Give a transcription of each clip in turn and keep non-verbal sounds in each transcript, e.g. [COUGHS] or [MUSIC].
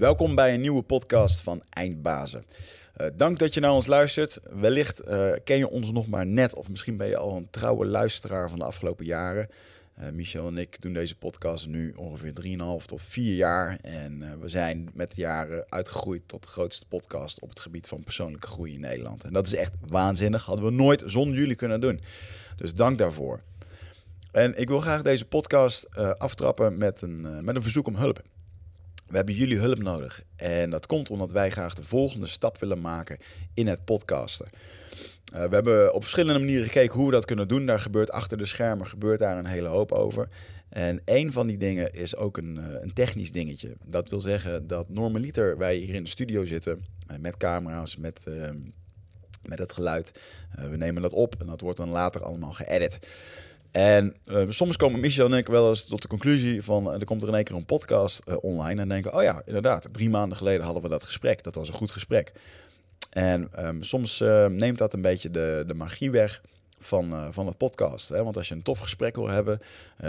Welkom bij een nieuwe podcast van Eindbazen. Uh, dank dat je naar ons luistert. Wellicht uh, ken je ons nog maar net, of misschien ben je al een trouwe luisteraar van de afgelopen jaren. Uh, Michel en ik doen deze podcast nu ongeveer 3,5 tot 4 jaar. En we zijn met de jaren uitgegroeid tot de grootste podcast op het gebied van persoonlijke groei in Nederland. En dat is echt waanzinnig. Hadden we nooit zonder jullie kunnen doen. Dus dank daarvoor. En ik wil graag deze podcast aftrappen met een, met een verzoek om hulp. We hebben jullie hulp nodig. En dat komt omdat wij graag de volgende stap willen maken in het podcasten. Uh, we hebben op verschillende manieren gekeken hoe we dat kunnen doen. Daar gebeurt achter de schermen gebeurt daar een hele hoop over. En een van die dingen is ook een, uh, een technisch dingetje. Dat wil zeggen dat normaliter wij hier in de studio zitten uh, met camera's, met, ehm, met het geluid. we nemen dat op en dat wordt dan later allemaal geëdit. En uh, soms komen Michel en ik wel eens tot de conclusie van... Uh, er komt er in één keer een podcast uh, online en denken... oh ja, inderdaad, drie maanden geleden hadden we dat gesprek. Dat was een goed gesprek. En um, soms neemt dat een beetje de, de magie weg van, van het podcast. Hè? Want als je een tof gesprek wil hebben...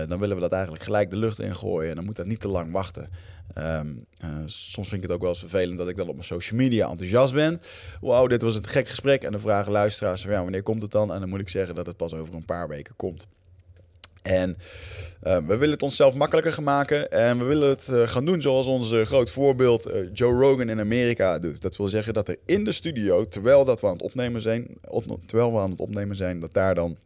dan willen we dat eigenlijk gelijk de lucht ingooien. En dan moet dat niet te lang wachten. Um, soms vind ik het ook wel eens vervelend dat ik dan op mijn social media enthousiast ben. Wauw, dit was een gek gesprek. En dan vragen luisteraars ja, wanneer komt het dan? En dan moet ik zeggen dat het pas over een paar weken komt. En uh, we willen het onszelf makkelijker maken. En we willen het uh, gaan doen zoals onze groot voorbeeld uh, Joe Rogan in Amerika doet. Dat wil zeggen dat er in de studio, terwijl, dat we aan het opnemen zijn, terwijl we aan het opnemen zijn, dat daar dan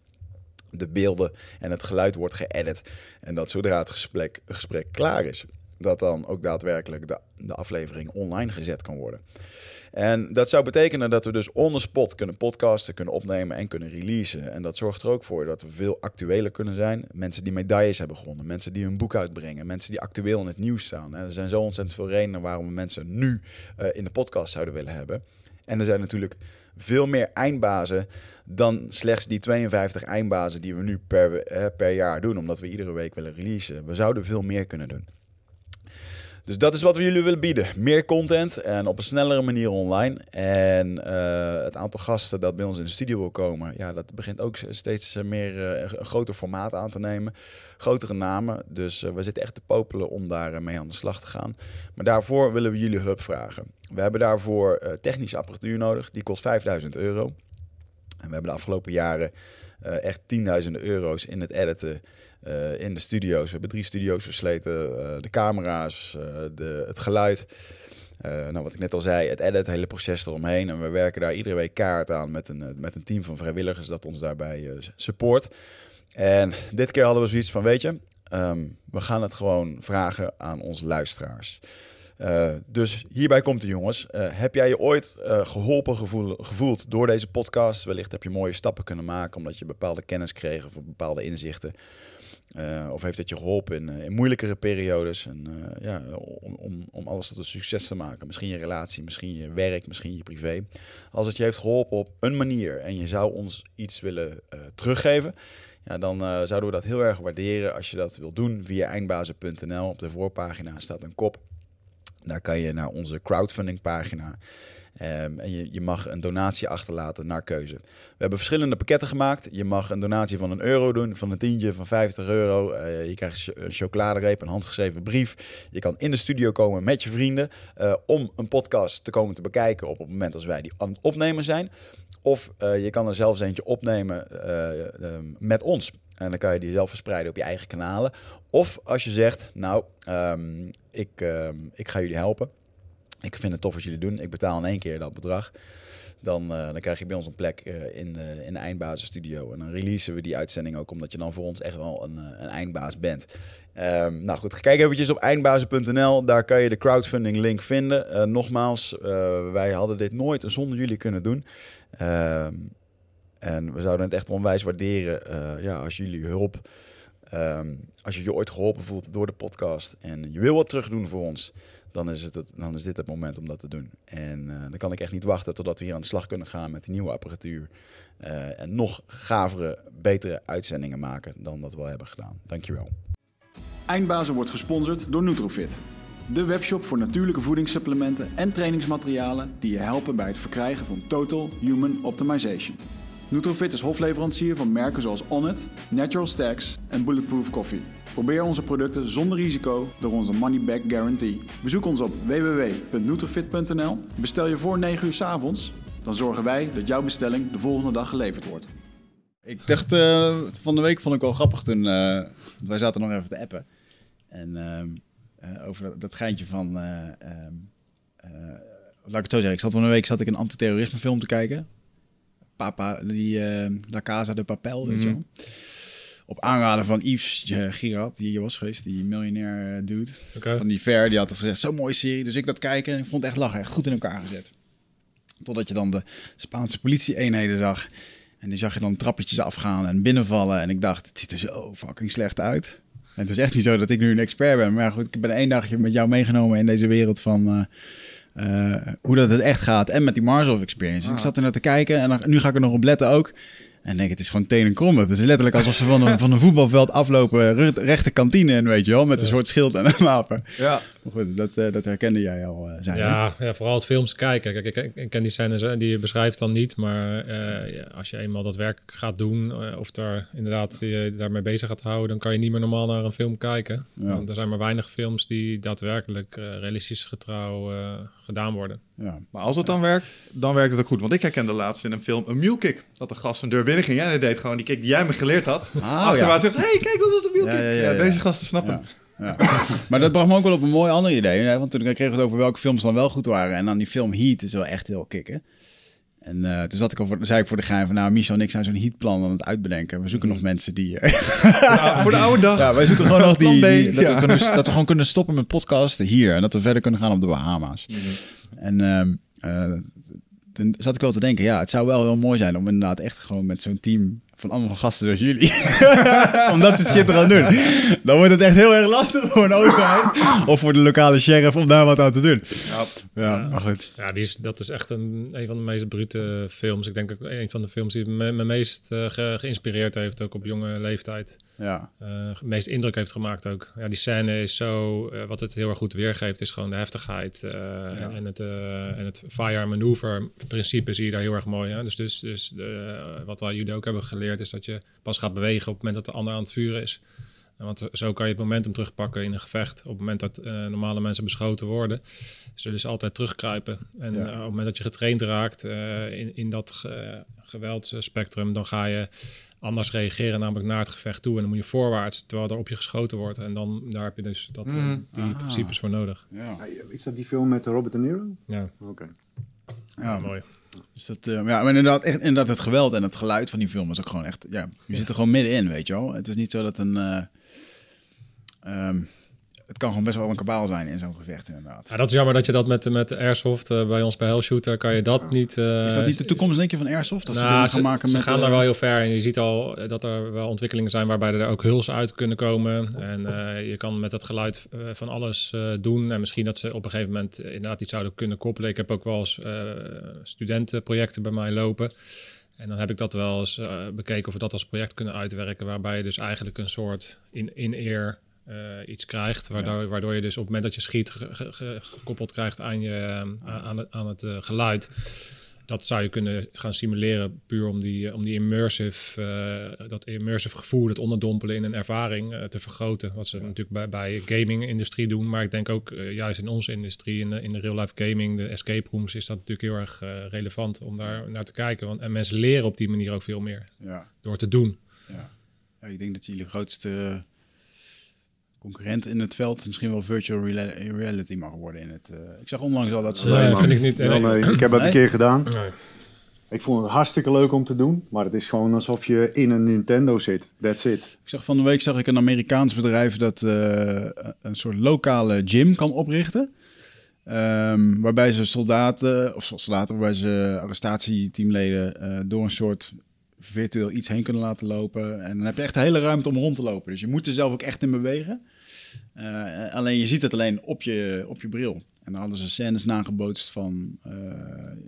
de beelden en het geluid wordt geëdit. En dat zodra het gesprek, gesprek klaar is, dat dan ook daadwerkelijk de, de aflevering online gezet kan worden. En dat zou betekenen dat we dus on the spot kunnen podcasten, kunnen opnemen en kunnen releasen. En dat zorgt er ook voor dat we veel actueler kunnen zijn. Mensen die medailles hebben gewonnen, mensen die hun boek uitbrengen, mensen die actueel in het nieuws staan. er zijn zo ontzettend veel redenen waarom we mensen nu uh, in de podcast zouden willen hebben. En er zijn natuurlijk veel meer eindbazen dan slechts die 52 eindbazen die we nu per, eh, per jaar doen, omdat we iedere week willen releasen. We zouden veel meer kunnen doen. Dus dat is wat we jullie willen bieden. Meer content en op een snellere manier online. En uh, het aantal gasten dat bij ons in de studio wil komen, ja, dat begint ook steeds meer uh, een groter formaat aan te nemen. Grotere namen. Dus we zitten echt te popelen om daar mee aan de slag te gaan. Maar daarvoor willen we jullie hulp vragen. We hebben daarvoor technische apparatuur nodig. Die kost 5000 euro. En we hebben de afgelopen jaren echt tienduizenden euro's in het editen uh, in de studio's. We hebben drie studio's versleten. Uh, de camera's, uh, de, het geluid. nou, wat ik net al zei, het edit, het hele proces eromheen. En we werken daar iedere week kaart aan met een, met een team van vrijwilligers dat ons daarbij support. En dit keer hadden we zoiets van, weet je, um, we gaan het gewoon vragen aan onze luisteraars. Dus hierbij komt de jongens. Heb jij je ooit geholpen gevoel, gevoeld door deze podcast? Wellicht heb je mooie stappen kunnen maken omdat je bepaalde kennis kreeg of bepaalde inzichten. Uh, of heeft het je geholpen in, in moeilijkere periodes? En, uh, ja, om, om, om alles tot een succes te maken. Misschien je relatie, misschien je werk, misschien je privé. Als het je heeft geholpen op een manier en je zou ons iets willen teruggeven, ja, dan zouden we dat heel erg waarderen als je dat wilt doen via eindbazen.nl. Op de voorpagina staat een kop. Daar kan je naar onze crowdfunding pagina. Um, en je, mag een donatie achterlaten naar keuze. We hebben verschillende pakketten gemaakt. Je mag een donatie van een euro doen, van een tientje, van 50 euro. Uh, je krijgt een chocoladereep, een handgeschreven brief. Je kan in de studio komen met je vrienden uh, om een podcast te komen te bekijken op het moment als wij die aan het opnemen zijn. Of uh, je kan er zelfs eentje opnemen met ons. En dan kan je die zelf verspreiden op je eigen kanalen. Of als je zegt, nou, um, ik, ik ga jullie helpen ik vind het tof wat jullie doen. Ik betaal in één keer dat bedrag. Dan, uh, dan krijg je bij ons een plek uh, in, uh, in de eindbasisstudio. En dan releasen we die uitzending ook, omdat je dan voor ons echt wel een, een eindbaas bent. Um, nou goed, kijk eventjes op eindbazen.nl. Daar kan je de crowdfunding link vinden. nogmaals, wij hadden dit nooit zonder jullie kunnen doen. Uh, en we zouden het echt onwijs waarderen ja, als jullie hulp... Um, als je je ooit geholpen voelt door de podcast en je wil wat terug doen voor ons dan is, het, dan is dit het moment om dat te doen. En uh, dan kan ik echt niet wachten totdat we hier aan de slag kunnen gaan met die nieuwe apparatuur. Uh, en nog gavere, betere uitzendingen maken dan dat we al hebben gedaan. Dankjewel. Eindbazen wordt gesponsord door Nutrofit. De webshop voor natuurlijke voedingssupplementen en trainingsmaterialen die je helpen bij het verkrijgen van Total Human Optimization. Nutrofit is hofleverancier van merken zoals Onnit, Natural Stacks en Bulletproof Coffee. Probeer onze producten zonder risico door onze money back guarantee. Bezoek ons op www.nutrifit.nl. Bestel je voor 9 uur 's avonds, dan zorgen wij dat jouw bestelling de volgende dag geleverd wordt. Ik dacht, eh, van de week vond ik wel grappig toen, eh, wij zaten nog even te appen. En ehm, eh, over dat, dat geintje van, eh, ehm, eh, laat ik het zo zeggen, ik zat van een week zat ik een antiterrorisme film te kijken. Papa, die eh, La Casa de Papel, weet je wel. Op aanraden van Yves uh, Girard, die hier was geweest, die miljonair eh, dude. Van die Ver, die had gezegd, zo'n mooie serie. Dus ik dat kijken en ik vond het echt lachen, echt goed in elkaar gezet. Totdat je dan de Spaanse politie-eenheden zag. En die zag je dan trappetjes afgaan en binnenvallen. En ik dacht, het ziet er zo fucking slecht uit. En het is echt niet zo dat ik nu een expert ben. Maar goed, ik ben één dagje met jou meegenomen in deze wereld van... eh, eh, hoe dat het echt gaat. En met die Mars Experience. Dus ik zat er naar te kijken en dan, nu ga ik er nog op letten ook. En denk, het is gewoon teen en krom. Het is letterlijk alsof ze van een, van een voetbalveld aflopen, re- rechte kantine in, weet je wel. Met een soort schild en een wapen. Ja. Maar goed, dat, eh, dat herkende jij al, eh zei je. Ja, ja, vooral het films kijken. Kijk, ik, ik, ik ken die scènes hè, die je beschrijft dan niet. Maar eh, ja, als je eenmaal dat werk gaat doen... eh, of daar inderdaad je daarmee bezig gaat houden... dan kan je niet meer normaal naar een film kijken. Ja. Want er zijn maar weinig films die daadwerkelijk eh, realistisch getrouw eh, gedaan worden. Ja. Maar als het dan werkt, dan werkt het ook goed. Want ik herkende laatst in een film een mule kick. Dat de gast een deur binnen ging. En hij deed gewoon die kick die jij me geleerd had. Ah, Achterwaarts zegt, hey, kijk, dat was de mule Ja, kick. ja, Ja, ja, ja. deze gasten snappen Ja. [LAUGHS] maar dat bracht me ook wel op een mooi ander idee. Hè? Want toen kregen we het over welke films dan wel goed waren. En dan die film Heat is wel echt heel kicken. En eh, toen zat ik al voor, zei ik voor de gein van... Nou, Michel en ik zijn zo'n heatplan aan het uitbedenken. We zoeken nog mensen die... eh, Nou, voor de oude dag. ja, wij zoeken gewoon [LAUGHS] nog die... Dat, ja. we kunnen, dat we gewoon kunnen stoppen met podcasten hier. En dat we verder kunnen gaan op de Bahama's. En ehm, eh, toen zat ik wel te denken... Ja, het zou wel heel mooi zijn om inderdaad echt gewoon met zo'n team... Van allemaal gasten zoals jullie. om dat soort shit te gaan doen. Dan wordt het echt heel erg lastig voor een overheid. Of voor de lokale sheriff om daar wat aan te doen. Ja. Ja, maar goed. Ja, die is, dat is echt een, een van de meest brute films. Ik denk ook een van de films die me, me meest eh, ge- geïnspireerd heeft, ook op jonge leeftijd. Ja, eh meest indruk heeft gemaakt ook. Ja, die scène is zo, eh, wat het heel erg goed weergeeft, is gewoon de heftigheid eh, en, het, eh, en het fire maneuver principe zie je daar heel erg mooi. Hè? Dus, dus, dus wat wij jullie ook hebben geleerd, is dat je pas gaat bewegen op het moment dat de ander aan het vuren is. Want zo kan je het momentum terugpakken in een gevecht. Op het moment dat eh, normale mensen beschoten worden, zullen ze altijd terugkruipen. En Ja. eh, op het moment dat je getraind raakt eh, in, in dat ge, geweldspectrum, dan ga je anders reageren, namelijk naar het gevecht toe. En dan moet je voorwaarts, terwijl er op je geschoten wordt. En dan daar heb je dus dat, eh, die principes voor nodig. ja. Is dat die film met Robert De Niro? Ja, Oké. ja. mooi. Dus dat, eh, ja, maar inderdaad, echt, inderdaad, het geweld en het geluid van die film is ook gewoon echt... Ja, je zit er gewoon middenin, weet je wel. Het is niet zo dat een... eh, ehm, het kan gewoon best wel een kabaal zijn in zo'n gevecht, inderdaad. Ja, dat is jammer dat je dat met, met Airsoft eh, bij ons bij Hellshooter kan je dat niet... eh, Is dat niet de toekomst, denk je, van Airsoft? Ze Nou, ze, gaan maken ze met... gaan eh, daar wel heel ver. En je ziet al eh, dat er wel ontwikkelingen zijn waarbij er ook huls uit kunnen komen. En eh, je kan met dat geluid eh, van alles eh, doen. En misschien dat ze op een gegeven moment eh, inderdaad iets zouden kunnen koppelen. Ik heb ook wel eens eh, studentenprojecten bij mij lopen. En dan heb ik dat wel eens eh, bekeken of we dat als project kunnen uitwerken. Waarbij je dus eigenlijk een soort in- in-ear eh, iets krijgt. Waardoor, waardoor je dus op het moment dat je schiet ge- ge- ge- gekoppeld krijgt aan, je, eh, aan, aan het, aan het eh, geluid. Dat zou je kunnen gaan simuleren puur om die, om die immersive, eh, dat immersive gevoel, dat onderdompelen in een ervaring eh, te vergroten. Wat ze natuurlijk bij, bij gaming-industrie doen. Maar ik denk ook eh, juist in onze industrie, in de, in de real-life gaming, de escape rooms, is dat natuurlijk heel erg eh, relevant om daar naar te kijken. Want, en mensen leren op die manier ook veel meer Ja, door te doen. ja. ja, ik denk dat jullie grootste concurrent in het veld misschien wel virtual reality mag worden. In het, eh, ik zag onlangs al dat ze... Nee, vind ik niet. Wel, nee, ik heb dat Nee? een keer gedaan. Nee. Ik vond het hartstikke leuk om te doen. Maar het is gewoon alsof je in een Nintendo zit. That's it. Ik zag van de week zag ik een Amerikaans bedrijf dat eh, een soort lokale gym kan oprichten. Ehm, waarbij ze soldaten, of soldaten, waarbij ze arrestatieteamleden eh, door een soort virtueel iets heen kunnen laten lopen. En dan heb je echt de hele ruimte om rond te lopen. Dus je moet er zelf ook echt in bewegen. Eh, alleen je ziet het alleen op je, op je bril. En dan hadden ze scènes nagebootst van eh,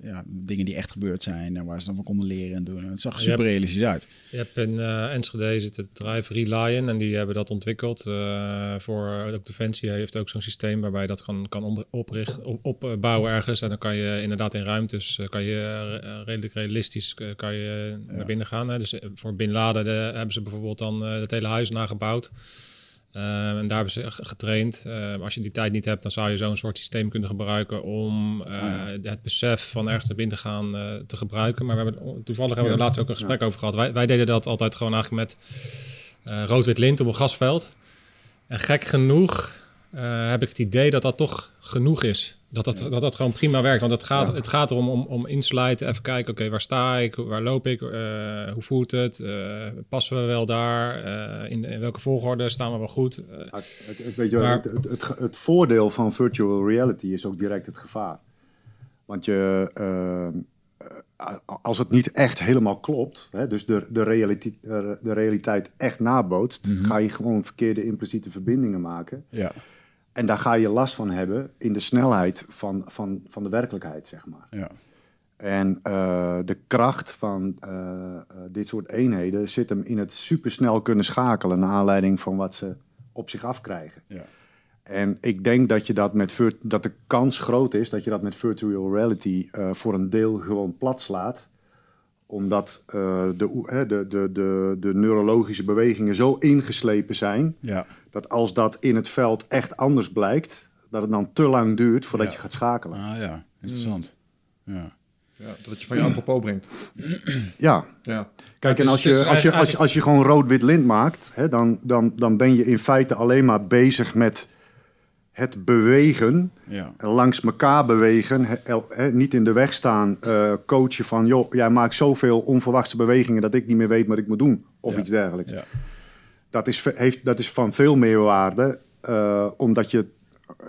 ja, dingen die echt gebeurd zijn en waar ze dan van konden leren en doen. En het zag er super realistisch uit. Je hebt in eh, Enschede zit het bedrijf Relion en die hebben dat ontwikkeld. voor ook Defensie heeft ook zo'n systeem waarbij je dat kan, kan oprichten, op, opbouwen ergens. En dan kan je inderdaad in ruimtes, kan je redelijk realistisch kan je naar binnen gaan. Hè. Dus voor Bin Laden de- hebben ze bijvoorbeeld dan het hele huis nagebouwd. Eh, en daar hebben ze getraind. Eh, als je die tijd niet hebt, dan zou je zo'n soort systeem kunnen gebruiken om eh, het besef van ergens naar binnen gaan eh, te gebruiken. Maar we hebben, toevallig hebben we er laatst ook een gesprek over gehad. Wij, wij deden dat altijd gewoon eigenlijk met eh, rood-wit lint op een gasveld. En gek genoeg eh, heb ik het idee dat dat toch genoeg is. Dat dat, dat, dat gewoon prima werkt. Want het gaat, het gaat erom om, om insluiten. Even kijken, oké, waar sta ik? Waar loop ik? Eh, hoe voelt het? Eh, passen we wel daar? In, in welke volgorde staan we wel goed? Het, weet je, Maar- het, het, het, voordeel van virtual reality is ook direct het gevaar. Want je, als het niet echt helemaal klopt, hè, dus de, de, realiteit, de realiteit echt nabootst, ga je gewoon verkeerde impliciete verbindingen maken. Ja. En daar ga je last van hebben in de snelheid van, van, van de werkelijkheid, zeg maar. Ja. En eh, de kracht van eh, eh, dit soort eenheden zit hem in het supersnel kunnen schakelen naar aanleiding van wat ze op zich afkrijgen. Ja. En ik denk dat, je dat, met dat de kans groot is dat je dat met virtual reality voor een deel gewoon plat slaat. Omdat eh, de, de, de, de, de neurologische bewegingen zo ingeslepen zijn. Ja. Dat als dat in het veld echt anders blijkt, dat het dan te lang duurt voordat Ja. je gaat schakelen. Ah ja, interessant. Ja. Ja, dat je van je apropos brengt. [CLEARS THROAT] Ja, Ja. Kijk, en dus- als je, dus als je, als je, als je gewoon rood-wit lint maakt, hè, dan, dan, dan ben je in feite alleen maar bezig met het bewegen, Ja. langs elkaar bewegen, niet in de weg staan, eh, coachen van, joh, jij maakt zoveel onverwachte bewegingen dat ik niet meer weet wat ik moet doen, of Ja. iets dergelijks. Ja. Dat, is, heeft, dat is van veel meer waarde, eh, omdat je,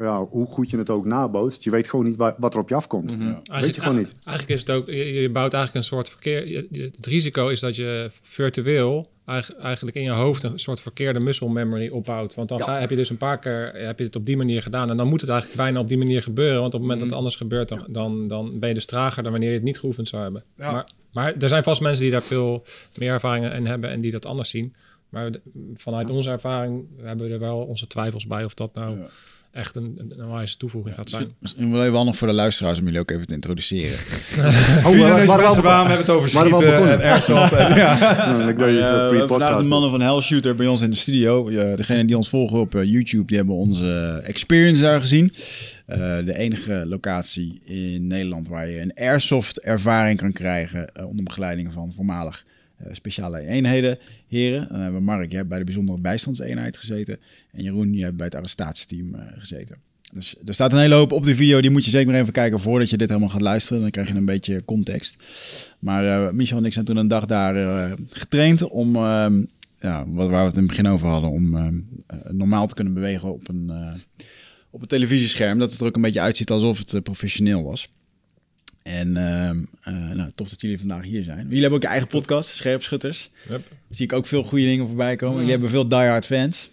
ja, hoe goed je het ook nabootst, je weet gewoon niet wa- wat er op je afkomt. Weet je gewoon niet. Eigenlijk is het ook, je, je bouwt eigenlijk een soort verkeer. je- Het risico is dat je virtueel eigen- eigenlijk in je hoofd een soort verkeerde muscle memory opbouwt. Want dan ga, heb je dus een paar keer heb je het op die manier gedaan. En dan moet het eigenlijk bijna op die manier gebeuren. Want op het moment dat het anders gebeurt, dan, dan, dan ben je dus trager dan wanneer je het niet geoefend zou hebben. Ja. Maar, maar er zijn vast mensen die daar veel meer ervaringen in hebben en die dat anders zien. Maar vanuit onze ervaring hebben we er wel onze twijfels bij of dat nou echt een, een, een wijze toevoeging gaat zijn. Misschien wel even handig voor de luisteraars om jullie ook even te introduceren. [LAUGHS] Wie zijn deze maar- mensen? Waarom hebben we het over schieten en airsoft? En, [LAUGHS] ja. Nou, ik weet niet, Eh, de mannen van Hellshooter bij ons in de studio. Ja, degenen die ons volgen op eh, YouTube, die hebben onze experience daar gezien. Eh, de enige locatie in Nederland waar je een airsoft ervaring kan krijgen eh, onder begeleiding van voormalig eh, speciale eenheden. Heren, dan hebben we Mark, bij de bijzondere bijstandseenheid gezeten. En Jeroen, je hebt bij het arrestatieteam eh, gezeten. Dus er staat een hele hoop op de video, die moet je zeker nog even kijken voordat je dit helemaal gaat luisteren. Dan krijg je een beetje context. Maar eh, Michel en ik zijn toen een dag daar eh, getraind om, ehm, ja, wat, waar we het in het begin over hadden, om ehm, eh, normaal te kunnen bewegen op een, eh, op een televisiescherm. Dat het er ook een beetje uitziet alsof het eh, professioneel was. En ehm, eh, nou, tof dat jullie vandaag hier zijn. Jullie hebben ook je eigen podcast, Scherpschutters. Yep. Zie ik ook veel goede dingen voorbij komen. Jullie hebben veel diehard fans.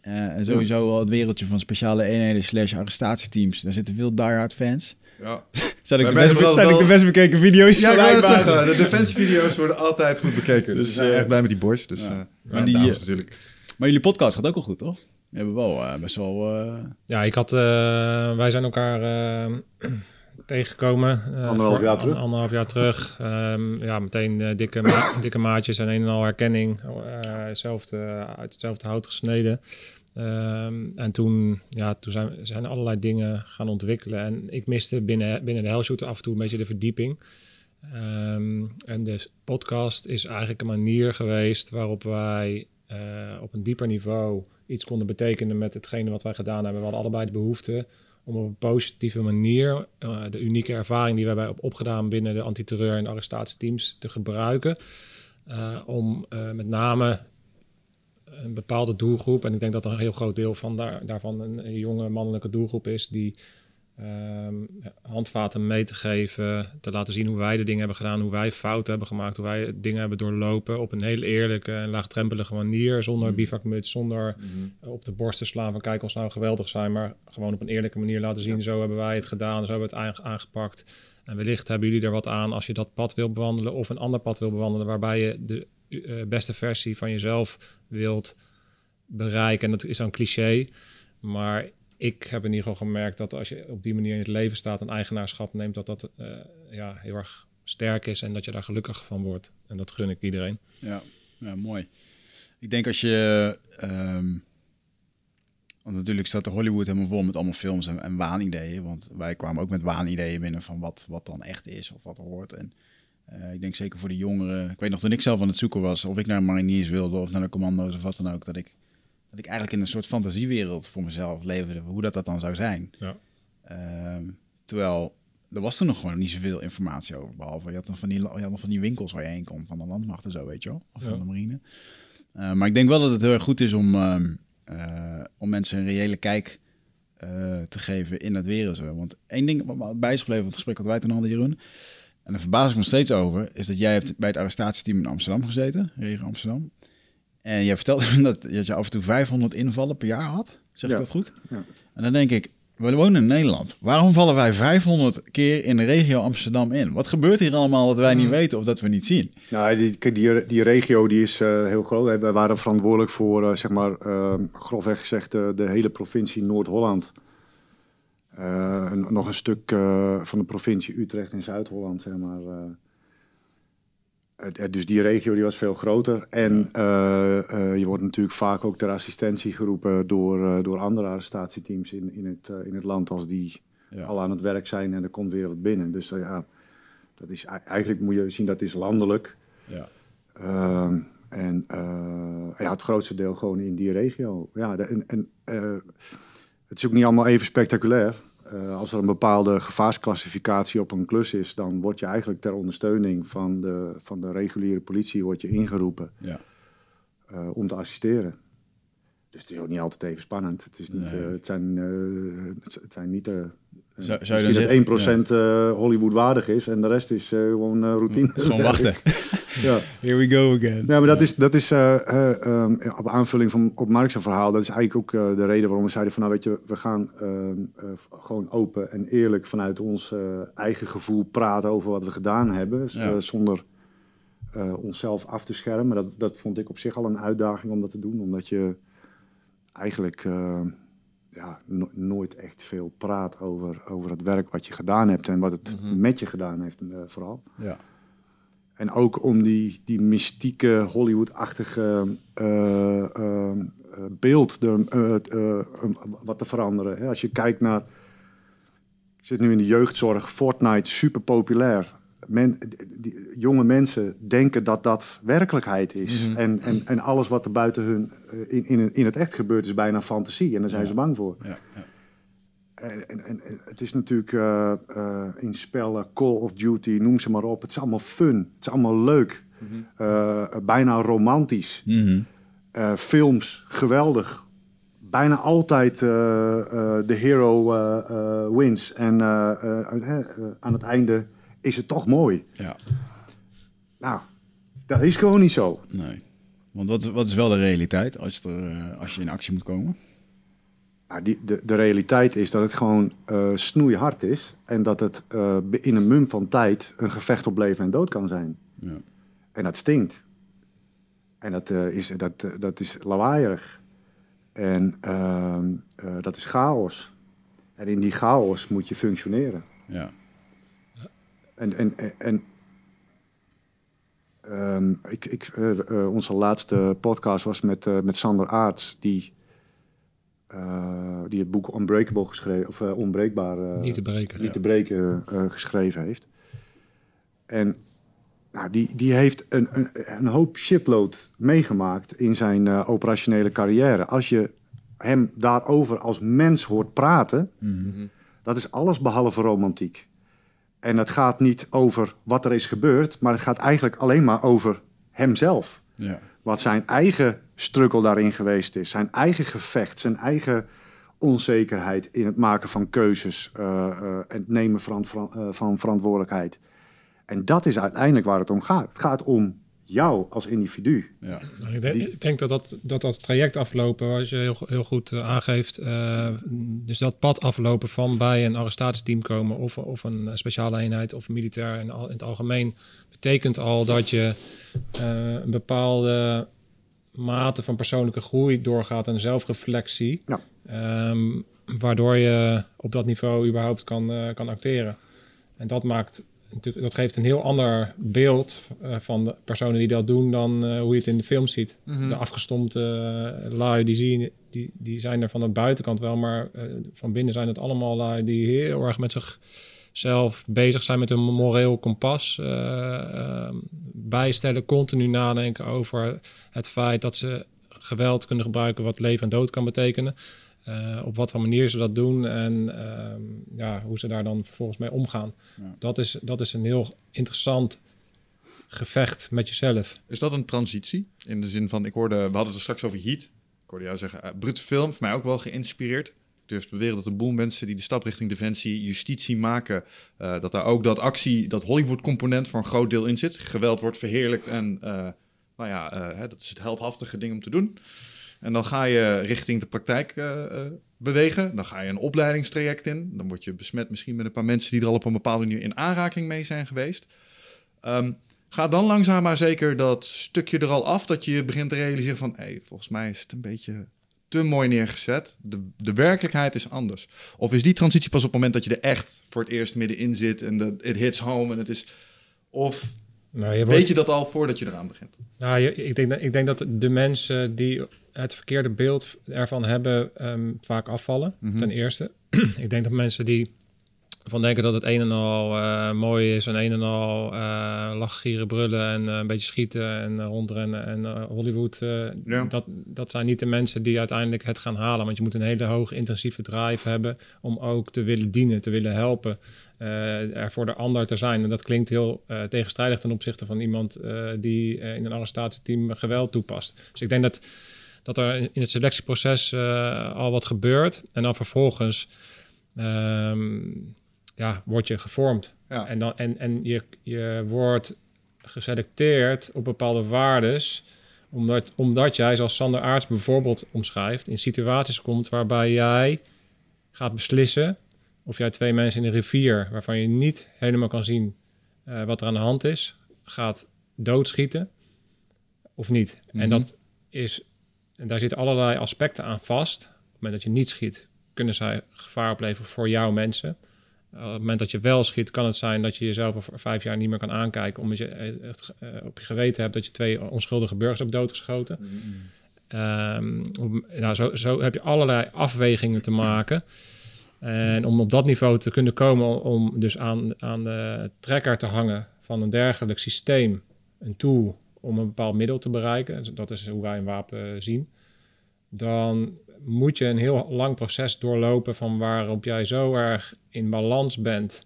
Eh, en sowieso wel het wereldje van speciale eenheden slash arrestatieteams. Daar zitten veel diehard fans. Ja. [LAUGHS] Zijn ik, de best, wel- zijn ik de best bekeken video's Ja, ik het zeggen. De defensievideo's worden altijd goed bekeken. Dus ben eh, erg blij met die boys. Dus, ja. Maar die, dames natuurlijk. Maar jullie podcast gaat ook al goed, toch? We hebben wel best wel... eh, Ja, ik had, wij zijn elkaar eh, tegengekomen. eh, Anderhalf jaar terug. an- Anderhalf jaar terug. Ehm, ja, meteen eh, dikke, ma- [CLEARS THROAT] dikke maatjes en een en al herkenning. eh, hetzelfde, uit hetzelfde hout gesneden. Ehm, en toen, ja, toen zijn, zijn allerlei dingen gaan ontwikkelen. En ik miste binnen, binnen de Hellshooter af en toe een beetje de verdieping. Ehm, en de podcast is eigenlijk een manier geweest waarop wij op een dieper niveau iets konden betekenen met hetgene wat wij gedaan hebben. We hadden allebei de behoefte om op een positieve manier eh, de unieke ervaring die we hebben op- opgedaan binnen de antiterreur en arrestatieteams te gebruiken. eh, om eh, met name een bepaalde doelgroep, en ik denk dat een heel groot deel van daar, daarvan een, een jonge mannelijke doelgroep is, die ehm, handvaten mee te geven, te laten zien hoe wij de dingen hebben gedaan, hoe wij fouten hebben gemaakt, hoe wij dingen hebben doorlopen op een heel eerlijke en laagdrempelige manier, zonder bivakmuts, zonder op de borst te slaan van kijk ons nou geweldig zijn, maar gewoon op een eerlijke manier laten zien, zo hebben wij het gedaan, zo hebben we het aange- aangepakt. En wellicht hebben jullie er wat aan als je dat pad wil bewandelen of een ander pad wil bewandelen, waarbij je de eh, beste versie van jezelf wilt bereiken. En dat is een cliché, maar ik heb in ieder geval gemerkt dat als je op die manier in het leven staat en eigenaarschap neemt, dat dat eh, ja, heel erg sterk is en dat je daar gelukkig van wordt. En dat gun ik iedereen. Ja, ja, mooi. Ik denk als je ehm, Want natuurlijk staat de Hollywood helemaal vol met allemaal films en, waanideeën. Want wij kwamen ook met waanideeën binnen van wat, wat dan echt is of wat hoort. En eh, ik denk zeker voor de jongeren. Ik weet nog toen ik zelf aan het zoeken was, of ik naar mariniers wilde of naar de commando's of wat dan ook, dat ik, dat ik eigenlijk in een soort fantasiewereld voor mezelf leefde. Hoe dat, dat dan zou zijn. Ja. Ehm, terwijl er was toen nog gewoon niet zoveel informatie over. Behalve je had nog van die, je had nog van die winkels waar je heen kon, van de landmacht en zo, weet je wel. Of Ja. van de marine. Eh, maar ik denk wel dat het heel erg goed is om, ehm, eh, om mensen een reële kijk eh, te geven in het wereldje. Want één ding wat me bij is gebleven van het gesprek wat wij toen hadden, Jeroen. En daar verbaas ik me nog steeds over, is dat jij hebt bij het arrestatieteam in Amsterdam gezeten, regio Amsterdam. En jij vertelde me [LAUGHS] dat, dat je af en toe 500 invallen per jaar had. Zeg ik Ja. dat goed? Ja. En dan denk ik, we wonen in Nederland. Waarom vallen wij 500 keer in de regio Amsterdam in? Wat gebeurt hier allemaal dat wij niet weten of dat we niet zien? Nou, die, die, die regio die is eh, heel groot. Wij- waren verantwoordelijk voor, eh, zeg maar, eh, grofweg gezegd, de, de hele provincie Noord-Holland. Nog een stuk van de provincie Utrecht en Zuid-Holland, zeg maar. Dus die regio die was veel groter. En eh, eh, je wordt natuurlijk vaak ook ter assistentie geroepen door, eh, door andere arrestatieteams in, in, het, in het land als die Ja. al aan het werk zijn en er komt weer wat binnen. Dus ja, dat is, ei- eigenlijk moet je zien dat is landelijk. Ja. Ehm, en ja, het grootste deel gewoon in die regio. Ja, en, en het is ook niet allemaal even spectaculair. Eh, als er een bepaalde gevaarsclassificatie op een klus is, dan word je eigenlijk ter ondersteuning van de, van de reguliere politie wordt je ingeroepen Ja. eh, om te assisteren. Dus het is ook niet altijd even spannend. Het, is niet, Nee. eh, het, zijn, het, zijn niet... eh Zou- zou je dat zeggen- 1% eh, Hollywood waardig is en de rest is gewoon routine. Gewoon wachten. [LAUGHS] ja. Here we go again. Ja, maar dat is, dat is eh, eh, ehm, op aanvulling van op Mark's verhaal. Dat is eigenlijk ook eh, de reden waarom we zeiden van nou weet je, we gaan ehm, eh, gewoon open en eerlijk vanuit ons eigen gevoel praten over wat we gedaan hebben. Ja. zonder onszelf af te schermen. Dat, dat vond ik op zich al een uitdaging om dat te doen. Omdat je eigenlijk eh, ja, no- nooit echt veel praat over, over het werk wat je gedaan hebt en wat het met je gedaan heeft vooral. Ja. En ook om die, die mystieke Hollywood-achtige eh, eh, eh, beeld wat te veranderen. Hè? Als je kijkt naar... Ik zit nu in de jeugdzorg. Fortnite, super populair. Men, die, jonge mensen denken dat dat werkelijkheid is. en, en, en alles wat er buiten hun in, in, in het echt gebeurt is bijna fantasie. En daar zijn Ja. ze bang voor. Ja. ja. En, en, het is natuurlijk eh, eh, in spellen, Call of Duty, noem ze maar op. Het is allemaal fun. Het is allemaal leuk. Eh, bijna romantisch. Mhm. Films, geweldig. Bijna altijd de hero wins. En aan het einde is het toch mooi. ja. Nou, dat is gewoon niet zo. Nee. Want wat, wat is wel de realiteit als, er, als je in actie moet komen? Nou, die, de, de realiteit is dat het gewoon eh snoeihard is. En dat het eh, in een mum van tijd een gevecht op leven en dood kan zijn. Ja. En dat stinkt. En dat, eh, is, dat, dat is lawaaierig. En ehm, eh, dat is chaos. En in die chaos moet je functioneren. Ja. En, en, en, en ehm, ik, ik, onze laatste podcast was met, met Sander Aarts, die, eh, die het boek Unbreakable geschreven, of eh, Onbreekbaar eh, Niet te breken. niet te breken eh, geschreven heeft. En nou, die, die heeft een, een, een hoop shitload meegemaakt in zijn eh, operationele carrière. Als je hem daarover als mens hoort praten, dat is alles behalve romantiek. En het gaat niet over wat er is gebeurd, maar het gaat eigenlijk alleen maar over hemzelf. Ja. Wat zijn eigen struggle daarin geweest is. Zijn eigen gevecht, zijn eigen onzekerheid in het maken van keuzes eh, eh, en het nemen van, eh, van verantwoordelijkheid. En dat is uiteindelijk waar het om gaat. Het gaat om jou als individu. Ja. Nou, Ik denk, Die- ik denk dat, dat, dat dat traject aflopen, wat je heel, heel goed eh, aangeeft, eh, dus dat pad aflopen van bij een arrestatieteam komen of, of een speciale eenheid of militair in, al, in het algemeen, betekent al dat je eh, een bepaalde mate van persoonlijke groei doorgaat en zelfreflectie, Ja. ehm, waardoor je op dat niveau überhaupt kan, eh, kan acteren. En dat maakt dat geeft een heel ander beeld eh, van de personen die dat doen dan eh, hoe je het in de film ziet. Mhm. De afgestompte uh, lui, die, zie je, die, die zijn er van de buitenkant wel, maar eh, van binnen zijn het allemaal lui die heel erg met zichzelf bezig zijn met hun moreel kompas. eh, ehm, bijstellen, continu nadenken over het feit dat ze geweld kunnen gebruiken wat leven en dood kan betekenen. Eh, op wat voor manier ze dat doen en ehm, ja, hoe ze daar dan vervolgens mee omgaan. Ja. Dat, is, dat is een heel interessant gevecht met jezelf. Is dat een transitie? In de zin van, ik hoorde, we hadden het er straks over Heat. Ik hoorde jou zeggen, uh, brute film, voor mij ook wel geïnspireerd. Ik durf te beweren dat een boel mensen die de stap richting defensie, justitie maken, uh, dat daar ook dat actie, dat Hollywood component voor een groot deel in zit. Geweld wordt verheerlijkt en uh, nou ja, hè, dat is het heldhaftige ding om te doen. En dan ga je richting de praktijk uh, uh, bewegen. Dan ga je een opleidingstraject in. Dan word je besmet misschien met een paar mensen die er al op een bepaalde manier in aanraking mee zijn geweest. Um, ga dan langzaam maar zeker dat stukje er al af. Dat je begint te realiseren van... Hey, volgens mij is het een beetje te mooi neergezet. De, de werkelijkheid is anders. Of is die transitie pas op het moment dat je er echt voor het eerst middenin zit... en de, it hits home en het is... Of nou, je wordt... weet je dat al voordat je eraan begint? Nou, je, ik, denk, ik denk dat de mensen die het verkeerde beeld ervan hebben, um, vaak afvallen. Mm -hmm. Ten eerste. [CLEARS THROAT] ik denk dat mensen die van denken dat het een en al uh, mooi is en een en al uh, lachen, gieren, brullen en uh, een beetje schieten en rondrennen en Hollywood, ja. dat, dat zijn niet de mensen die uiteindelijk het gaan halen. Want je moet een hele hoge intensieve drive hebben om ook te willen dienen, te willen helpen. Er voor de ander te zijn. En dat klinkt heel tegenstrijdig ten opzichte van iemand die in een arrestatieteam geweld toepast. Dus ik denk dat, dat er in het selectieproces al wat gebeurt. En dan vervolgens um, ja, word je gevormd. Ja. En, dan, en, en je, je wordt geselecteerd op bepaalde waardes. Omdat, omdat jij, zoals Sander Aarts bijvoorbeeld omschrijft, in situaties komt waarbij jij gaat beslissen of jij twee mensen in een rivier, waarvan je niet helemaal kan zien uh, wat er aan de hand is, gaat doodschieten of niet. Mm -hmm. En dat is, en daar zitten allerlei aspecten aan vast. Op het moment dat je niet schiet, kunnen zij gevaar opleveren voor jouw mensen. Uh, op het moment dat je wel schiet, kan het zijn dat je jezelf over vijf jaar niet meer kan aankijken, omdat je echt, uh, op je geweten hebt dat je twee onschuldige burgers hebt doodgeschoten. Mm -hmm. um, nou, zo, zo heb je allerlei afwegingen te maken. En om op dat niveau te kunnen komen, om dus aan, aan de trekker te hangen van een dergelijk systeem, een tool om een bepaald middel te bereiken, dat is hoe wij een wapen zien, dan moet je een heel lang proces doorlopen van waarop jij zo erg in balans bent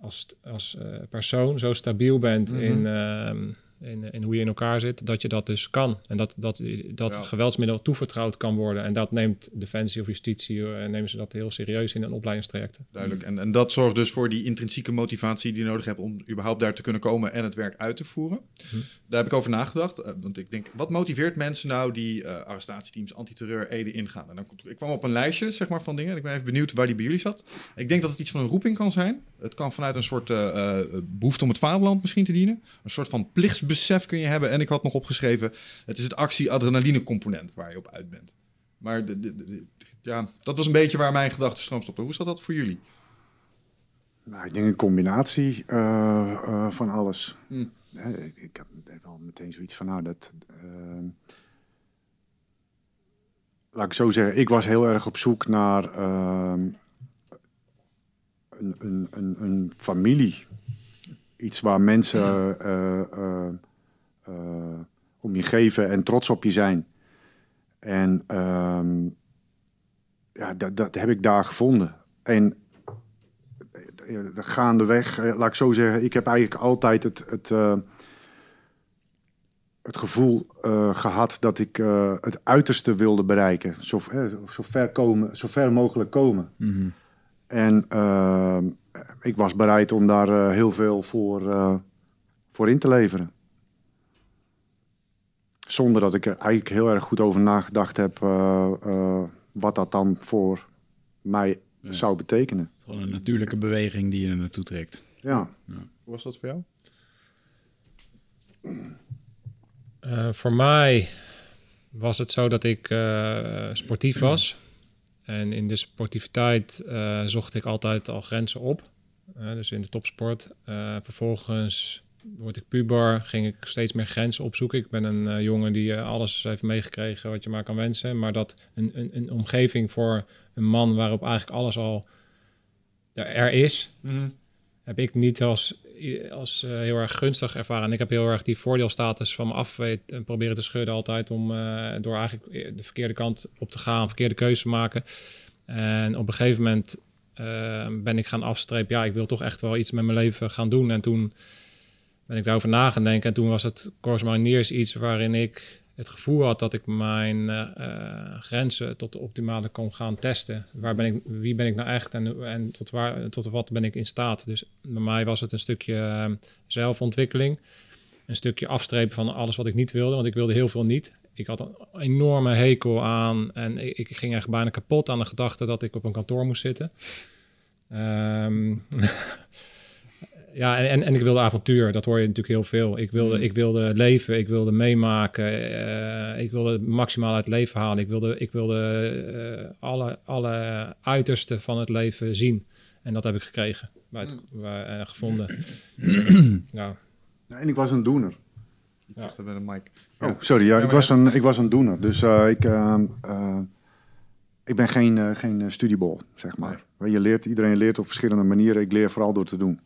als, als uh, persoon, zo stabiel bent mm -hmm. in, uh, in, in, hoe je in elkaar zit, dat je dat dus kan. En dat, dat, dat ja. geweldsmiddel toevertrouwd kan worden. En dat neemt Defensie of Justitie, en nemen ze dat heel serieus in een opleidingstraject. Duidelijk. En, en dat zorgt dus voor die intrinsieke motivatie die je nodig hebt om überhaupt daar te kunnen komen en het werk uit te voeren. Hm. Daar heb ik over nagedacht. Uh, want ik denk, wat motiveert mensen nou die uh, arrestatieteams, antiterreur, ede ingaan? En dan, ik kwam op een lijstje zeg maar, van dingen. En ik ben even benieuwd waar die bij jullie zat. Ik denk dat het iets van een roeping kan zijn. Het kan vanuit een soort uh, behoefte om het vaderland misschien te dienen. Een soort van plichtsbesef kun je hebben. En ik had nog opgeschreven, het is het actie-adrenaline component waar je op uit bent. Maar de, de, de, ja, dat was een beetje waar mijn gedachtenstroom stopte. Hoe zat dat voor jullie? Nou, ik denk een combinatie uh, uh, van alles. Hmm. Ik, ik had al meteen zoiets van, nou, dat... Uh, laat ik zo zeggen, ik was heel erg op zoek naar ehm, een, een, een, een, familie. Iets waar mensen uh, uh, om je geven en trots op je zijn. En uh, ja, dat, dat heb ik daar gevonden. En gaandeweg, laat ik zo zeggen, ik heb eigenlijk altijd het, het, het gevoel gehad dat ik het uiterste wilde bereiken. Zo, zo, ver, komen, zo ver mogelijk komen. Mm -hmm. En uh, ik was bereid om daar uh, heel veel voor, uh, voor in te leveren. Zonder dat ik er eigenlijk heel erg goed over nagedacht heb wat dat dan voor mij ja. zou betekenen. Gewoon een natuurlijke beweging die je er naartoe trekt. Ja. ja. Hoe was dat voor jou? voor mij was het zo dat ik sportief was. En in de sportiviteit uh, zocht ik altijd al grenzen op. eh, dus in de topsport. Eh, vervolgens word ik puber, ging ik steeds meer grenzen opzoeken. Ik ben een eh, jongen die eh, alles heeft meegekregen wat je maar kan wensen. Maar dat een, een, een omgeving voor een man waarop eigenlijk alles al er, er is, Mhm. heb ik niet als, als eh, heel erg gunstig ervaren. En ik heb heel erg die voordeelstatus van me af en proberen te schudden altijd om eh, door eigenlijk de verkeerde kant op te gaan, verkeerde keuze maken. En op een gegeven moment eh, ben ik gaan afstrepen, ja, ik wil toch echt wel iets met mijn leven gaan doen. En toen ben ik daarover na gaan denken. En toen was het Mariniers iets waarin ik het gevoel had dat ik mijn eh, eh, grenzen tot de optimale kon gaan testen. Waar ben ik, wie ben ik nou echt en, en tot, waar, tot wat ben ik in staat? Dus bij mij was het een stukje eh, zelfontwikkeling. Een stukje afstrepen van alles wat ik niet wilde, want ik wilde heel veel niet. Ik had een enorme hekel aan en ik, ik ging echt bijna kapot aan de gedachte dat ik op een kantoor moest zitten. Ehm, [LAUGHS] ja, en, en, ik wilde avontuur. Dat hoor je natuurlijk heel veel. Ik wilde, ik wilde leven, ik wilde meemaken. eh, ik wilde maximaal uit het leven halen. Ik wilde, ik wilde eh, alle, alle uitersten van het leven zien. En dat heb ik gekregen, bij het, bij, eh, gevonden. [CLEARS THROAT] ja, En ik was een doener. Iets dichter bij de mic. Oh, sorry, ja, ik, was een, ik was een doener. Dus eh, ik, eh, eh, ik ben geen, geen studiebol, zeg maar. Je leert, iedereen leert op verschillende manieren. Ik leer vooral door te doen.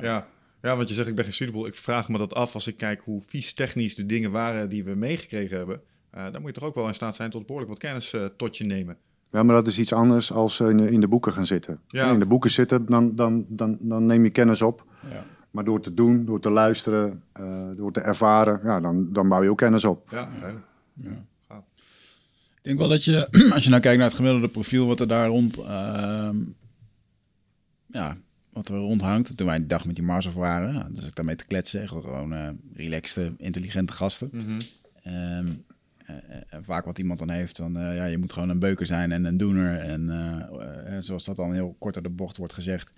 Ja. ja, want je zegt ik ben geen studiebol. Ik vraag me dat af als ik kijk hoe vies technisch de dingen waren die we meegekregen hebben. Eh, dan moet je toch ook wel in staat zijn tot behoorlijk wat kennis eh, tot je nemen. Ja, maar dat is iets anders als in de, in de boeken gaan zitten. Ja. In de boeken zitten, dan, dan, dan, dan neem je kennis op. Ja. Maar door te doen, door te luisteren, eh, door te ervaren, ja, dan, dan bouw je ook kennis op. Ja, duidelijk. Ik denk wel dat je, [CLEARS THROAT] als je nou kijkt naar het gemiddelde profiel wat er daar rond, ehm, ja, wat er rond hangt. Toen wij die dag met die Mars of waren, ja, dus ik daarmee te kletsen. Gewoon eh relaxte, intelligente gasten. Mhm. Ehm, eh, eh, en vaak wat iemand dan heeft, van eh, ja, je moet gewoon een beuker zijn en een doener. En zoals dat dan heel kort door de bocht wordt gezegd.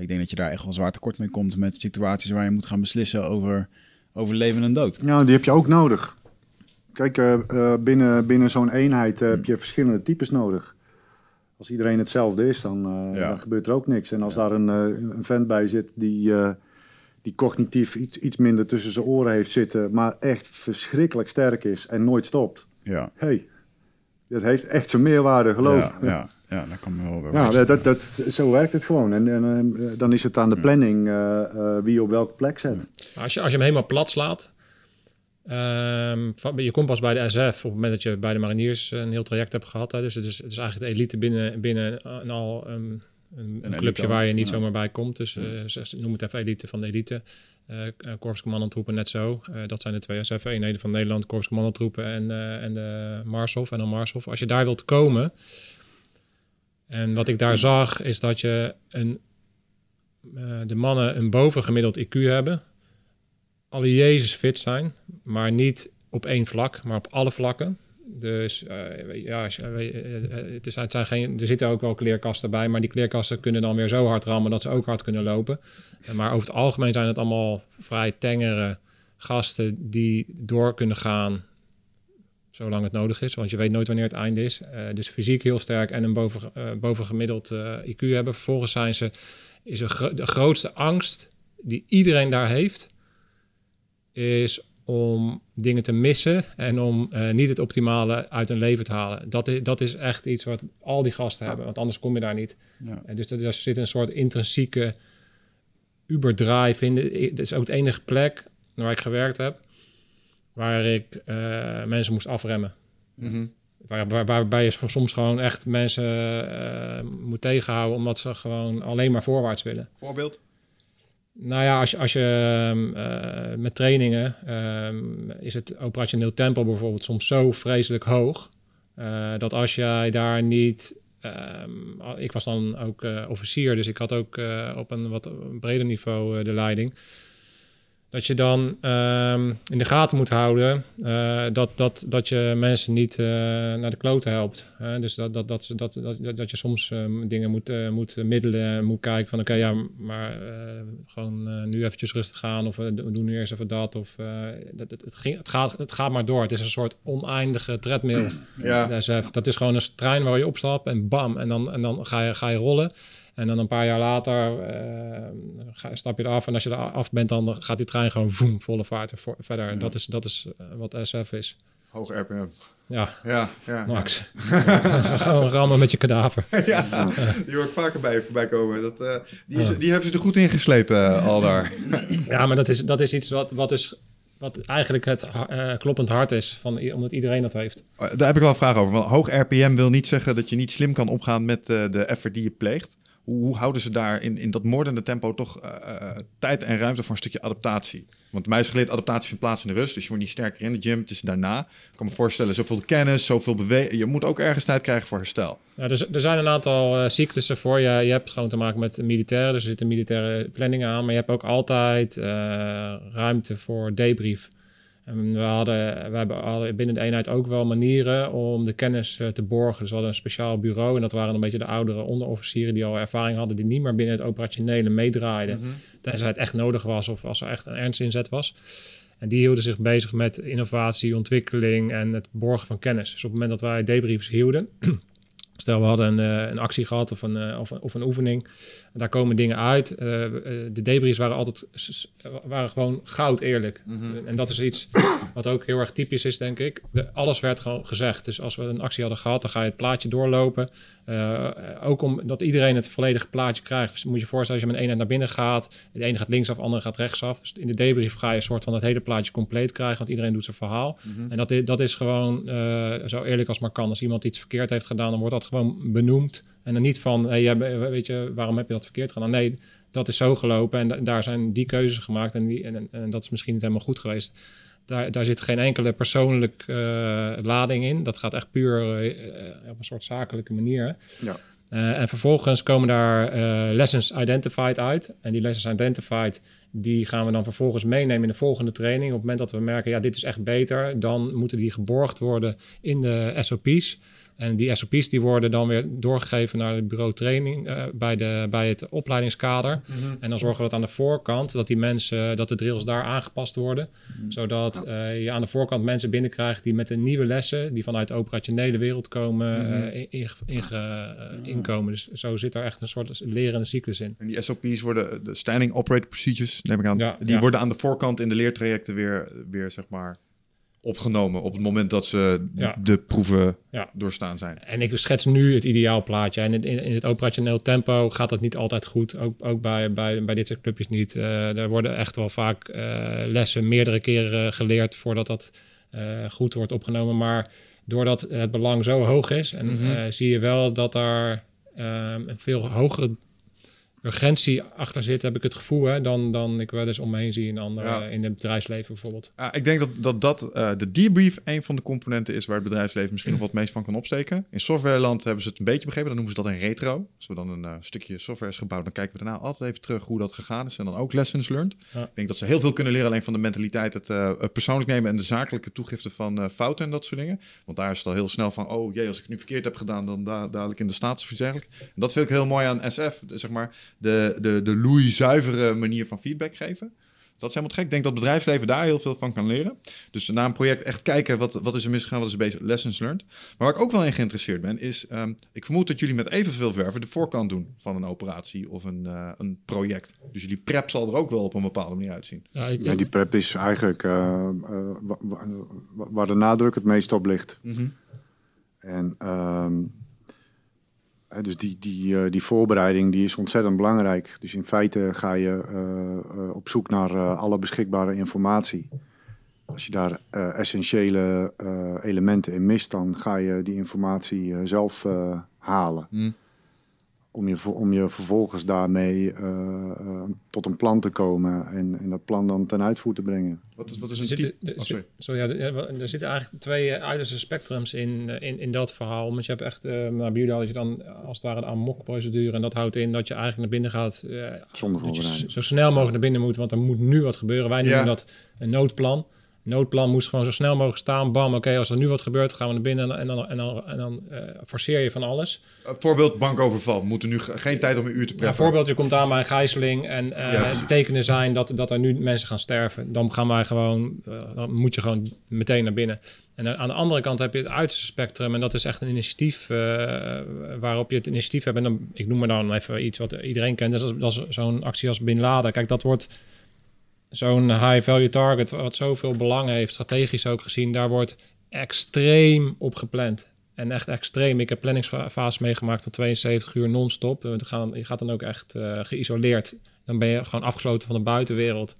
Ik denk dat je daar echt wel zwaar tekort mee komt met situaties waar je moet gaan beslissen over, over leven en dood. Ja, die heb je ook nodig. Kijk, binnen, binnen zo'n eenheid heb je verschillende types nodig. Als iedereen hetzelfde is, dan, eh, Ja. dan gebeurt er ook niks. En als daar een, eh, een vent bij zit die, eh, die cognitief iets, iets minder tussen zijn oren heeft zitten, maar echt verschrikkelijk sterk is en nooit stopt. Ja, hey, dat heeft echt zijn meerwaarde, geloof ja, ja, ja, dat kan me wel weer Ja, dat, dat, zo werkt het gewoon. En, en dan is het aan de planning eh, eh, wie je op welke plek zet. Als je, als je hem helemaal plat slaat. Ehm, van- je komt pas bij de SF op het moment dat je bij de mariniers een heel traject hebt gehad. Hè. Dus het is, het is eigenlijk de elite binnen, binnen een, al een, een, een elite clubje waar je niet ja. zomaar bij komt. Dus eh, zeg- noem het even elite van de elite. Eh korpscommandantroepen net zo. Eh, dat zijn de twee SF-eenheden van Nederland. Korpscommandantroepen en, eh, en de Marshof en dan Marshof. Als je daar wilt komen... En wat ik daar zag, is dat je een, eh, de mannen een bovengemiddeld IQ hebben. Alle Jezus fit zijn, maar niet op één vlak, maar op alle vlakken. Dus eh, ja, eh, eh, het, is, het zijn geen, er zitten ook wel kleerkasten bij, maar die kleerkasten kunnen dan weer zo hard rammen dat ze ook hard kunnen lopen. Maar over het algemeen zijn het allemaal vrij tengere gasten die door kunnen gaan zolang het nodig is, want je weet nooit wanneer het einde is. Dus fysiek heel sterk en een boven, bovengemiddeld IQ hebben. Vervolgens zijn ze, is de grootste angst die iedereen daar heeft, is om dingen te missen en om eh, niet het optimale uit hun leven te halen. Dat is, dat is echt iets wat al die gasten hebben, want anders kom je daar niet. Ja. En dus er, zit een soort intrinsieke uberdrive in. Het is ook de enige plek waar ik gewerkt heb, waar ik eh, mensen moest afremmen. Mhm. Waar, waar, waarbij je soms gewoon echt mensen eh, moet tegenhouden omdat ze gewoon alleen maar voorwaarts willen. Voorbeeld? Nou ja, als je, ehm, eh, met trainingen ehm, is het operationeel tempo bijvoorbeeld soms zo vreselijk hoog. eh, dat als jij daar niet. ehm, ik was dan ook eh, officier, dus ik had ook op een wat breder niveau de leiding. Dat je dan ehm, in de gaten moet houden eh, dat, dat, dat je mensen niet eh, naar de kloten helpt. Hè? Dus dat, dat, dat, dat, dat, dat je soms ehm, dingen moet, eh, moet middelen en moet kijken van oké, ja, maar gewoon nu eventjes rustig gaan of we doen nu eerst even dat. Of, dat, het, het, ging, het, gaat, het gaat maar door. Het is een soort oneindige treadmill. Ja. De SF. Dat is gewoon een trein waar je opstapt en bam, en dan, en dan ga, je, ga je rollen. En dan een paar jaar later ga, stap je eraf. En als je er af bent, dan gaat die trein gewoon voem, volle vaart verder. Dat is, dat is eh, wat SF is. Hoog RPM. Ja, Ja, ja. Max. [LAUGHS] gewoon rammen met je kadaver. [LAUGHS] ja, die hoor ik vaker bij je voorbij komen. Dat, eh, die, is, die hebben ze er goed ingesleten, eh, al daar. [LAUGHS] Ja, maar dat is, dat is iets wat, wat, dus, wat eigenlijk het eh, kloppend hart is, van, omdat iedereen dat heeft. Daar heb ik wel een vraag over. Want hoog RPM wil niet zeggen dat je niet slim kan omgaan met eh, de effort die je pleegt. Hoe, houden ze daar in, in dat moordende tempo toch eh, eh, tijd en ruimte voor een stukje adaptatie? Want mij is geleerd, adaptatie vindt plaats in de rust. Dus je wordt niet sterker in de gym. Het is daarna. Ik kan me voorstellen, zoveel kennis, zoveel bewegen. Je moet ook ergens tijd krijgen voor herstel. Ja, er, er zijn een aantal eh, cyclussen voor. Je, je hebt gewoon te maken met militairen, dus er zitten militaire planningen aan. Maar je hebt ook altijd ruimte voor debrief. En we hadden, we hadden binnen de eenheid ook wel manieren om de kennis eh, te borgen. Dus we hadden een speciaal bureau en dat waren een beetje de oudere onderofficieren die al ervaring hadden, die niet meer binnen het operationele meedraaiden. Tenzij het echt nodig was of als er echt een ernstinzet was. En die hielden zich bezig met innovatie, ontwikkeling en het borgen van kennis. Dus op het moment dat wij debriefs hielden, [CLEARS THROAT] Stel, we hadden een, eh, een actie gehad of een, eh, of, een, of een oefening. Daar komen dingen uit. Eh, eh, de debriefs waren altijd waren gewoon goud eerlijk. En dat is iets wat ook heel erg typisch is, denk ik. De, alles werd gewoon gezegd. Dus als we een actie hadden gehad, dan ga je het plaatje doorlopen. Eh, ook omdat iedereen het volledige plaatje krijgt. Dus moet je voorstellen, als je met een eenheid naar binnen gaat. De ene gaat linksaf, de andere gaat rechtsaf. Dus in de debrief ga je een soort van het hele plaatje compleet krijgen. Want iedereen doet zijn verhaal. En dat, dat is gewoon zo eerlijk als maar kan. Als iemand iets verkeerd heeft gedaan, dan wordt dat gewoon benoemd. En dan niet van, hey, weet je, waarom heb je dat verkeerd gedaan? Nee, dat is zo gelopen en da- daar zijn die keuzes gemaakt en, die, en, en, en dat is misschien niet helemaal goed geweest. Daar, daar zit geen enkele persoonlijke eh, lading in. Dat gaat echt puur eh, eh, op een soort zakelijke manier. Ja. En vervolgens komen daar lessons identified uit. En die lessons identified, die gaan we dan vervolgens meenemen in de volgende training. Op het moment dat we merken, ja, dit is echt beter, dan moeten die geborgd worden in de SOP's. En die SOP's die worden dan weer doorgegeven naar het bureau training eh, bij, de, bij het opleidingskader. En dan zorgen we dat aan de voorkant, dat die mensen, dat de drills daar aangepast worden. Zodat eh, je aan de voorkant mensen binnenkrijgt die met de nieuwe lessen, die vanuit de operationele wereld komen, eh, in, eh, inkomen. Dus zo zit er echt een soort lerende cyclus in. En die SOP's worden, de Standing Operator Procedures, neem ik aan, Ja, die ja. worden aan de voorkant in de leertrajecten weer, weer zeg maar, opgenomen op het moment dat ze Ja. de proeven Ja. doorstaan zijn. En ik schets nu het ideaalplaatje. En in, in, in het operationeel tempo gaat dat niet altijd goed. Ook, ook bij, bij, bij dit soort clubjes niet. Eh, er worden echt wel vaak eh, lessen meerdere keren geleerd voordat dat eh, goed wordt opgenomen. Maar doordat het belang zo hoog is, en, eh, zie je wel dat daar ehm, een veel hogere urgentie achter zit, heb ik het gevoel, hè, dan, dan ik wel eens om me heen zie in, andere, Ja. in het bedrijfsleven bijvoorbeeld. Ja, ik denk dat, dat, dat eh, de debrief een van de componenten is waar het bedrijfsleven misschien nog wat meest van kan opsteken. In softwareland hebben ze het een beetje begrepen. Dan noemen ze dat een retro. Als we dan een eh, stukje software is gebouwd, dan kijken we daarna altijd even terug hoe dat gegaan is. En dan ook lessons learned. Ja. Ik denk dat ze heel veel kunnen leren alleen van de mentaliteit, het eh, persoonlijk nemen en de zakelijke toegifte van eh, fouten en dat soort dingen. Want daar is het al heel snel van, oh jee, als ik het nu verkeerd heb gedaan, dan da dadelijk in de status of iets. En dat vind ik heel mooi aan SF, zeg maar, de, de, de loei-zuivere manier van feedback geven. Dat is helemaal gek. Ik denk dat het bedrijfsleven daar heel veel van kan leren. Dus na een project echt kijken wat, wat is er misgegaan, wat is er bezig, lessons learned. Maar waar ik ook wel in geïnteresseerd ben, is... ehm, ik vermoed dat jullie met evenveel verven de voorkant doen van een operatie of een, eh, een project. Dus jullie prep zal er ook wel op een bepaalde manier uitzien. Ja, ik, Ja, die prep is eigenlijk eh, eh, wa- wa- wa- waar de nadruk het meest op ligt. En ehm, dus die, die, eh, die voorbereiding die is ontzettend belangrijk. Dus in feite ga je eh, eh, op zoek naar alle beschikbare informatie. Als je daar essentiële elementen in mist, dan ga je die informatie zelf halen. Hmm. Om, je, om je vervolgens daarmee eh, eh, tot een plan te komen en, en dat plan dan ten uitvoer te brengen. Wat is, wat is Er een zitten, type... Oh, sorry. sorry, ja, er, er zitten eigenlijk twee eh, uiterste spectrums in, in, in dat verhaal. Want je hebt echt, eh nou, bij jullie je dan als het ware een amok-procedure. En dat houdt in dat je eigenlijk naar binnen gaat. Zonder voorbereiding. zo snel mogelijk naar binnen moet, want er moet nu wat gebeuren. Wij noemen Ja. dat een noodplan. Noodplan moest gewoon zo snel mogelijk staan. Bam, oké, als er nu wat gebeurt, gaan we naar binnen en dan, en dan, en dan eh, forceer je van alles. Uh, voorbeeld bankoverval. We moeten nu geen tijd om een uur te preppen. Bijvoorbeeld, je komt aan bij een gijzeling en uh, Ja. tekenen zijn dat, dat er nu mensen gaan sterven. Dan gaan wij gewoon, dan moet je gewoon meteen naar binnen. En aan de andere kant heb je het uiterste spectrum. En dat is echt een initiatief waarop je het initiatief hebt. En dan, ik noem maar dan even iets wat iedereen kent. Dat is, dat is zo'n actie als Bin Laden. Kijk, dat wordt zo'n high-value target... wat zoveel belang heeft, strategisch ook gezien... daar wordt extreem op gepland. En echt extreem. Ik heb planningsfase meegemaakt van 72 uur non-stop. Je gaat dan ook echt eh, geïsoleerd. Dan ben je gewoon afgesloten van de buitenwereld.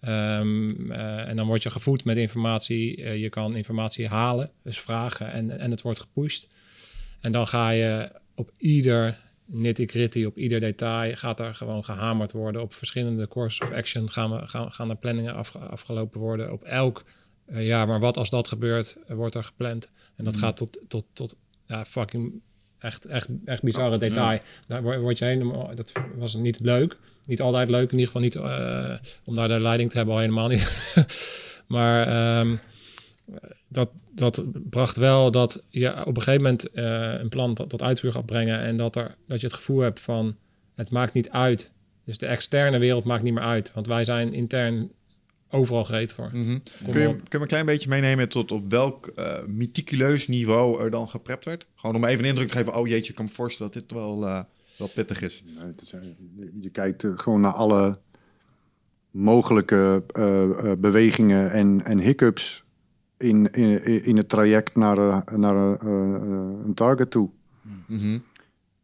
Ehm, eh, en dan word je gevoed met informatie. Eh, je kan informatie halen, dus vragen en, en het wordt gepusht. En dan ga je op ieder nitty-gritty, op ieder detail, gaat er gewoon gehamerd worden. Op verschillende courses of action gaan, we, gaan, gaan er planningen af, afgelopen worden. Op elk, eh, ja, maar wat als dat gebeurt, eh, wordt er gepland. En dat gaat tot, tot, tot ja, fucking echt, echt, echt bizarre detail. Daar word je helemaal, dat was niet leuk. Niet altijd leuk, in ieder geval niet eh, om daar de leiding te hebben, al helemaal niet. [LAUGHS] maar ehm, dat, dat bracht wel dat je op een gegeven moment eh, een plan tot, tot uitvoer gaat brengen en dat, er, dat je het gevoel hebt van het maakt niet uit. Dus de externe wereld maakt niet meer uit, want wij zijn intern overal gereed voor. Mhm. Kun je, kun je me een klein beetje meenemen tot op welk eh meticuleus niveau er dan geprept werd? Gewoon om even een indruk te geven, oh jeetje, ik kan me voorstellen dat dit wel, eh, wel pittig is. Je kijkt gewoon naar alle mogelijke eh, eh, bewegingen en, en hiccups in, in, in het traject naar, eh, naar eh, eh, een target toe. Mhm.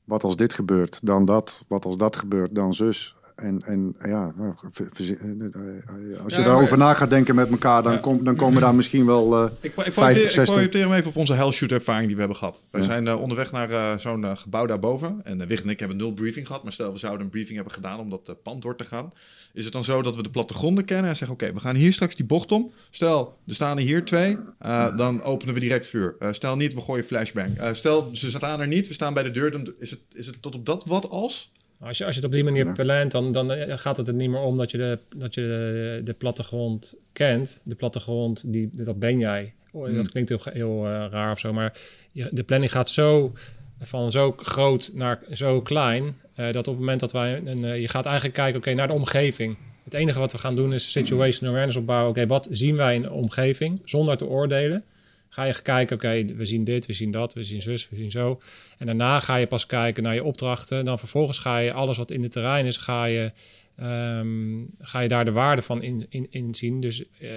Wat als dit gebeurt, dan dat. Wat als dat gebeurt, dan zus. En, en ja, nou, verzi- eh, eh, als je Ja, daarover na gaat denken met elkaar, dan, Ja. kom, dan komen daar misschien wel eh, Ik, ik, 50, projecteer, ik 60. projecteer hem even op onze hellshoot ervaring die we hebben gehad. Wij Ja. zijn eh, onderweg naar eh, zo'n eh, gebouw daarboven. En uh, Wig en ik hebben nul briefing gehad. Maar stel, we zouden een briefing hebben gedaan om dat eh, pand door te gaan. Is het dan zo dat we de plattegronden kennen en zeggen... oké, we gaan hier straks die bocht om. Stel, er staan er hier twee. eh, dan openen we direct vuur. Eh, stel niet, we gooien flashbang. Eh, stel, ze staan er niet, we staan bij de deur. Dan is het, is het tot op dat wat als? Als je, als je het op die manier plant, dan, dan eh, gaat het er niet meer om dat je de, dat je de, de plattegrond kent. De plattegrond, die, dat ben jij. Oh, Hmm. Dat klinkt heel, heel eh, raar of zo, maar je, de planning gaat zo van zo groot naar zo klein, eh, dat op het moment dat wij een, je gaat eigenlijk kijken, oké, naar de omgeving. Het enige wat we gaan doen is situation awareness opbouwen. Oké, wat zien wij in de omgeving zonder te oordelen? Ga je kijken, oké, we zien dit, we zien dat, we zien zus, we zien zo. En daarna ga je pas kijken naar je opdrachten. Dan vervolgens ga je alles wat in het terrein is, ga je, ehm, ga je daar de waarde van in, in, inzien. Dus eh,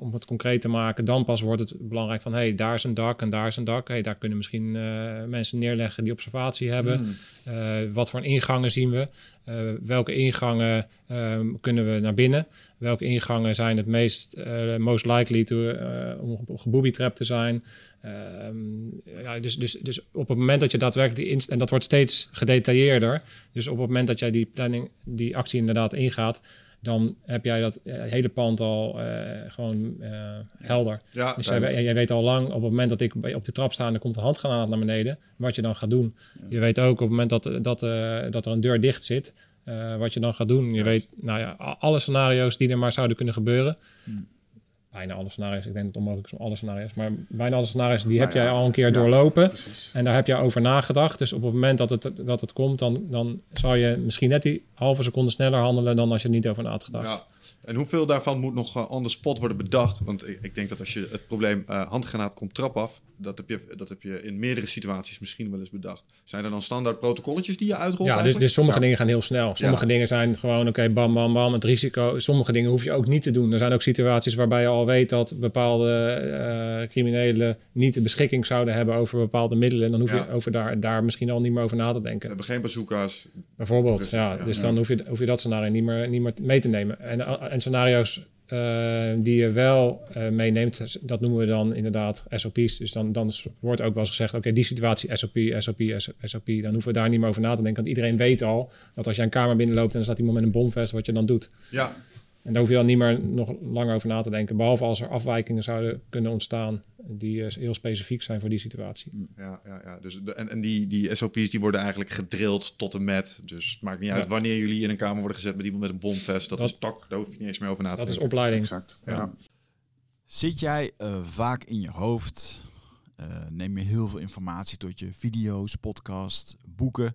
om het concreet te maken, dan pas wordt het belangrijk van... hé, hey, daar is een dak en daar is een dak. Hey, daar kunnen misschien eh, mensen neerleggen die observatie hebben. Eh, wat voor ingangen zien we? Eh, welke ingangen ehm, kunnen we naar binnen? Welke ingangen zijn het meest eh, most likely to, eh, om gebooby-trapped te zijn? Ehm, ja, dus, dus, dus op het moment dat je daadwerkelijk die en dat wordt steeds gedetailleerder. Dus op het moment dat jij die planning, die actie inderdaad ingaat, dan heb jij dat eh, hele pand al eh, gewoon eh, helder. Ja, Dus jij, jij weet al lang, op het moment dat ik op de trap sta en er komt een handgranaat naar beneden, wat je dan gaat doen. Je weet ook op het moment dat, dat, dat er een deur dicht zit, wat je dan gaat doen. Je weet, nou ja, alle scenario's die er maar zouden kunnen gebeuren. Bijna alle scenario's, ik denk dat het onmogelijk is om alle scenario's, maar bijna alle scenario's die heb jij al een keer doorlopen. En daar heb je over nagedacht. Dus op het moment dat het, dat het komt, dan, dan zal je misschien net die halve seconde sneller handelen dan als je er niet over na had gedacht. Ja. En hoeveel daarvan moet nog eh, on the spot worden bedacht? Want ik, ik denk dat als je het probleem eh, handgranaat komt trap af, dat heb, je, dat heb je in meerdere situaties misschien wel eens bedacht. Zijn er dan standaard protocolletjes die je uitrolt? Ja, dus, dus sommige dingen gaan heel snel. Sommige Ja. dingen zijn gewoon, oké, bam, bam, bam, het risico. Sommige dingen hoef je ook niet te doen. Er zijn ook situaties waarbij je al weet dat bepaalde eh, criminelen niet de beschikking zouden hebben over bepaalde middelen. Dan hoef Ja. je over daar, daar misschien al niet meer over na te We denken. hebben geen bazooka's. Bijvoorbeeld, ja. Dus dan hoef je, hoef je dat scenario niet meer, niet meer mee te nemen. En, en scenario's eh, die je wel eh, meeneemt, dat noemen we dan inderdaad SOP's. Dus dan, dan wordt ook wel eens gezegd, oké, die situatie SOP, SOP, SOP. Dan hoeven we daar niet meer over na te denken. Want iedereen weet al dat als je een kamer binnenloopt en er staat iemand met een bomvest, wat je dan doet. Ja, En daar hoef je dan niet meer nog langer over na te denken. Behalve als er afwijkingen zouden kunnen ontstaan die eh, heel specifiek zijn voor die situatie. ja, ja, ja. Dus de, en, en die, die SOP's die worden eigenlijk gedrild tot en met. Dus het maakt niet uit Ja. wanneer jullie in een kamer worden gezet met iemand met een bomvest. Dat, Dat- is tak, daar hoef je niet eens meer over na te Dat is denken. opleiding. Exact. Ja. Ja. Zit jij eh, vaak in je hoofd? Eh, neem je heel veel informatie tot je video's, podcast, boeken?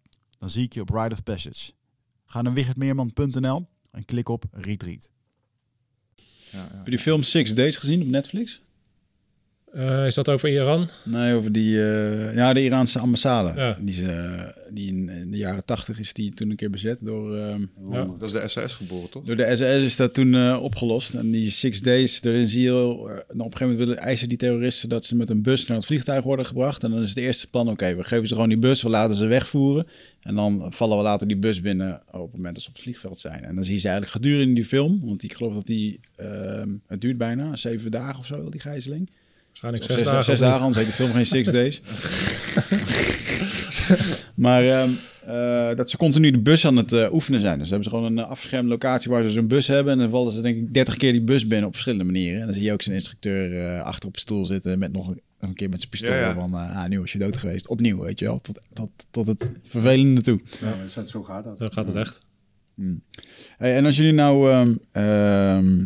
Dan zie ik je op Ride of Passage. Ga naar wichertmeerman.nl en klik op Retreat. Ja, ja. Heb je die film Six Days gezien op Netflix? Uh, is dat over Iran? Nee, over die, uh, ja, de Iraanse ambassade. Ja. Die, uh, die in, in, de jaren tachtig is die toen een keer bezet door... Ja. Dat is de SAS geboren, toch? Door de SAS is dat toen opgelost. En die Six Days, daarin zie je... op een gegeven moment willen eisen die terroristen dat ze met een bus naar het vliegtuig worden gebracht. En dan is het eerste plan, oké, we geven ze gewoon die bus, we laten ze wegvoeren. En dan vallen we later die bus binnen op het moment dat ze op het vliegveld zijn. En dan zie je ze eigenlijk gedurende die film, want ik geloof dat die, het duurt bijna zeven dagen of zo, die gijzeling. Waarschijnlijk Zes, zes, dagen. zes dagen, anders heet de film geen Six [LAUGHS] Days. maar ehm, eh, dat ze continu de bus aan het eh, oefenen zijn. Dus hebben ze gewoon een uh, afgeschermde locatie waar ze zo'n bus hebben. En dan vallen ze denk ik 30 keer die bus binnen op verschillende manieren. En dan zie je ook zijn instructeur eh, achter op de stoel zitten met nog een, een keer met zijn pistool. Ja, ja. Van, ah, nu was je dood geweest. Opnieuw, weet je wel. Tot, tot, tot het vervelende toe. Ja, zo gaat dat. Dan gaat het echt. Hey, en als jullie nou... ehm ehm,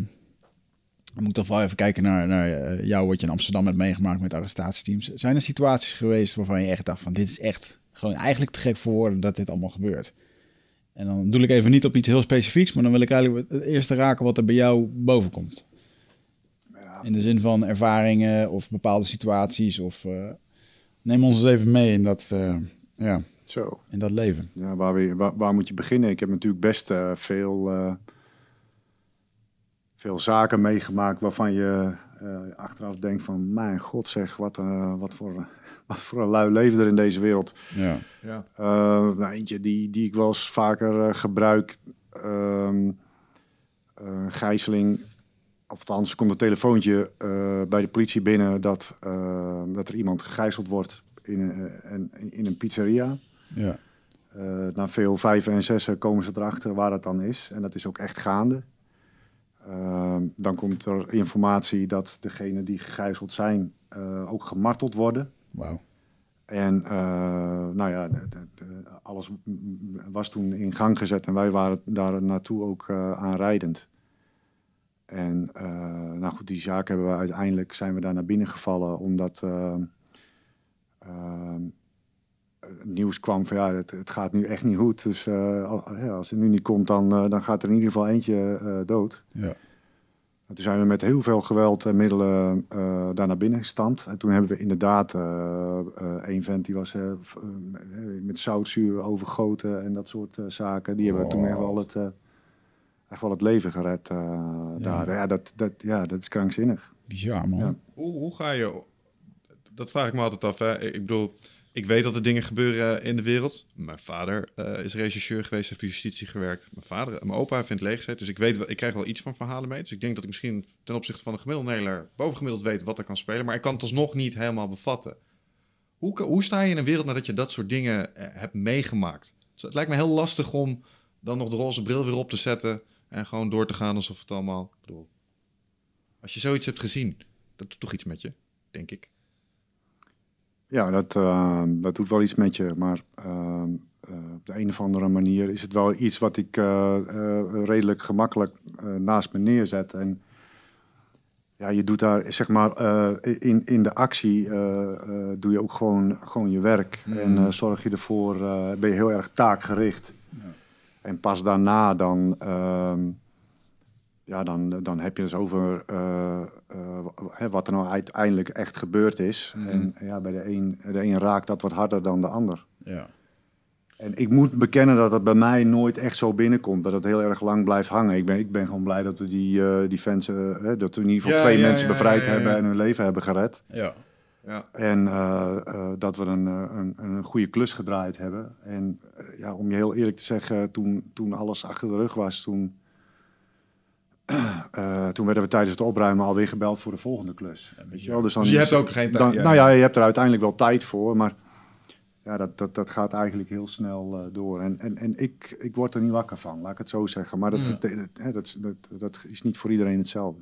we moeten toch wel even kijken naar, naar eh, jou, wat je in Amsterdam hebt meegemaakt met arrestatieteams. Zijn er situaties geweest waarvan je echt dacht van dit is echt gewoon eigenlijk te gek voor woorden dat dit allemaal gebeurt? En dan doe ik even niet op iets heel specifieks, maar dan wil ik eigenlijk het eerste raken wat er bij jou boven komt. In de zin van ervaringen of bepaalde situaties. Of, eh, neem ons eens even mee in dat, eh, ja, Zo. in dat leven. Ja, waar, we, waar, waar moet je beginnen? Ik heb natuurlijk best veel, veel zaken meegemaakt waarvan je eh, achteraf denkt van... Mijn god zeg, wat, eh, wat, voor, [LAUGHS] wat voor een lui leven er in deze wereld. Ja. Ja. Eh, nou, eentje die, die ik wel eens vaker gebruik. ehm, eh, gijzeling. Of althans, er komt een telefoontje eh, bij de politie binnen dat, eh, dat er iemand gegijzeld wordt in, een- en in een pizzeria. Ja. Eh, na veel vijven en zessen komen ze erachter waar dat dan is. En dat is ook echt gaande. Ehm, dan komt er informatie dat degenen die gegijzeld zijn eh, ook gemarteld worden. Wauw. En eh, nou ja, de- de- de- alles was toen in gang gezet en wij waren daar naartoe ook eh aanrijdend. En nou goed, die zaak hebben we uiteindelijk zijn we daar naar binnen gevallen omdat eh, eh, het nieuws kwam van ja, het, het gaat nu echt niet goed. Dus eh, al- ja, als het nu niet komt, dan, eh, dan gaat er in ieder geval eentje eh, dood. Ja. En Toen zijn we met heel veel geweld en middelen eh, daar naar binnen gestampt. En toen hebben we inderdaad eh eh, een vent die was eh, eh, met zoutzuur overgoten en dat soort eh, zaken. Die hebben we toen echt wel het, eh, echt wel het leven gered eh, daar. Ja dat, dat, ja, dat is krankzinnig. Bizar, man. Ja. Hoe, hoe ga je... Dat vraag ik me altijd af. Hè? Ik bedoel, ik weet dat er dingen gebeuren in de wereld. Mijn vader eh, is rechercheur geweest, heeft voor justitie gewerkt. Mijn vader, mijn opa vindt leegzet. Dus ik, weet, ik krijg wel iets van verhalen mee. Dus ik denk dat ik misschien ten opzichte van een gemiddelde Nederlander bovengemiddeld weet wat er kan spelen. Maar ik kan het alsnog niet helemaal bevatten. Hoe, hoe sta je in een wereld nadat je dat soort dingen eh, hebt meegemaakt? Dus het lijkt me heel lastig om dan nog de roze bril weer op te zetten en gewoon door te gaan alsof het allemaal. Ik bedoel, als je zoiets hebt gezien, dat doet toch iets met je, denk ik. Ja, dat, eh, dat doet wel iets met je. Maar ehm, eh, op de een of andere manier is het wel iets wat ik eh, eh, redelijk gemakkelijk eh, naast me neerzet. En ja, je doet daar, zeg maar, eh, in, in de actie eh, eh, doe je ook gewoon, gewoon je werk. En eh, zorg je ervoor, eh, ben je heel erg taakgericht. En pas daarna dan, ehm, ja, dan, dan heb je het dus over eh, eh, wat er nou uiteindelijk echt gebeurd is. En ja, bij de een, de een raakt dat wat harder dan de ander. Ja. En ik moet bekennen dat het bij mij nooit echt zo binnenkomt. Dat het heel erg lang blijft hangen. Ik ben, ik ben gewoon blij dat we die, eh, die fans, hè, dat we in ieder geval Ja, twee ja, mensen ja, bevrijd ja, ja, hebben en hun leven hebben gered. Ja. Ja. En eh, eh, dat we een, een, een goede klus gedraaid hebben. En ja, om je heel eerlijk te zeggen, toen, toen alles achter de rug was, toen, eh, toen werden we tijdens het opruimen alweer gebeld voor de volgende klus. Weet je wel? Dus, dan Dus je hebt ook geen tijd, ja. Nou ja, je hebt er uiteindelijk wel tijd voor, maar ja, dat, dat, dat gaat eigenlijk heel snel eh, door. En, en, en ik, ik word er niet wakker van, laat ik het zo zeggen. Maar dat, dat, dat, hè, dat, dat, dat is niet voor iedereen hetzelfde.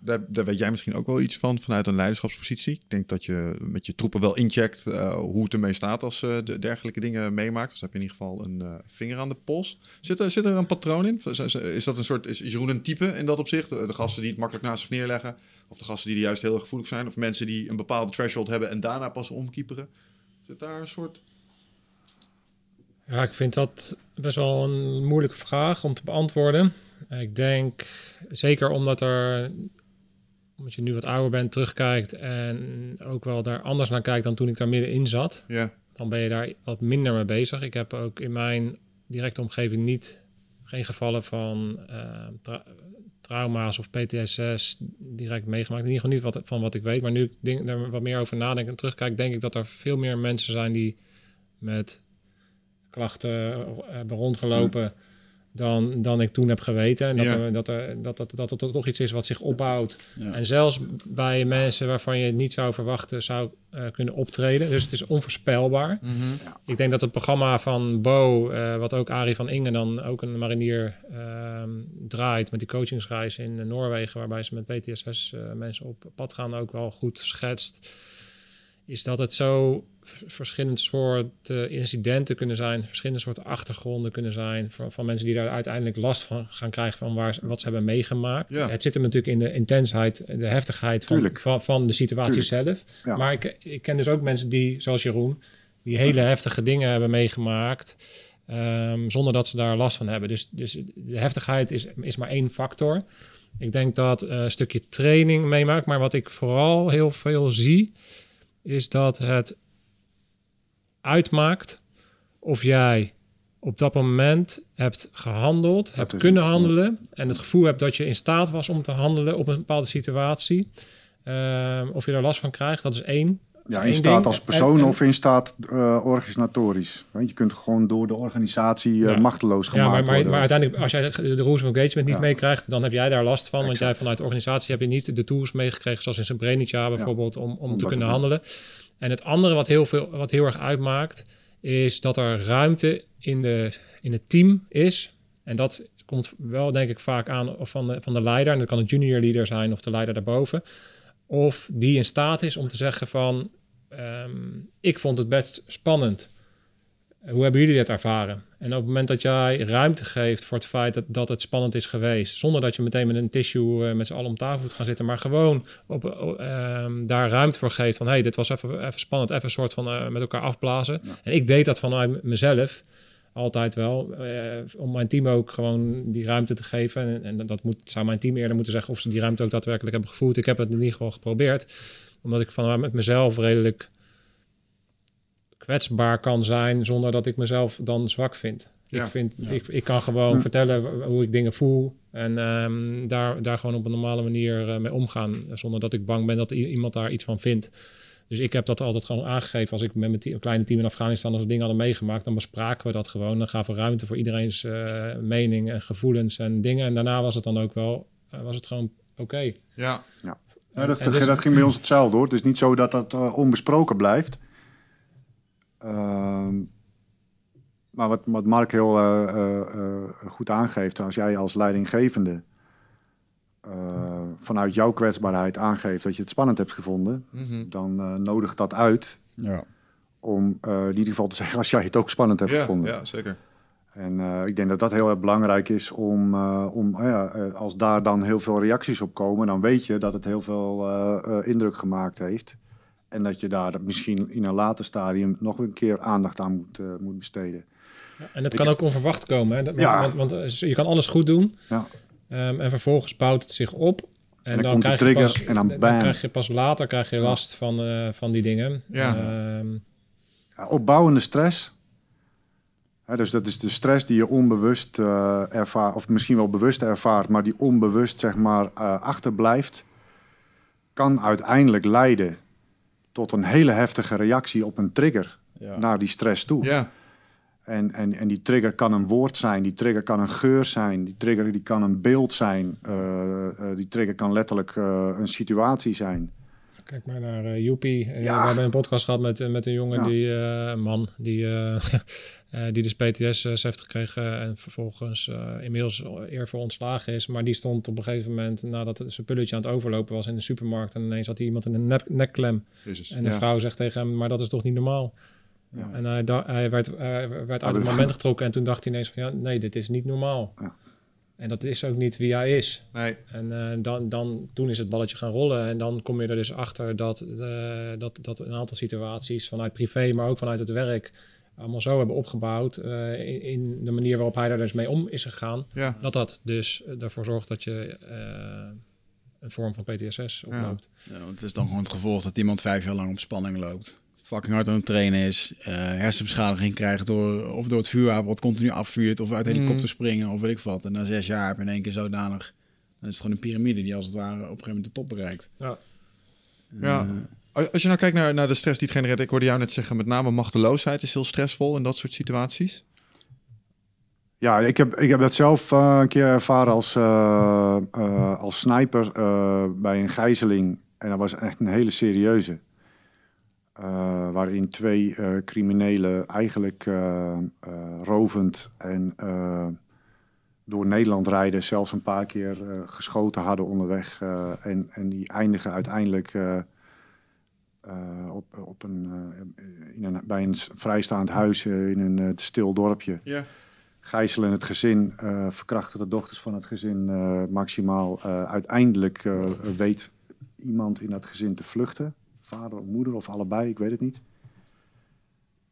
Daar, daar weet jij misschien ook wel iets van vanuit een leiderschapspositie. Ik denk dat je met je troepen wel incheckt eh, hoe het ermee staat als je de dergelijke dingen meemaakt. Dus heb je in ieder geval een eh, vinger aan de pols. Zit er, zit er een patroon in? Is- Is dat een soort, is Jeroen een type in dat opzicht? De gasten die het makkelijk naast zich neerleggen? Of de gasten die er juist heel erg gevoelig zijn? Of mensen die een bepaalde threshold hebben en daarna pas omkieperen? Zit daar een soort... Ja, ik vind dat best wel een moeilijke vraag om te beantwoorden. Ik denk, zeker omdat er, omdat je nu wat ouder bent, terugkijkt en ook wel daar anders naar kijkt dan toen ik daar middenin zat, Ja, dan ben je daar wat minder mee bezig. Ik heb ook in mijn directe omgeving niet, geen gevallen van eh, trauma's of PTSS direct meegemaakt. In ieder geval niet wat, van wat ik weet. Maar nu ik denk, er wat meer over nadenk en terugkijk, denk ik dat er veel meer mensen zijn die met klachten eh, hebben rondgelopen dan, dan ik toen heb geweten. En dat, Ja. er, dat, er, dat, dat, dat het toch iets is wat zich opbouwt. Ja. En zelfs bij mensen waarvan je het niet zou verwachten, zou eh, kunnen optreden. Dus het is onvoorspelbaar. Ik denk dat het programma van Bo, eh, wat ook Arie van Ingen dan ook een marinier ehm, draait met die coachingsreis in Noorwegen, waarbij ze met PTSS eh, mensen op pad gaan, ook wel goed schetst. Is dat het zo verschillende soorten incidenten kunnen zijn, verschillende soorten achtergronden kunnen zijn van, van mensen die daar uiteindelijk last van gaan krijgen van waar, wat ze hebben meegemaakt. Ja. Het zit hem natuurlijk in de intensheid, de heftigheid van, van, van de situatie zelf. Ja. Maar ik, ik ken dus ook mensen die, zoals Jeroen, die hele heftige dingen hebben meegemaakt. ehm, zonder dat ze daar last van hebben. Dus, dus de heftigheid is, is maar één factor. Ik denk dat eh, een stukje training meemaakt. Maar wat ik vooral heel veel zie, is dat het uitmaakt of jij op dat moment hebt gehandeld, hebt kunnen handelen en het gevoel hebt dat je in staat was om te handelen op een bepaalde situatie. Ehm, of je er last van krijgt, dat is één. Ja, in staat ding. als persoon En- of in staat eh, organisatorisch. Want je kunt gewoon door de organisatie eh, Ja. machteloos gemaakt Ja, maar, maar, worden. maar Of- uiteindelijk, als jij de rules of engagement niet Ja. meekrijgt, dan heb jij daar last van. Want jij vanuit de organisatie heb je niet de tools meegekregen, zoals in Srebrenica bijvoorbeeld, om, om te kunnen handelen. En het andere wat heel, veel, wat heel erg uitmaakt, is dat er ruimte in, de, in het team is. En dat komt wel, denk ik, vaak aan van de, van de leider. En dat kan een junior leader zijn of de leider daarboven. Of die in staat is om te zeggen van... ehm, ik vond het best spannend. Hoe hebben jullie dit ervaren? En op het moment dat jij ruimte geeft voor het feit dat, dat het spannend is geweest, zonder dat je meteen met een tissue eh, met z'n allen om tafel moet gaan zitten, maar gewoon op, o- ehm, daar ruimte voor geeft van hey, dit was even, even spannend, even een soort van eh, met elkaar afblazen. En ik deed dat vanuit mezelf altijd wel, eh, om mijn team ook gewoon die ruimte te geven. En, en dat moet, zou mijn team eerder moeten zeggen of ze die ruimte ook daadwerkelijk hebben gevoeld. Ik heb het in ieder geval geprobeerd, omdat ik vanuit met mezelf redelijk kwetsbaar kan zijn zonder dat ik mezelf dan zwak vind. Ja. Ik, vind ik, ik kan gewoon vertellen hoe ik dingen voel en ehm, daar, daar gewoon op een normale manier eh, mee omgaan, zonder dat ik bang ben dat iemand daar iets van vindt. Dus ik heb dat altijd gewoon aangegeven. Als ik met mijn team- kleine team in Afghanistan als we dingen hadden meegemaakt, dan bespraken we dat gewoon. Dan gaven we ruimte voor iedereen's eh, mening en gevoelens en dingen. En daarna was het dan ook wel, eh, was het gewoon oké. ja. Ja, En- dat, dus- dat ging bij ons hetzelfde hoor. Het is niet zo dat dat onbesproken blijft. Ehm, maar wat, wat Mark heel eh, eh, eh, goed aangeeft, als jij als leidinggevende eh, vanuit jouw kwetsbaarheid aangeeft dat je het spannend hebt gevonden, Mhm. dan eh nodigt dat uit Ja. om eh, in ieder geval te [LAUGHS] zeggen als jij het ook spannend hebt Ja, gevonden. ja, zeker. En eh, ik denk dat dat heel erg belangrijk is om, eh, om ja, als daar dan heel veel reacties op komen, dan weet je dat het heel veel eh, eh, indruk gemaakt heeft. En dat je daar misschien in een later stadium nog een keer aandacht aan moet, eh, moet besteden. En het kan ook onverwacht komen. Hè? Dat- Ja. Want, want, eh, je kan alles goed doen. Ja. ehm, en vervolgens bouwt het zich op. En, dan krijg je trigger pas, en dan bam. krijg je pas later krijg je last van, eh, van die dingen. Ja. Ehm, Ja, opbouwende stress. Hè, dus dat is de stress die je onbewust eh ervaart, of misschien wel bewust ervaart, maar die onbewust zeg maar eh, achterblijft, kan uiteindelijk leiden tot een hele heftige reactie op een trigger Ja. naar die stress toe. Ja, En, en, en die trigger kan een woord zijn, die trigger kan een geur zijn, die trigger die kan een beeld zijn, eh, eh, die trigger kan letterlijk eh, een situatie zijn. Kijk maar naar eh Joepie. Eh, Ja. We hebben een podcast gehad met, eh, met een jongen, Ja. die, een man, die, [LAUGHS] die dus PTS heeft gekregen en vervolgens inmiddels eervol ontslagen is. Maar die stond op een gegeven moment, nadat het zijn pulletje aan het overlopen was in de supermarkt, en ineens had hij iemand in een nek, nekklem. Jezus. En de ja. vrouw zegt tegen hem, maar dat is toch niet normaal? Ja. En hij, hij werd, hij werd uit het moment getrokken en toen dacht hij ineens van, ja, nee, dit is niet normaal. Ja. En dat is ook niet wie hij is. Nee, En eh, dan, dan, toen is het balletje gaan rollen. En dan kom je er dus achter dat, eh, dat, dat een aantal situaties vanuit privé, maar ook vanuit het werk, allemaal zo hebben opgebouwd. eh, in, in de manier waarop hij daar dus mee om is gegaan. ja. Dat dat dus ervoor zorgt dat je eh, een vorm van PTSS oploopt. Ja, want het is dan gewoon het gevolg dat iemand vijf jaar lang op spanning loopt. Fucking hard aan het trainen is. eh, hersenbeschadiging krijgt door, of door het vuurwapen wat continu afvuurt. Of uit helikopter springen of weet ik wat. En na zes jaar heb je in één keer zodanig... Dan is het gewoon een piramide die als het ware op een gegeven moment de top bereikt. Ja. Ja. Als als je nou kijkt naar, naar de stress die het genereert, ik hoorde jou net zeggen, met name machteloosheid is heel stressvol in dat soort situaties. Ja, ik heb, ik heb dat zelf eh, een keer ervaren als, eh, eh, als sniper eh, bij een gijzeling. En dat was echt een hele serieuze. Eh, waarin twee eh, criminelen eigenlijk eh, rovend en door Nederland rijden, zelfs een paar keer geschoten hadden onderweg. en, en die eindigen uiteindelijk op, op een, in een, bij een vrijstaand huis in een stil dorpje Ja. gijzelen het gezin, verkrachten de dochters van het gezin maximaal. Uiteindelijk weet iemand in dat gezin te vluchten. Vader of moeder of allebei, ik weet het niet.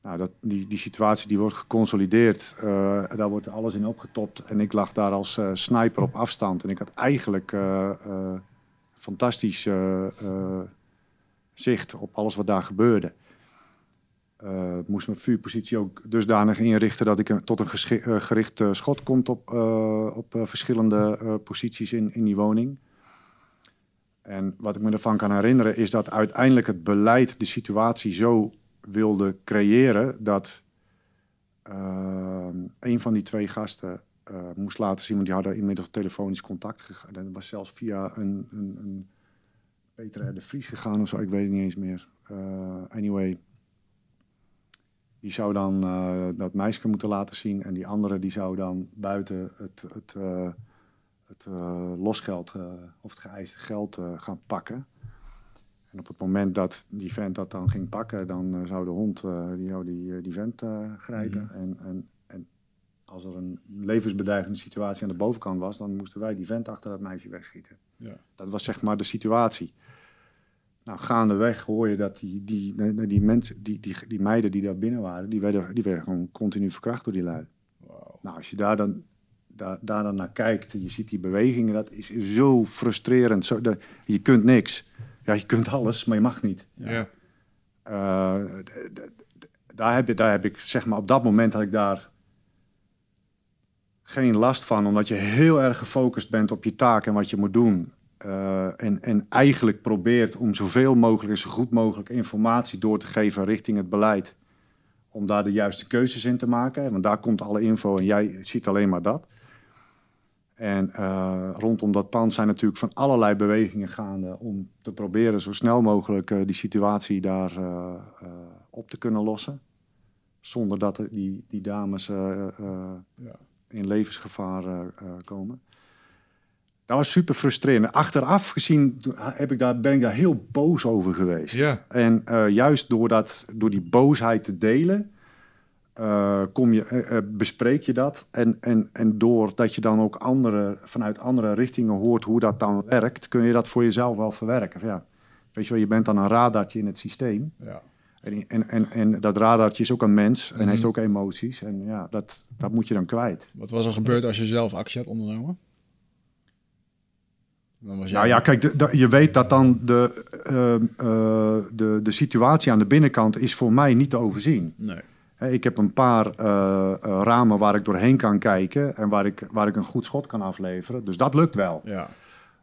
Nou, dat, die, die situatie die wordt geconsolideerd. eh, daar wordt alles in opgetopt. En ik lag daar als eh, sniper op afstand. En ik had eigenlijk eh, fantastisch zicht op alles wat daar gebeurde. Eh, moest mijn vuurpositie ook dusdanig inrichten dat ik tot een gericht schot komt op, op verschillende posities in, in die woning. En wat ik me ervan kan herinneren is dat uiteindelijk het beleid de situatie zo wilde creëren dat eh, een van die twee gasten eh, moest laten zien, want die hadden inmiddels telefonisch contact gegaan. Dat was zelfs via een, een, een Peter de Vries gegaan of zo, ik weet het niet eens meer. Eh, anyway, die zou dan dat meisje moeten laten zien. En die andere die zou dan buiten het, het, het eh, losgeld eh, of het geëiste geld eh, gaan pakken. En op het moment dat die vent dat dan ging pakken, dan zou de hond die, zou die, die vent grijpen. en, en, en als er een levensbedreigende situatie aan de bovenkant was, dan moesten wij die vent achter dat meisje wegschieten. Ja. Dat was zeg maar de situatie. Nou, gaandeweg hoor je dat die, die, die, mensen, die, die, die meiden die daar binnen waren, die werden, die werden gewoon continu verkracht door die lui. Nou, als je daar dan, daar, daar dan naar kijkt, je ziet die bewegingen, dat is zo frustrerend. Zo, dat, je kunt niks. Ja, je kunt alles, maar je mag niet. Ja. Eh, daar, heb je, daar heb ik, zeg maar, op dat moment had ik daar geen last van, omdat je heel erg gefocust bent op je taak en wat je moet doen. Eh, en, en eigenlijk probeert om zoveel mogelijk en zo goed mogelijk informatie door te geven richting het beleid. Om daar de juiste keuzes in te maken. Want daar komt alle info en jij ziet alleen maar dat. En eh, rondom dat pand zijn natuurlijk van allerlei bewegingen gaande om te proberen zo snel mogelijk eh, die situatie daar eh, op te kunnen lossen. Zonder dat die, die dames eh, in levensgevaar komen. Dat was super frustrerend. Achteraf gezien heb ik daar, ben ik daar heel boos over geweest. Ja. En juist door, dat, door die boosheid te delen, eh, kom je, eh, eh, bespreek je dat. En, en, en doordat je dan ook andere, vanuit andere richtingen hoort hoe dat dan werkt, kun je dat voor jezelf wel verwerken. Ja, weet je wel, je bent dan een radartje in het systeem. Ja. En, en, en, en dat radartje is ook een mens en heeft ook emoties. En ja, dat, dat moet je dan kwijt. Wat was er gebeurd als je zelf actie had ondernomen? Dan was jij... Nou ja, kijk, de- de- je weet dat dan de, de, de situatie aan de binnenkant is voor mij niet te overzien. Nee. Hè, Ik heb een paar eh, eh, ramen waar ik doorheen kan kijken en waar ik, waar ik een goed schot kan afleveren. Dus dat lukt wel. Ja.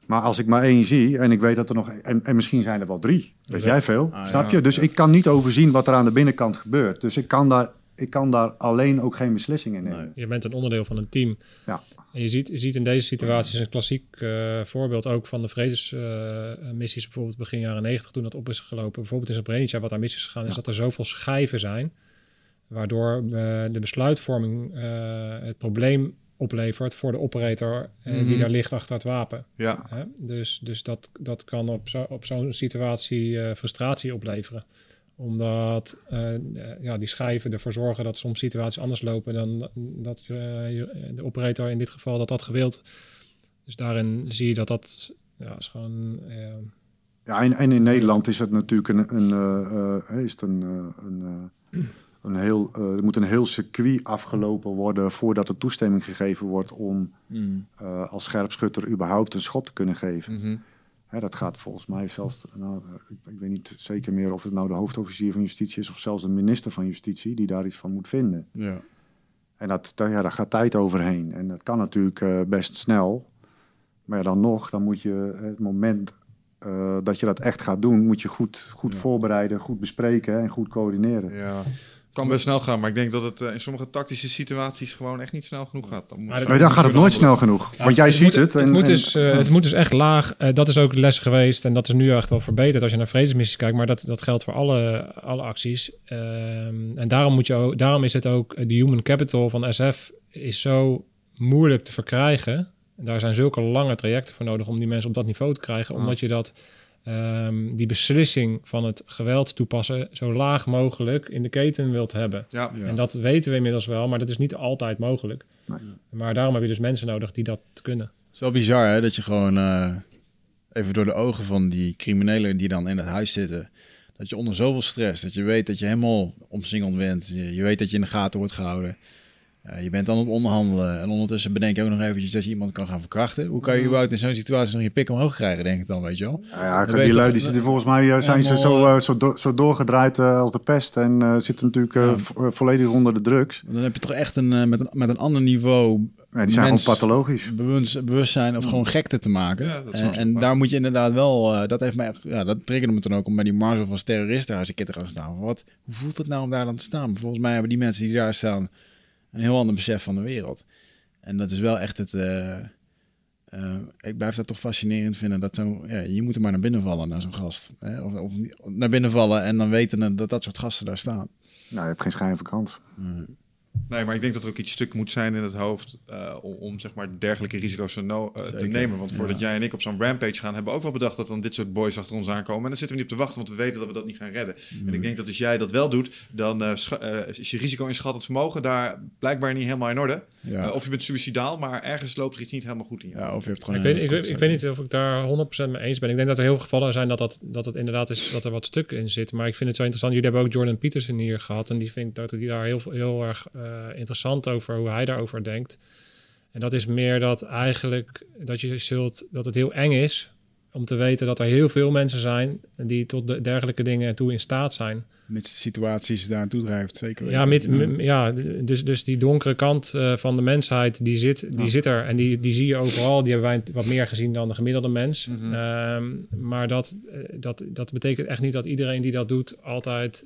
Maar als ik maar één zie en ik weet dat er nog... En, en misschien zijn er wel drie, weet jij veel, Ah, snap ja, je? Dus ik kan niet overzien wat er aan de binnenkant gebeurt. Dus ik kan daar, ik kan daar alleen ook geen beslissing in nemen. Nee. Je bent een onderdeel van een team. Ja. En je ziet, je ziet in deze situaties een klassiek eh, voorbeeld ook van de vredesmissies, bijvoorbeeld begin jaren 90 toen dat op is gelopen. Bijvoorbeeld in Srebrenica, wat daar mis is gegaan, is dat er zoveel schijven zijn, waardoor eh, de besluitvorming eh, het probleem oplevert voor de operator eh, die Mhm. daar ligt achter het wapen. Ja, Hè? Dus, dus dat, dat kan op, zo, op zo'n situatie frustratie opleveren. Omdat ja, die schijven ervoor zorgen dat soms situaties anders lopen dan dat de operator in dit geval dat had gewild. Dus daarin zie je dat dat ja, is gewoon. Ja, en, en in Nederland is het natuurlijk een, een, is het een, een, [CLEARS THROAT] een heel, eh, er moet een heel circuit afgelopen worden voordat er toestemming gegeven wordt om Mm. eh, als scherpschutter überhaupt een schot te kunnen geven. Mhm. Hè, dat gaat volgens mij zelfs, nou, eh, ik, ik weet niet zeker meer of het nou de hoofdofficier van justitie is of zelfs de minister van justitie die daar iets van moet vinden. Ja. En dat, daar- ja, daar gaat tijd overheen. En dat kan natuurlijk best snel. Maar ja, dan nog, dan moet je het moment dat je dat echt gaat doen, moet je goed, goed voorbereiden, goed bespreken en goed coördineren. ja. Kan best snel gaan, maar ik denk dat het eh, in sommige tactische situaties gewoon echt niet snel genoeg gaat. Dan, moet Maar dan gaat het nooit snel genoeg. Want jij ziet moet, het. Het, en- moet en- dus, eh, het moet dus echt laag. Eh, dat is ook de les geweest. En dat is nu echt wel verbeterd als je naar vredesmissies kijkt. Maar dat, dat geldt voor alle, alle acties. Ehm, en daarom, moet je ook, daarom is het ook... De human capital van SF is zo moeilijk te verkrijgen. En daar zijn zulke lange trajecten voor nodig... om die mensen op dat niveau te krijgen. Omdat je dat... ehm, die beslissing van het geweld toepassen... zo laag mogelijk in de keten wilt hebben. Ja, Ja. En dat weten we inmiddels wel, maar dat is niet altijd mogelijk. Nee. Maar daarom heb je dus mensen nodig die dat kunnen. Het is wel bizar hè, dat je gewoon eh, even door de ogen van die criminelen die dan in het huis zitten, dat je onder zoveel stress, dat je weet dat je helemaal omsingeld bent, je, je weet dat je in de gaten wordt gehouden. Eh, je bent dan op onderhandelen en ondertussen bedenk je ook nog eventjes dat je iemand kan gaan verkrachten. Hoe kan je überhaupt in zo'n situatie nog je pik omhoog krijgen, denk ik dan, weet je wel? Nou ja, die je lui die zitten volgens mij eh, zijn ze zo, Helemaal, eh, zo, do- zo doorgedraaid eh, als de pest en eh, zitten natuurlijk eh, Ja. vo- eh, volledig onder de drugs. Dan heb je toch echt een, eh, met, een, met een ander niveau Nee, die zijn Mens- gewoon pathologisch. bewust, bewustzijn of gewoon gekte te maken. Ja, dat en ik daar moet je inderdaad wel, eh, dat heeft mij, ja, dat triggerde me dan ook om bij die Marvel als terrorist daar eens een keer te gaan staan. Wat, hoe voelt het nou om daar dan te staan? Volgens mij hebben die mensen die daar staan een heel ander besef van de wereld. En dat is wel echt het, eh, eh, ik blijf dat toch fascinerend vinden. Dat zo, ja, je moet er maar naar binnen vallen naar zo'n gast. Hè? Of, of naar binnen vallen en dan weten dat dat soort gasten daar staan. Nou, je hebt geen schijn van kans. Nee, maar ik denk dat er ook iets stuk moet zijn in het hoofd eh, om, om zeg maar dergelijke risico's te, no- eh, te nemen. Want voordat ja. jij en ik op zo'n rampage gaan, hebben we ook wel bedacht dat dan dit soort boys achter ons aankomen. En dan zitten we niet op te wachten, want we weten dat we dat niet gaan redden. En ik denk dat als jij dat wel doet, dan eh, is je risico inschattend vermogen daar blijkbaar niet helemaal in orde. Ja. Eh, of je bent suicidaal, maar ergens loopt er iets niet helemaal goed in je. Ja, of je hebt gewoon Ik weet, ik, weet, ik weet niet of ik daar 100% mee eens ben. Ik denk dat er heel veel gevallen zijn dat, dat, dat het inderdaad is dat er wat stukken in zit. Maar ik vind het zo interessant. Jullie hebben ook Jordan Peterson hier gehad. En die vindt dat hij daar heel, heel erg interessant over hoe hij daarover denkt. En dat is meer dat eigenlijk dat je zult dat het heel eng is om te weten dat er heel veel mensen zijn die tot de dergelijke dingen toe in staat zijn. De situaties daar naartoe drijft, zeker Ja, met, ja dus, dus die donkere kant eh, van de mensheid, die zit, die zit er. En die, die zie je overal. Die hebben wij wat meer gezien dan de gemiddelde mens. Ehm, maar dat, eh, dat, dat betekent echt niet dat iedereen die dat doet altijd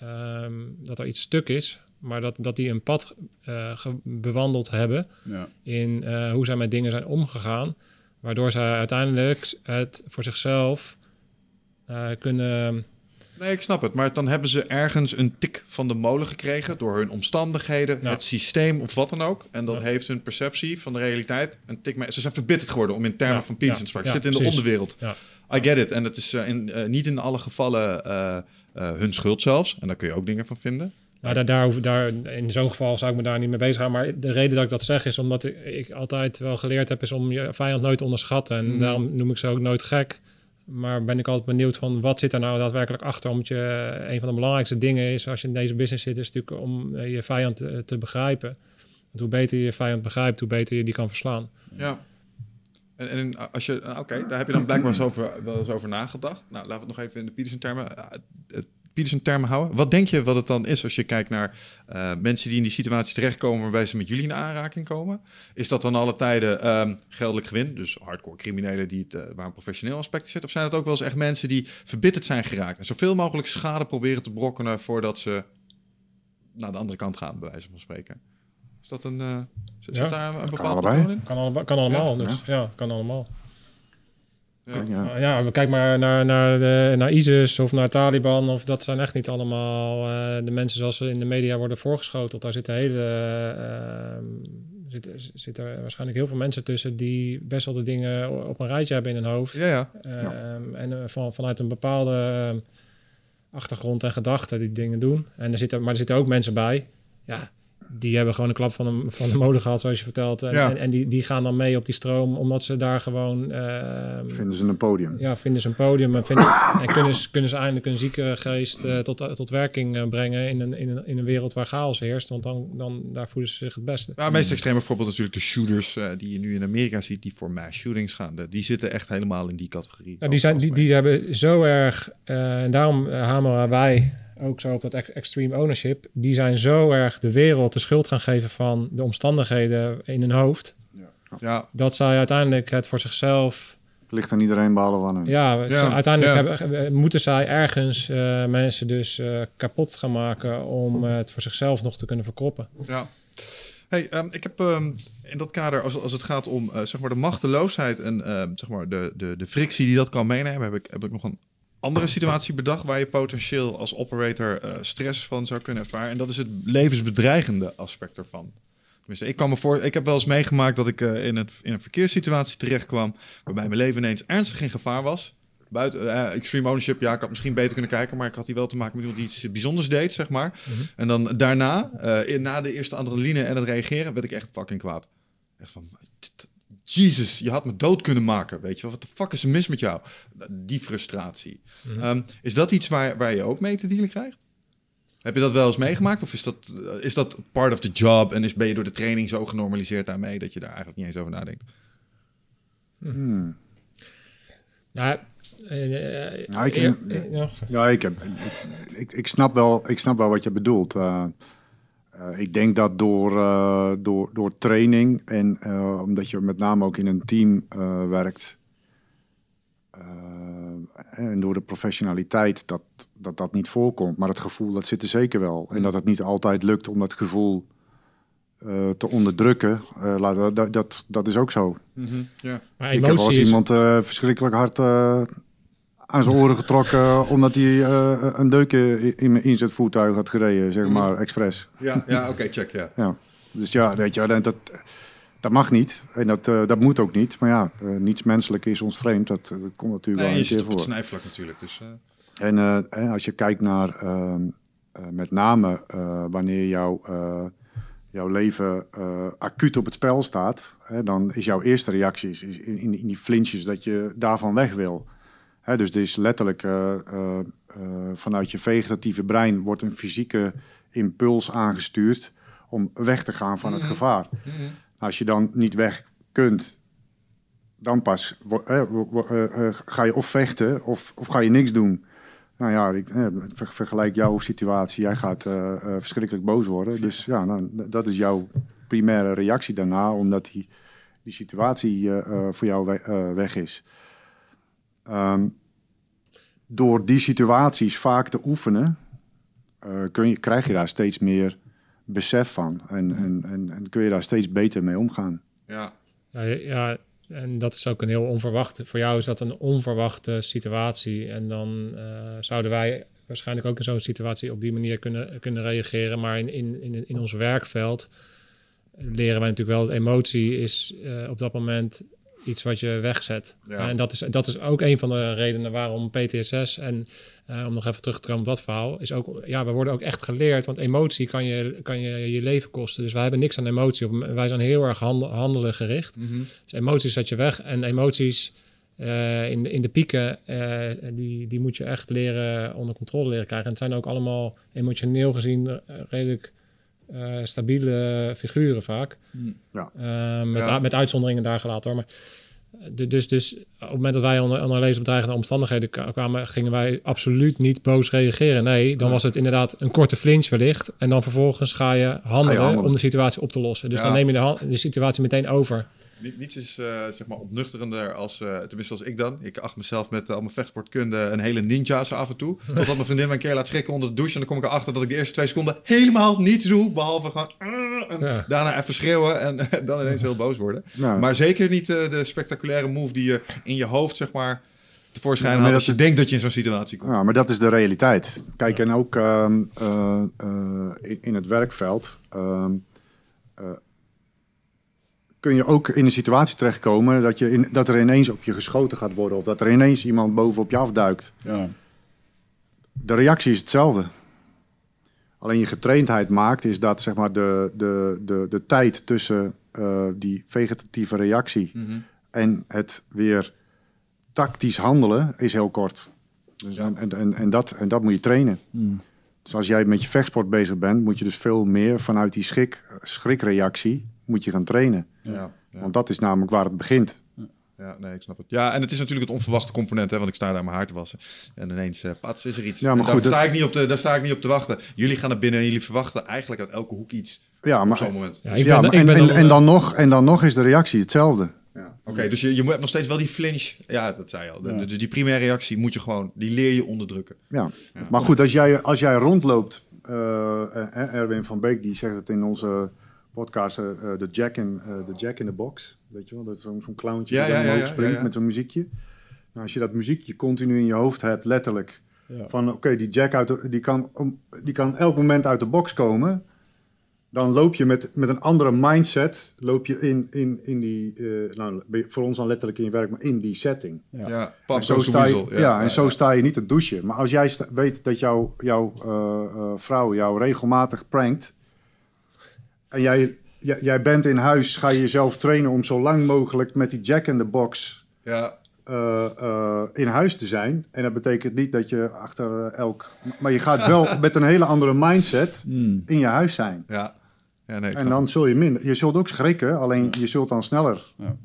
ehm, dat er iets stuk is. Maar dat, dat die een pad eh, bewandeld hebben Ja. in eh, hoe zij met dingen zijn omgegaan. Waardoor zij uiteindelijk het voor zichzelf eh, kunnen... Nee, ik snap het. Maar dan hebben ze ergens een tik van de molen gekregen door hun omstandigheden, Ja. het systeem of wat dan ook. En dat heeft hun perceptie van de realiteit een tik mee. Ze zijn verbitterd geworden om in termen van Peterson ja, te spreken. Ze zitten in de onderwereld. Ja. I get it. En het is in, niet in alle gevallen hun schuld zelfs. En daar kun je ook dingen van vinden. Nou, daar, daar, daar, in zo'n geval zou ik me daar niet mee bezighouden. Maar de reden dat ik dat zeg is omdat ik, ik altijd wel geleerd heb... is om je vijand nooit te onderschatten. En Mhm. daarom noem ik ze ook nooit gek. Maar ben ik altijd benieuwd van wat zit er nou daadwerkelijk achter? Omdat je een van de belangrijkste dingen is als je in deze business zit... is natuurlijk om eh, je vijand te, te begrijpen. Want hoe beter je je vijand begrijpt, hoe beter je die kan verslaan. Ja. En, en als je, oké, daar heb je dan blijkbaar wel eens over, wel eens over nagedacht. Nou, laten we het nog even in de Peterson-termen, eh, het Peterson-termen houden. Wat denk je wat het dan is als je kijkt naar eh, mensen die in die situatie terechtkomen waarbij ze met jullie in aanraking komen? Is dat dan alle tijden ehm, geldelijk gewin, dus hardcore criminelen die het, eh, waar een professioneel aspect in zit? Of zijn het ook wel eens echt mensen die verbitterd zijn geraakt en zoveel mogelijk schade proberen te brokkenen voordat ze naar de andere kant gaan, bij wijze van spreken? Is dat een, eh, zit, Ja. daar een bepaald allebei. patroon in? Kan, allemaal, kan allemaal, dus ja, kan allemaal. Ja. Ja. Kijken maar naar, naar, de, naar ISIS of naar Taliban. Of dat zijn echt niet allemaal eh, de mensen zoals ze in de media worden voorgeschoteld. Daar zitten hele. eh, zit, zit er waarschijnlijk heel veel mensen tussen die best wel de dingen op een rijtje hebben in hun hoofd. Ja, ja. Ehm, En eh, van, vanuit een bepaalde ehm, achtergrond en gedachten die dingen doen. En er zitten, maar er zitten ook mensen bij. Ja, die hebben gewoon een klap van de, van de molen gehad, zoals je vertelt. En, Ja. en, en die, die gaan dan mee op die stroom, omdat ze daar gewoon... ehm, Vinden ze een podium. ja, vinden ze een podium en, vinden, en kunnen, ze, kunnen ze eindelijk een zieke geest eh, tot, tot werking eh, brengen in een, in, een, in een wereld waar chaos heerst. Want dan, dan daar voelen ze zich het beste. Nou, het meest extreme voorbeeld natuurlijk de shooters eh, die je nu in Amerika ziet, die voor mass shootings gaan. Die zitten echt helemaal in die categorie. Nou, die, zijn, die, die hebben zo erg, eh, en daarom eh, hameren wij ook zo op dat ex- extreme ownership. Die zijn zo erg de wereld de schuld gaan geven van de omstandigheden in hun hoofd. Ja, Dat zij uiteindelijk het voor zichzelf Ligt aan iedereen behalve aan hun. Ja, Ja, uiteindelijk ja. Hebben, eh, moeten zij ergens eh, mensen dus eh, kapot gaan maken om eh, het voor zichzelf nog te kunnen verkroppen. ja. Hey, ehm, ik heb ehm, in dat kader, als, als het gaat om eh, zeg maar de machteloosheid en zeg maar de, de, de frictie die dat kan meenemen, heb ik, heb ik nog een andere situatie bedacht waar je potentieel als operator eh, stress van zou kunnen ervaren. En dat is het levensbedreigende aspect ervan. Tenminste, ik, kan me voor, ik heb wel eens meegemaakt dat ik eh, in, het, in een verkeerssituatie terecht kwam waarbij mijn leven ineens ernstig in gevaar was. Buiten eh, extreme ownership, ja, ik had misschien beter kunnen kijken, maar ik had hier wel te maken met iemand die iets bijzonders deed, zeg maar. En dan daarna, in- na de eerste adrenaline en het reageren, werd ik echt fucking kwaad. Echt van, Jesus, je had me dood kunnen maken, weet je wel. Wat de fuck is er mis met jou? Die frustratie. Ehm, is dat iets waar, waar je ook mee te dealen krijgt? Heb je dat wel eens meegemaakt? Of is dat, eh, is dat part of the job en is, ben je door de training zo genormaliseerd daarmee dat je daar eigenlijk niet eens over nadenkt? Nou, eh, eh, Nou, ik- eer- eh, ja. Ja, ik, heb, ik, ik, ik, snap wel, ik snap wel wat je bedoelt. Eh, ik denk dat door, eh, door, door training en eh, omdat je met name ook in een team eh, werkt... eh, en door de professionaliteit dat, dat dat niet voorkomt. Maar het gevoel, dat zit er zeker wel. En dat het niet altijd lukt om dat gevoel eh, te onderdrukken. eh, laat- dat, dat, dat is ook zo. Ja. Maar Ik heb wel eens iemand eh, verschrikkelijk hard eh, aan zijn oren getrokken... [LAUGHS] omdat hij eh, een deuk in, in, in zijn voertuig had gereden, zeg maar, expres. Ja, ja [LAUGHS] oké, check, ja. Ja. Dus ja, weet je, dat, dat, mag niet. En dat, eh, dat moet ook niet. Maar ja, eh, niets menselijk is ons vreemd. Dat, dat komt natuurlijk Nee, wel je een zit keer op het voor. snijvlak natuurlijk. Dus, En eh, hè, als je kijkt naar ehm, eh, met name wanneer jouw, jouw leven eh, acuut op het spel staat, hè, dan is jouw eerste reactie is, is in, in, in die flinches dat je daarvan weg wil. Dus er is letterlijk eh, eh, eh, vanuit je vegetatieve brein wordt een fysieke impuls aangestuurd om weg te gaan van het gevaar. Als je dan niet weg kunt, dan pas ga je of vechten of, of ga je niks doen. Nou ja, ik vergelijk jouw situatie. Jij gaat verschrikkelijk boos worden. Dus ja, nou, dat is jouw primaire reactie daarna, omdat die, die situatie voor jou we- weg is. Ehm, door die situaties vaak te oefenen, eh, kun je, krijg je daar steeds meer besef van. En, en, en, en kun je daar steeds beter mee omgaan. ja. Ja, ja, en dat is ook een heel onverwachte. Voor jou is dat een onverwachte situatie. En dan eh, zouden wij waarschijnlijk ook in zo'n situatie op die manier kunnen, kunnen reageren. Maar in, in, in, in ons werkveld leren wij natuurlijk wel dat emotie is eh, op dat moment iets wat je wegzet. Ja. en dat is, dat is ook een van de redenen waarom PTSS en eh, om nog even terug te komen op dat verhaal, is ook, ja, we worden ook echt geleerd, want emotie kan je kan je, je leven kosten. Dus wij hebben niks aan emotie. Of Wij zijn heel erg handel, handelen gericht. Dus emoties zet je weg en emoties eh, in, de, in de pieken, eh, die, die moet je echt leren onder controle leren krijgen. En het zijn ook allemaal emotioneel gezien redelijk eh, stabiele figuren vaak. Ja. Eh, met, Ja. met uitzonderingen daar gelaten hoor. Maar, de- dus, dus op het moment dat wij onder, onder levensbedreigende omstandigheden kwamen, gingen wij absoluut niet boos reageren. Nee, dan was het inderdaad een korte flinch wellicht. En dan vervolgens ga je handelen, handelen. om de situatie op te lossen. Dus Ja. dan neem je de, de situatie meteen over. Ni- Niets is eh, zeg maar ontnuchterender als, eh, tenminste als ik dan. Ik acht mezelf met uh, al mijn vechtsportkunde een hele ninja's af en toe. Totdat mijn vriendin mij een keer laat schrikken onder de douche. En dan kom ik erachter dat ik de eerste twee seconden helemaal niets doe. Behalve gewoon... En Ja. daarna even schreeuwen en dan ineens heel boos worden. Ja. Maar zeker niet eh, de spectaculaire move die je in je hoofd zeg maar tevoorschijn haalt dat als je denkt dat je in zo'n situatie komt. Ja, maar dat is de realiteit. Kijk, en ook ehm, eh, eh, in, in het werkveld ehm, eh, kun je ook in een situatie terechtkomen dat, je in, dat er ineens op je geschoten gaat worden of dat er ineens iemand bovenop je afduikt. Ja. De reactie is hetzelfde. Alleen je getraindheid maakt is dat zeg maar, de, de, de, de tijd tussen eh, die vegetatieve reactie en het weer tactisch handelen is heel kort. Dus en, en, en, en dat, en dat moet je trainen. Dus als jij met je vechtsport bezig bent, moet je dus veel meer vanuit die schrik, schrikreactie moet je gaan trainen. Ja, ja. Want dat is namelijk waar het begint. Ja, nee, ik snap het. Ja, en het is natuurlijk het onverwachte component, hè, want ik sta daar mijn haar te wassen. En ineens, eh pats, is er iets. Ja, maar daar, goed, sta dat- ik niet op te, daar sta ik niet op te wachten. Jullie gaan naar binnen en jullie verwachten eigenlijk uit elke hoek iets. Ja, Op maar, zo'n moment. Ja, ik ja, ben, maar ik ben en, en, dan, en, dan nog, en dan nog is de reactie hetzelfde. Oké, dus je, je hebt nog steeds wel die flinch. Ja, dat zei je al. De- Dus die primaire reactie moet je gewoon, die leer je onderdrukken. Ja. Maar goed, als jij, als jij rondloopt, eh, eh, Erwin van Beek die zegt het in onze podcast, eh, de Jack in eh, de Jack in the Box, weet je wel, dat is zo'n zo'n clowntje Ja, die ja, dan ja, omhoog ja, springt ja, ja. met zo'n muziekje. Nou, als je dat muziekje continu in je hoofd hebt, letterlijk, van oké, die Jack uit de, die, kan, die kan elk moment uit de box komen, dan loop je met, met een andere mindset, loop je in, in, in die, eh, nou, voor ons dan letterlijk in je werk, maar in die setting. Ja, En pap, zo, sta je, ja, en zo sta je niet te douchen. Maar als jij sta- weet dat jouw jouw eh, eh, vrouw jou regelmatig prankt... en jij, jij, jij bent in huis, ga je jezelf trainen... om zo lang mogelijk met die jack in the box Ja, eh, eh, in huis te zijn. En dat betekent niet dat je achter eh, elk... Maar je gaat wel [LAUGHS] met een hele andere mindset in je huis zijn. ja. ja nee, En dan zul je minder... Je zult ook schrikken, alleen je zult dan sneller... het.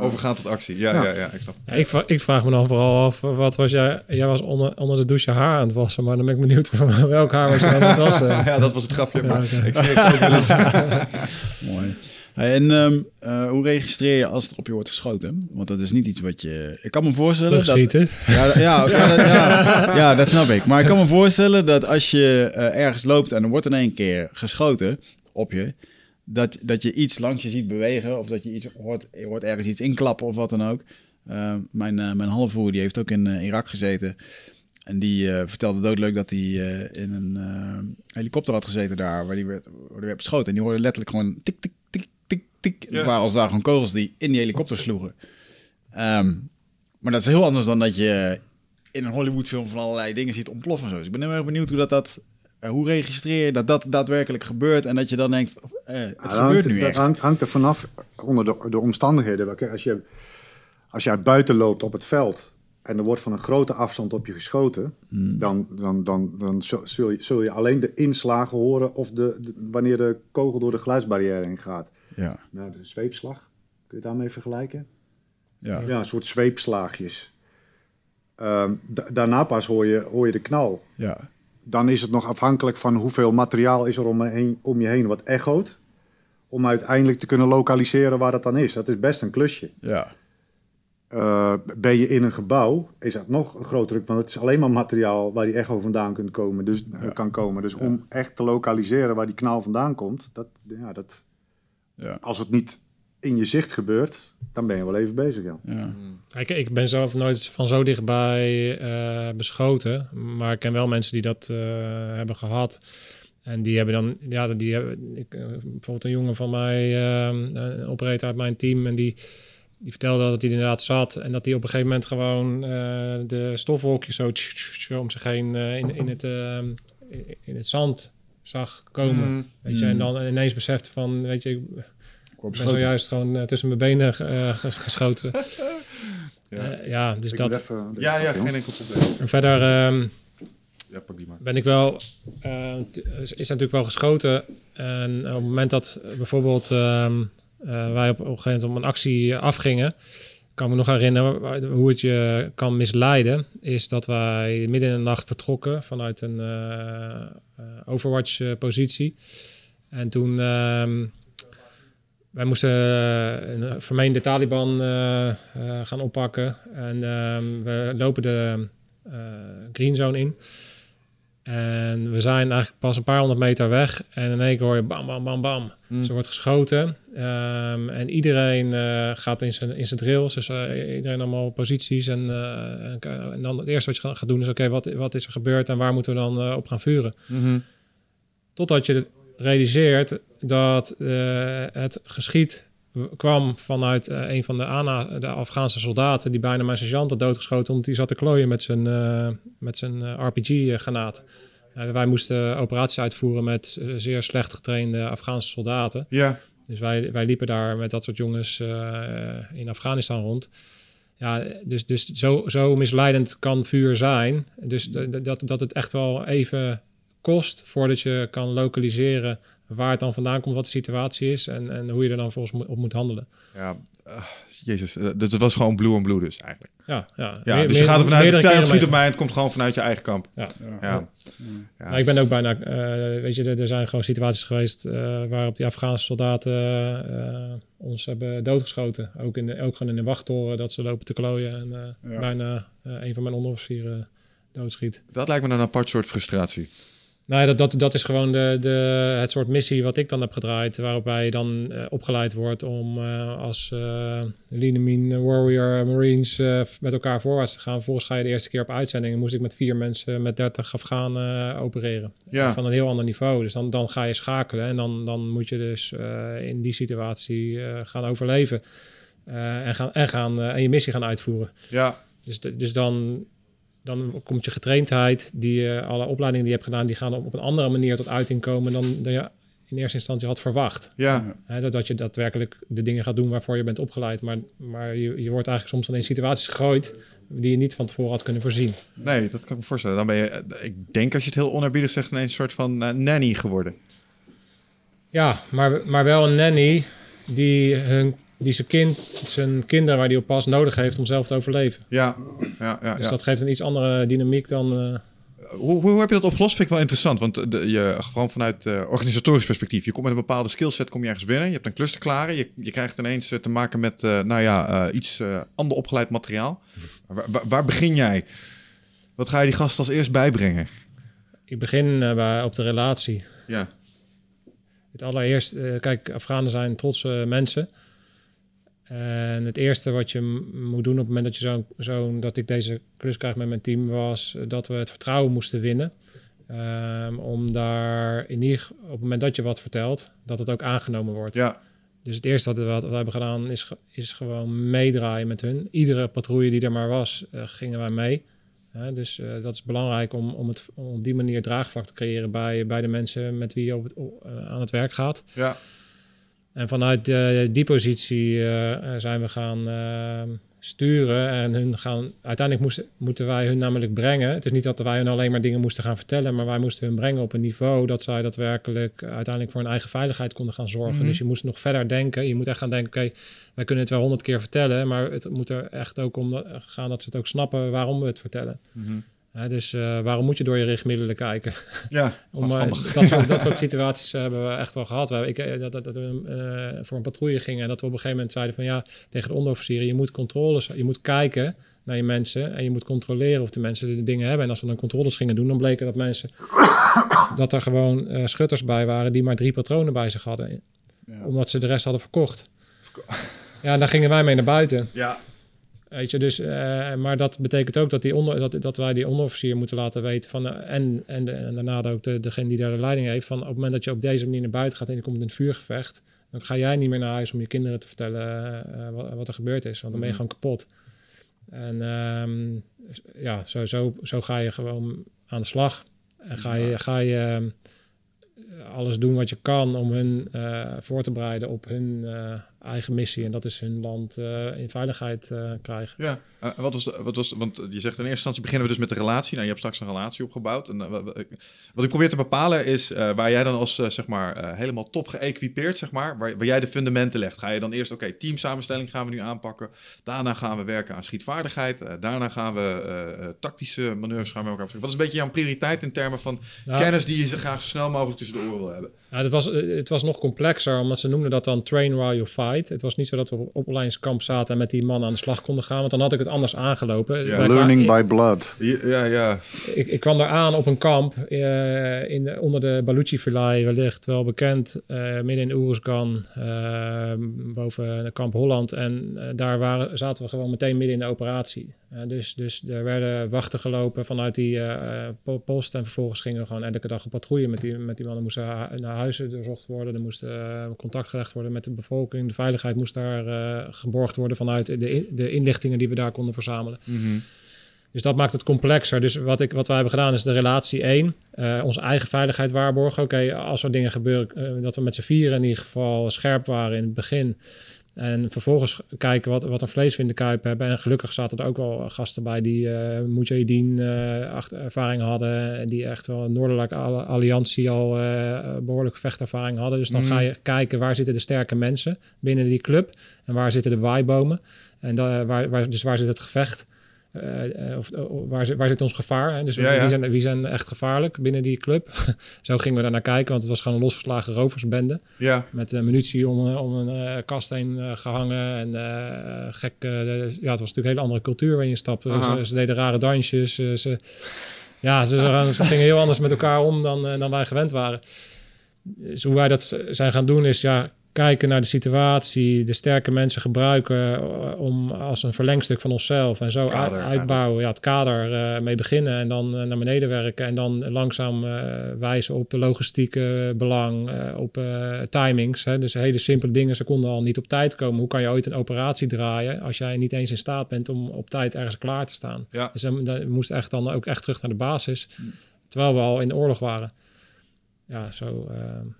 Overgaan tot actie. Ja, Ja. ja, ja, ik snap het. Ja, ik, vra- ik vraag me dan vooral af, wat was jij? Jij was onder, onder de douche haar aan het wassen, maar dan ben ik benieuwd [LAUGHS] welk haar was je aan het wassen. [LAUGHS] Ja, dat was het grapje. Maar ik zie het ook wel eens. [LAUGHS] Mooi. Hey, en ehm, eh, hoe registreer je als er op je wordt geschoten? Want dat is niet iets wat je... Ik kan me voorstellen dat... Ja, ja, ja, dat, ja, ja, dat snap ik. Maar ik kan me voorstellen dat als je eh, ergens loopt en er wordt in één keer geschoten op je, dat, dat je iets langs je ziet bewegen of dat je iets hoort, je hoort ergens iets inklappen of wat dan ook. Eh, mijn, eh, mijn halfbroer die heeft ook in eh, Irak gezeten. En die eh, vertelde doodleuk dat hij in een helikopter had gezeten daar, waar die werd, waar die werd beschoten. En die hoorde letterlijk gewoon tik, tik, tik, tik, tik. Ja. Waren als daar gewoon kogels die in die helikopter sloegen. Ehm, maar dat is heel anders dan dat je in een Hollywoodfilm van allerlei dingen ziet ontploffen. Zo. Dus ik ben heel erg benieuwd hoe dat, dat hoe registreer je dat dat daadwerkelijk gebeurt en dat je dan denkt, eh, het Ja, gebeurt hangt, nu echt. hangt, hangt er vanaf onder de, de omstandigheden. Als je, als jij buiten loopt op het veld en er wordt van een grote afstand op je geschoten, Hmm. dan, dan, dan, dan zul, je, zul je alleen de inslagen horen of de, de- wanneer de kogel door de geluidsbarrière heen gaat. Ja, Nou, de zweepslag, kun je daarmee vergelijken? ja. Ja, een soort zweepslaagjes. Ehm, da- daarna pas hoor je, hoor je de knal. ja. Dan is het nog afhankelijk van hoeveel materiaal is er om, heen, om je heen wat echoot. Om uiteindelijk te kunnen lokaliseren waar dat dan is. Dat is best een klusje. ja. Eh, ben je in een gebouw, is dat nog een groter. Want het is alleen maar materiaal waar die echo vandaan kunt komen, dus, eh, kan komen. Dus om echt te lokaliseren waar die knal vandaan komt, dat, ja, dat, Ja. als het niet in je zicht gebeurt, dan ben je wel even bezig. Ja. ja. Kijk, ik ben zelf nooit van zo dichtbij eh, beschoten. Maar ik ken wel mensen die dat eh, hebben gehad. En die hebben dan, ja, die hebben, ik, eh, bijvoorbeeld een jongen van mij, eh, een operator uit mijn team, en die, die vertelde dat hij er inderdaad zat en dat hij op een gegeven moment gewoon eh, de stofwolkjes zo, tsch, tsch, tsch, om zich heen eh, in, in, het, ehm, in het zand zag komen. Mhm. Weet je, en dan ineens besefte van, weet je, ik ben zojuist gewoon eh, tussen mijn benen eh, ges- geschoten. [LAUGHS] Ja. Eh, ja, dus Ik dat. even- Ja, ja, geen enkel probleem. En verder ehm, Ja, pak die maar. ben ik wel, is natuurlijk wel geschoten. En op het moment dat bijvoorbeeld ehm, eh, wij op, op een gegeven moment om een actie afgingen, kan ik me nog herinneren hoe het je kan misleiden, is dat wij midden in de nacht vertrokken vanuit een eh, eh, Overwatch-positie. en toen, ehm, wij moesten eh, een vermeende Taliban eh, eh, gaan oppakken. En ehm, we lopen de green zone in. En we zijn eigenlijk pas een paar honderd meter weg. En in één keer hoor je bam, bam, bam, bam. Mm. Ze wordt geschoten. Ehm, en iedereen gaat in zijn, in zijn drills. Dus iedereen allemaal op posities. En, en, dan het eerste wat je gaat- doen is... Oké, wat, wat is er gebeurd en waar moeten we dan op gaan vuren? Mhm. Totdat je realiseert dat eh, het geschiet kwam vanuit eh, een van de, ANA, de Afghaanse soldaten... die bijna mijn sergeant had doodgeschoten... omdat hij zat te klooien met zijn, eh, met zijn RPG-granaat. Wij moesten operaties uitvoeren met zeer slecht getrainde Afghaanse soldaten. Ja, Dus wij, wij liepen daar met dat soort jongens in Afghanistan rond. Ja, dus, dus zo, zo misleidend kan vuur zijn. Dus dat, dat het echt wel even kost voordat je kan lokaliseren waar het dan vandaan komt, wat de situatie is en, en hoe je er dan volgens op moet handelen. ja. ah, jezus, eh, dit was gewoon blue on blue dus eigenlijk. Ja, ja. Ja, Meer- dus je gaat ervan uit, de vijand schiet op mij en het komt gewoon vanuit je eigen kamp. Ja. Ja. Ik ben ook bijna, eh, weet je, er, er zijn gewoon situaties geweest eh, waarop die Afghaanse soldaten eh, ons hebben doodgeschoten. Ook, in de, ook gewoon in de wachttoren dat ze lopen te klooien en eh, Ja. bijna eh, een van mijn onderofficieren doodschiet. Dat lijkt me een apart soort frustratie. Nou ja, dat, dat, dat is gewoon de, de, het soort missie wat ik dan heb gedraaid. Waarop wij dan eh, opgeleid wordt om eh, als eh Lean Warrior Marines met elkaar voorwaarts te gaan. Vervolgens ga je de eerste keer op uitzending. en moest ik met vier mensen met 30 Afghanen opereren. Ja. Van een heel ander niveau. Dus dan, dan ga je schakelen. En dan, dan moet je dus in die situatie gaan overleven. En, gaan, en, gaan, en je missie gaan uitvoeren. Ja, Dus, dus dan, dan komt je getraindheid, die, eh, alle opleidingen die je hebt gedaan, die gaan op, een andere manier tot uiting komen dan, dan je in eerste instantie had verwacht. ja. Hè, dat, dat je daadwerkelijk de dingen gaat doen waarvoor je bent opgeleid. Maar, maar je, je wordt eigenlijk soms dan in situaties gegooid die je niet van tevoren had kunnen voorzien. Nee, dat kan ik me voorstellen. Dan ben je, eh, ik denk als je het heel onerbiedig zegt, ineens een soort van eh, nanny geworden. Ja, maar, maar wel een nanny die, hun, die zijn, kind, zijn kinderen waar die op pas nodig heeft om zelf te overleven. Ja, ja, ja. Dus ja. dat geeft een iets andere dynamiek dan... eh, Hoe, hoe heb je dat opgelost? Vind ik wel interessant. Want de, je, gewoon vanuit eh, organisatorisch perspectief. Je komt met een bepaalde skillset kom je ergens binnen. Je hebt een klus te klaren. Je, je krijgt ineens eh, te maken met nou ja, iets ander opgeleid materiaal. Waar, begin jij? Wat ga je die gast als eerst bijbrengen? ik begin bij, op de relatie. Ja, Het allereerst, kijk, Afghanen zijn trotse mensen. En het eerste wat je moet doen op het moment dat je zo'n, zo'n dat ik deze klus krijg met mijn team, was dat we het vertrouwen moesten winnen. Ehm, om daar in ieder op het moment dat je wat vertelt, dat het ook aangenomen wordt. ja, Dus het eerste wat we, wat we hebben gedaan is, is gewoon meedraaien met hun. Iedere patrouille die er maar was, eh, gingen wij mee. Dus eh, dat is belangrijk om, om, het, om op die manier draagvlak te creëren bij, bij de mensen met wie je op het, eh, aan het werk gaat. ja. En vanuit eh, die positie eh, eh, zijn we gaan eh, sturen en hun gaan. Uiteindelijk moesten, moeten wij hun namelijk brengen. Het is niet dat wij hun alleen maar dingen moesten gaan vertellen, maar wij moesten hun brengen op een niveau dat zij daadwerkelijk uiteindelijk voor hun eigen veiligheid konden gaan zorgen. Mhm. Dus je moest nog verder denken. Je moet echt gaan denken: oké, wij kunnen het wel honderd keer vertellen, maar het moet er echt ook om gaan dat ze het ook snappen waarom we het vertellen. Mhm. Hè, dus eh, waarom moet je door je richtmiddelen kijken? Ja, [LAUGHS] Om, eh, dat, soort, dat soort [LAUGHS] situaties eh, hebben we echt wel gehad. We, ik, dat, dat, dat we voor een patrouille gingen en dat we op een gegeven moment zeiden van ja, tegen de onderofficieren, je moet controles, je moet kijken naar je mensen en je moet controleren of de mensen de dingen hebben. En als we dan controles gingen doen, dan bleken dat mensen, [COUGHS] dat er gewoon schutters bij waren die maar drie patronen bij zich hadden, Ja. omdat ze de rest hadden verkocht. [LAUGHS] Ja, en daar gingen wij mee naar buiten. ja, Weet je, dus, eh, maar dat betekent ook dat, die onder, dat, dat wij die onderofficier moeten laten weten van, eh, en, en, de- en daarna ook de, degene die daar de leiding heeft, van op het moment dat je op deze manier naar buiten gaat en je komt in een vuurgevecht, dan ga jij niet meer naar huis om je kinderen te vertellen eh, wat, wat er gebeurd is. Want dan ben je Mhm. gewoon kapot. En ehm, ja, zo, zo, zo ga je gewoon aan de slag. En ga je, ga je ehm, alles doen wat je kan om hun voor te bereiden op hun eigen missie. En dat is hun land eh, in veiligheid eh, krijgen. Ja, eh, wat was, wat was, want je zegt in eerste instantie beginnen we dus met de relatie. Nou, je hebt straks een relatie opgebouwd. En, wa- wa- wat ik probeer te bepalen is waar jij dan als zeg maar helemaal top geëquipeerd, zeg maar, waar, waar jij de fundamenten legt. Ga je dan eerst, oké, teamsamenstelling gaan we nu aanpakken. Daarna gaan we werken aan schietvaardigheid. Daarna gaan we tactische manoeuvres gaan we elkaar. Wat is een beetje jouw prioriteit in termen van Nou, kennis die je zo graag zo snel mogelijk tussen de oren wil hebben? Ja, het, was, het was nog complexer, omdat ze noemden dat dan train while you Het was niet zo dat we op opleidingskamp zaten en met die man aan de slag konden gaan, want dan had ik het anders aangelopen. Ja, Learning by blood. Ja, ja. ik, ik kwam daar aan op een kamp eh, in, de- onder de Baluchi-vallei, wellicht wel bekend, eh, midden in Oeruzgan, eh, boven de kamp Holland. En daar waren, zaten we gewoon meteen midden in de operatie. Dus, dus er werden wachten gelopen vanuit die po- post en vervolgens gingen we gewoon elke dag op patrouille met die, met die mannen. moesten naar huizen doorzocht worden, er moest contact gelegd worden met de bevolking. De veiligheid moest daar eh, geborgd worden vanuit de, in- de inlichtingen die we daar konden verzamelen. Dus dat maakt het complexer. Dus wat, ik, wat wij hebben gedaan is de relatie 1. eh, onze eigen veiligheid waarborgen. Oké, als er dingen gebeuren, eh, dat we met z'n vieren in ieder geval scherp waren in het begin. En vervolgens kijken wat, wat een vlees we in de kuip hebben. En gelukkig zaten er ook wel gasten bij die uh, Mujahideen eh, ervaring hadden. En die echt wel een Noordelijke Al- Alliantie al eh, behoorlijk vechtervaring hadden. Dus dan Mhm. ga je kijken waar zitten de sterke mensen binnen die club. En waar zitten de waaibomen. En da- waar, waar, dus waar zit het gevecht? Eh, eh, of, of waar, zit- waar zit ons gevaar? Hè? Dus Ja, ja. Wie, zijn, wie zijn echt gevaarlijk binnen die club? [LAUGHS] Zo gingen we daar naar kijken, want het was gewoon een losgeslagen roversbende. Ja, Met eh, munitie om, eh, om een eh, kast heen eh, gehangen. En eh, gek, eh, ja, het was natuurlijk een hele andere cultuur waarin je stapte. Aha. Ze, ze deden rare dansjes. Ze, ze- ja, ze, gingen heel anders met elkaar om dan, eh, dan wij gewend waren. Dus hoe wij dat zijn gaan doen is ja, kijken naar de situatie, de sterke mensen gebruiken eh, om als een verlengstuk van onszelf en zo Kader, uitbouwen. Ja, het kader eh, mee beginnen en dan eh, naar beneden werken en dan langzaam wijzen op logistieke belang, op timings. Hè. Dus hele simpele dingen, ze konden al niet op tijd komen. Hoe kan je ooit een operatie draaien als jij niet eens in staat bent om op tijd ergens klaar te staan? Ja. Dus dan, dan moest echt dan ook echt terug naar de basis, terwijl we al in de oorlog waren. Ja, zo, zo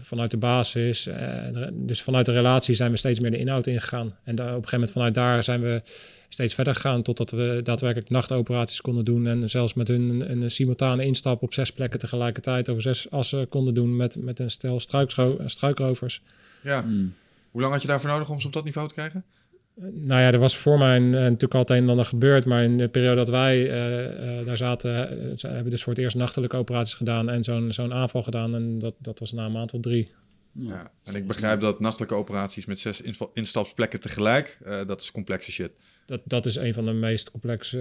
vanuit de basis. eh, dus vanuit de relatie zijn we steeds meer de inhoud ingegaan. En daar, op een gegeven moment vanuit daar zijn we steeds verder gegaan... totdat we daadwerkelijk nachtoperaties konden doen... en zelfs met hun een, een simultane instap op zes plekken tegelijkertijd... over zes assen konden doen met, met een stel struikrovers. ja. Hoe lang had je daarvoor nodig om ze op dat niveau te krijgen? Nou ja, er was voor mij een- natuurlijk altijd een en ander gebeurd. Maar in de periode dat wij eh, eh, daar zaten, eh, ze hebben we dus voor het eerst nachtelijke operaties gedaan en zo'n zo'n aanval gedaan. En dat, dat was na een maand of drie. Ja. En ik begrijp dat nachtelijke operaties met zes instapsplekken tegelijk, eh, dat is complexe shit. Dat, dat is een van de meest complexe,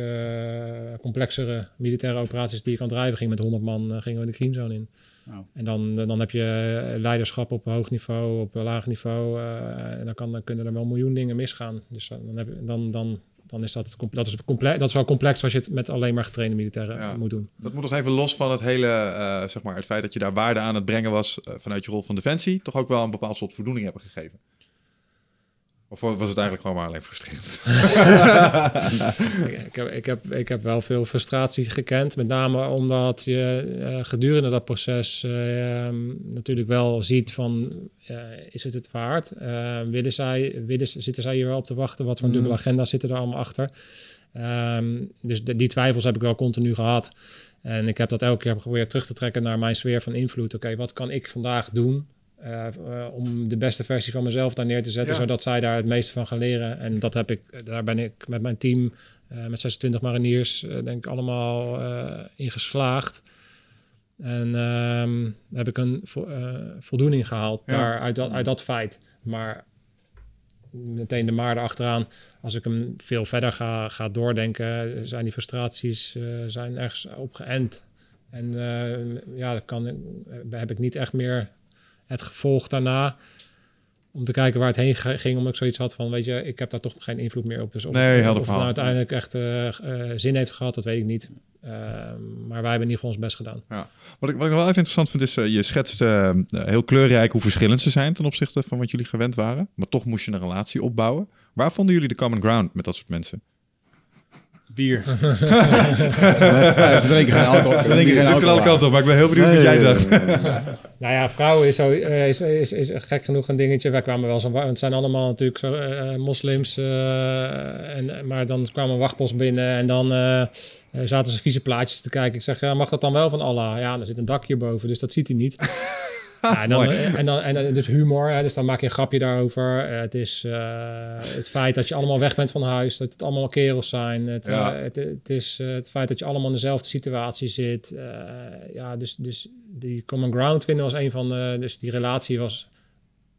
eh, complexere militaire operaties die je kan drijven. Ging met 100 man eh, gingen we de green zone in. Oh. En dan, dan heb je eh, leiderschap op hoog niveau, op laag niveau. eh, en dan, kan, dan kunnen er wel een miljoen dingen misgaan. Dus dan, heb dan, dan, dan is dat, dat, is dat is wel complex als je het met alleen maar getrainde militairen Ja. moet doen. Dat moet nog even los van het hele, eh, zeg maar, het feit dat je daar waarde aan het brengen was eh, vanuit je rol van defensie, toch ook wel een bepaald soort voldoening hebben gegeven. Of was het eigenlijk gewoon maar alleen frustrerend? [LAUGHS] ik, heb, ik, heb, ik heb wel veel frustratie gekend. Met name omdat je eh, gedurende dat proces eh, natuurlijk wel ziet van... eh, is het het waard? Willen zij, willen, zitten zij hier wel op te wachten? Wat voor een dubbele agenda zitten er allemaal achter? Ehm, dus de- die twijfels heb ik wel continu gehad. En ik heb dat elke keer geprobeerd terug te trekken naar mijn sfeer van invloed. Oké, wat kan ik vandaag doen eh, eh, om de beste versie van mezelf daar neer te zetten, Ja. zodat zij daar het meeste van gaan leren. En dat heb ik, daar ben ik met mijn team, eh, met 26 mariniers, denk ik allemaal in geslaagd. En ehm, heb ik een vo- voldoening gehaald Ja. daar uit, dat, uit dat feit. Maar meteen de maar erachteraan, als ik hem veel verder ga, ga doordenken, zijn die frustraties zijn ergens op geënt. En ja, dan kan, heb ik niet echt meer het gevolg daarna om te kijken waar het heen ging. Omdat ik zoiets had van, weet je, ik heb daar toch geen invloed meer op. Dus of, Nee, helder of het nou uiteindelijk echt eh, zin heeft gehad, dat weet ik niet. Ehm, maar wij hebben in ieder geval ons best gedaan. Wat ik, wat ik wel even interessant vind is, eh, je schetst eh, heel kleurrijk hoe verschillend ze zijn ten opzichte van wat jullie gewend waren. Maar toch moest je een relatie opbouwen. Waar vonden jullie de common ground met dat soort mensen? Bier. [LAUGHS] ze drinken geen alcohol. Ze drinken geen Dit kan alle alcohol. kanten op, maar ik ben heel benieuwd wat jij dacht. [LAUGHS] Nou ja, vrouwen is, zo, eh, is, is, is gek genoeg een dingetje. Wij kwamen wel zo, het zijn allemaal natuurlijk zo, eh, moslims. eh, en, maar dan kwam een wachtpost binnen en dan zaten ze vieze plaatjes te kijken. Ik zeg, ja, mag dat dan wel van Allah? Ja, er zit een dak hierboven, dus dat ziet hij niet. Ja, en, dan, en, dan, en dan dus humor, hè, dus dan maak je een grapje daarover. Eh, het is eh, het feit dat je allemaal weg bent van huis, dat het allemaal kerels zijn. Het, Ja. eh, het, het is het feit dat je allemaal in dezelfde situatie zit. Ja, dus, dus die common ground vinden was een van de... Dus die relatie was,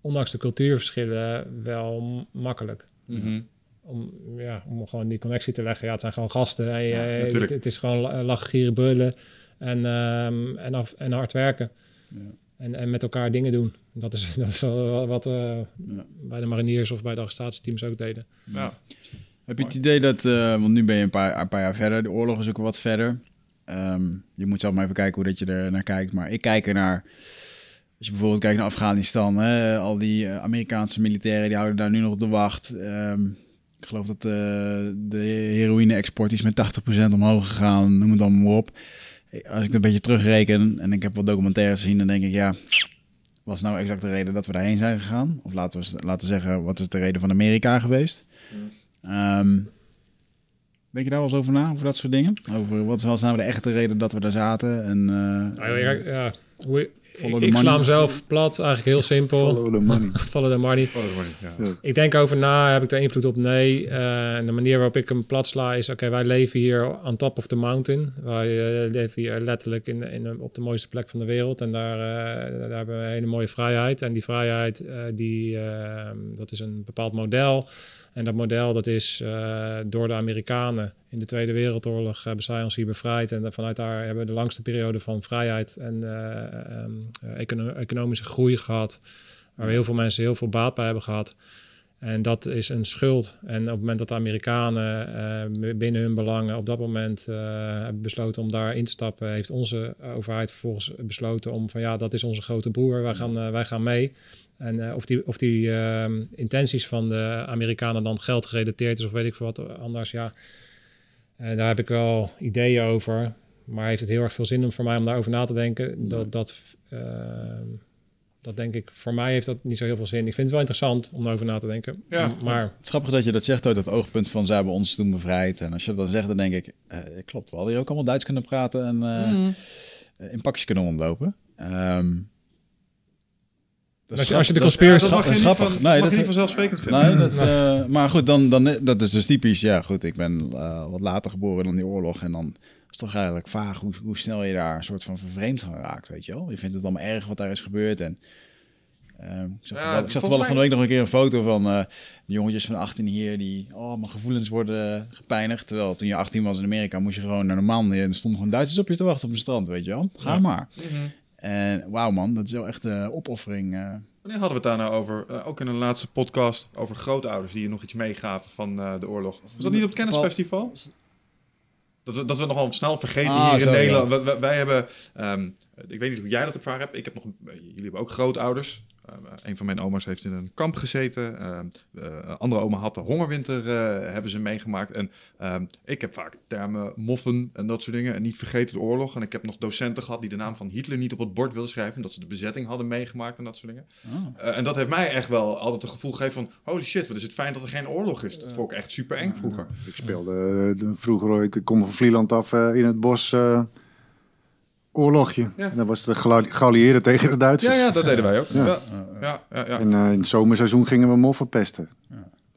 ondanks de cultuurverschillen, wel makkelijk. Mhm. Om, ja, om gewoon die connectie te leggen. Ja, het zijn gewoon gasten. Hey, Ja, het, het is gewoon la- lachen, gieren, brullen en, ehm, en, af, en hard werken. En, en met elkaar dingen doen. Dat is, [LAUGHS] dat is wel wat we bij de mariniers of bij de arrestatieteams ook deden. Ja. Heb je het idee dat, eh, want nu ben je een paar, een paar jaar verder, de oorlog is ook wat verder. Ehm, je moet zelf maar even kijken hoe dat je er naar kijkt. Maar ik kijk er naar, als je bijvoorbeeld kijkt naar Afghanistan, hè, al die eh, Amerikaanse militairen die houden daar nu nog de wacht. Ehm, ik geloof dat eh, de heroïne-export is met 80% omhoog gegaan, noem het allemaal maar op. Als ik een beetje terugreken en ik heb wat documentaires gezien, dan denk ik ja, was nou exact de reden dat we daarheen zijn gegaan? Of laten we laten zeggen, wat is de reden van Amerika geweest? Ehm, denk je daar wel eens over na, over dat soort dingen? Over wat was nou de echte reden dat we daar zaten? En, eh, Nou, ja, ja, hoe, ik, sla hem zelf plat, eigenlijk heel [LAUGHS] simpel. [LAUGHS] Follow the money. Follow the money. Ja. Ik denk over na, heb ik er invloed op? Nee. Eh, en de manier waarop ik hem plat sla is, oké, wij leven hier on top of the mountain. Wij eh, leven hier letterlijk in, in, op de mooiste plek van de wereld. En daar, eh, daar hebben we een hele mooie vrijheid. En die vrijheid, eh, die, eh, dat is een bepaald model. En dat model, dat is eh, door de Amerikanen in de Tweede Wereldoorlog hebben zij ons hier bevrijd. En vanuit daar hebben we de langste periode van vrijheid en eh, ehm, eh, econo- economische groei gehad. Waar heel veel mensen heel veel baat bij hebben gehad. En dat is een schuld. En op het moment dat de Amerikanen eh, binnen hun belangen op dat moment eh, hebben besloten om daar in te stappen, heeft onze overheid vervolgens besloten om van ja, dat is onze grote broer, wij gaan, eh, wij gaan mee. En eh, of die, of die ehm, intenties van de Amerikanen dan geld gerelateerd is of weet ik veel wat anders, ja, eh, daar heb ik wel ideeën over. Maar heeft het heel erg veel zin om voor mij om daarover na te denken? Dat, dat, ehm, dat denk ik, voor mij heeft dat niet zo heel veel zin. Ik vind het wel interessant om erover na te denken. Ja. maar Het is grappig dat je dat zegt uit dat oogpunt van zij hebben ons toen bevrijd. En als je dat dan zegt, dan denk ik, eh, klopt, we hadden hier ook allemaal Duits kunnen praten en eh, eh, in pakjes kunnen rondlopen. Ehm, dat is Als je- als je de conspiracy- dat mag je dat is niet, grappig. van, Nee, mag dat- je niet vanzelfsprekend vinden. Nee, dat, eh, maar goed, dan, dan, dat is dus typisch. Ja, goed, ik ben eh, wat later geboren dan die oorlog. En dan is het toch eigenlijk vaag hoe, hoe snel je daar een soort van vervreemd van raakt, weet je wel. Je vindt het allemaal erg wat daar is gebeurd. En, eh, ik zag, Ja, toevallig- ik zag toevallig van de week nog een keer een foto van eh, jongetjes van 18 hier die, oh, mijn gevoelens worden gepijnigd. Terwijl toen je 18 was in Amerika, moest je gewoon naar de man. En er stonden gewoon Duitsers op je te wachten op het strand, weet je wel. Ga maar. En wauw man, dat is wel echt een opoffering. eh. Wanneer hadden we het daar nou over? Eh, ook in een laatste podcast over grootouders die je nog iets meegaven van eh, de oorlog. Was dat niet op het kennisfestival? Dat we, dat we nogal snel vergeten Ah, hier in zo. Nederland. Wij, wij- wij hebben, ehm, ik weet niet hoe jij dat ervaren hebt. Ik heb nog, eh, jullie hebben ook grootouders. Eh, een van mijn oma's heeft in een kamp gezeten. Ehm, de andere oma had de hongerwinter, eh, hebben ze meegemaakt. En ehm, ik heb vaak termen moffen en dat soort dingen. En niet vergeten de oorlog. En ik heb nog docenten gehad die de naam van Hitler niet op het bord wilden schrijven. Omdat ze de bezetting hadden meegemaakt en dat soort dingen. Eh, en dat heeft mij echt wel altijd het gevoel gegeven van... holy shit, wat is het fijn dat er geen oorlog is. Dat vond ik echt super eng vroeger. Ik speelde eh, de- vroeger, ik kom van Vlieland af eh, in het bos. Oorlogje. Ja. En dan was het gelau- geallieerden tegen de Duitsers. Ja, ja, dat deden wij ook. Ja, Ja. ja, ja, ja. En eh, in het zomerseizoen gingen we moffen pesten.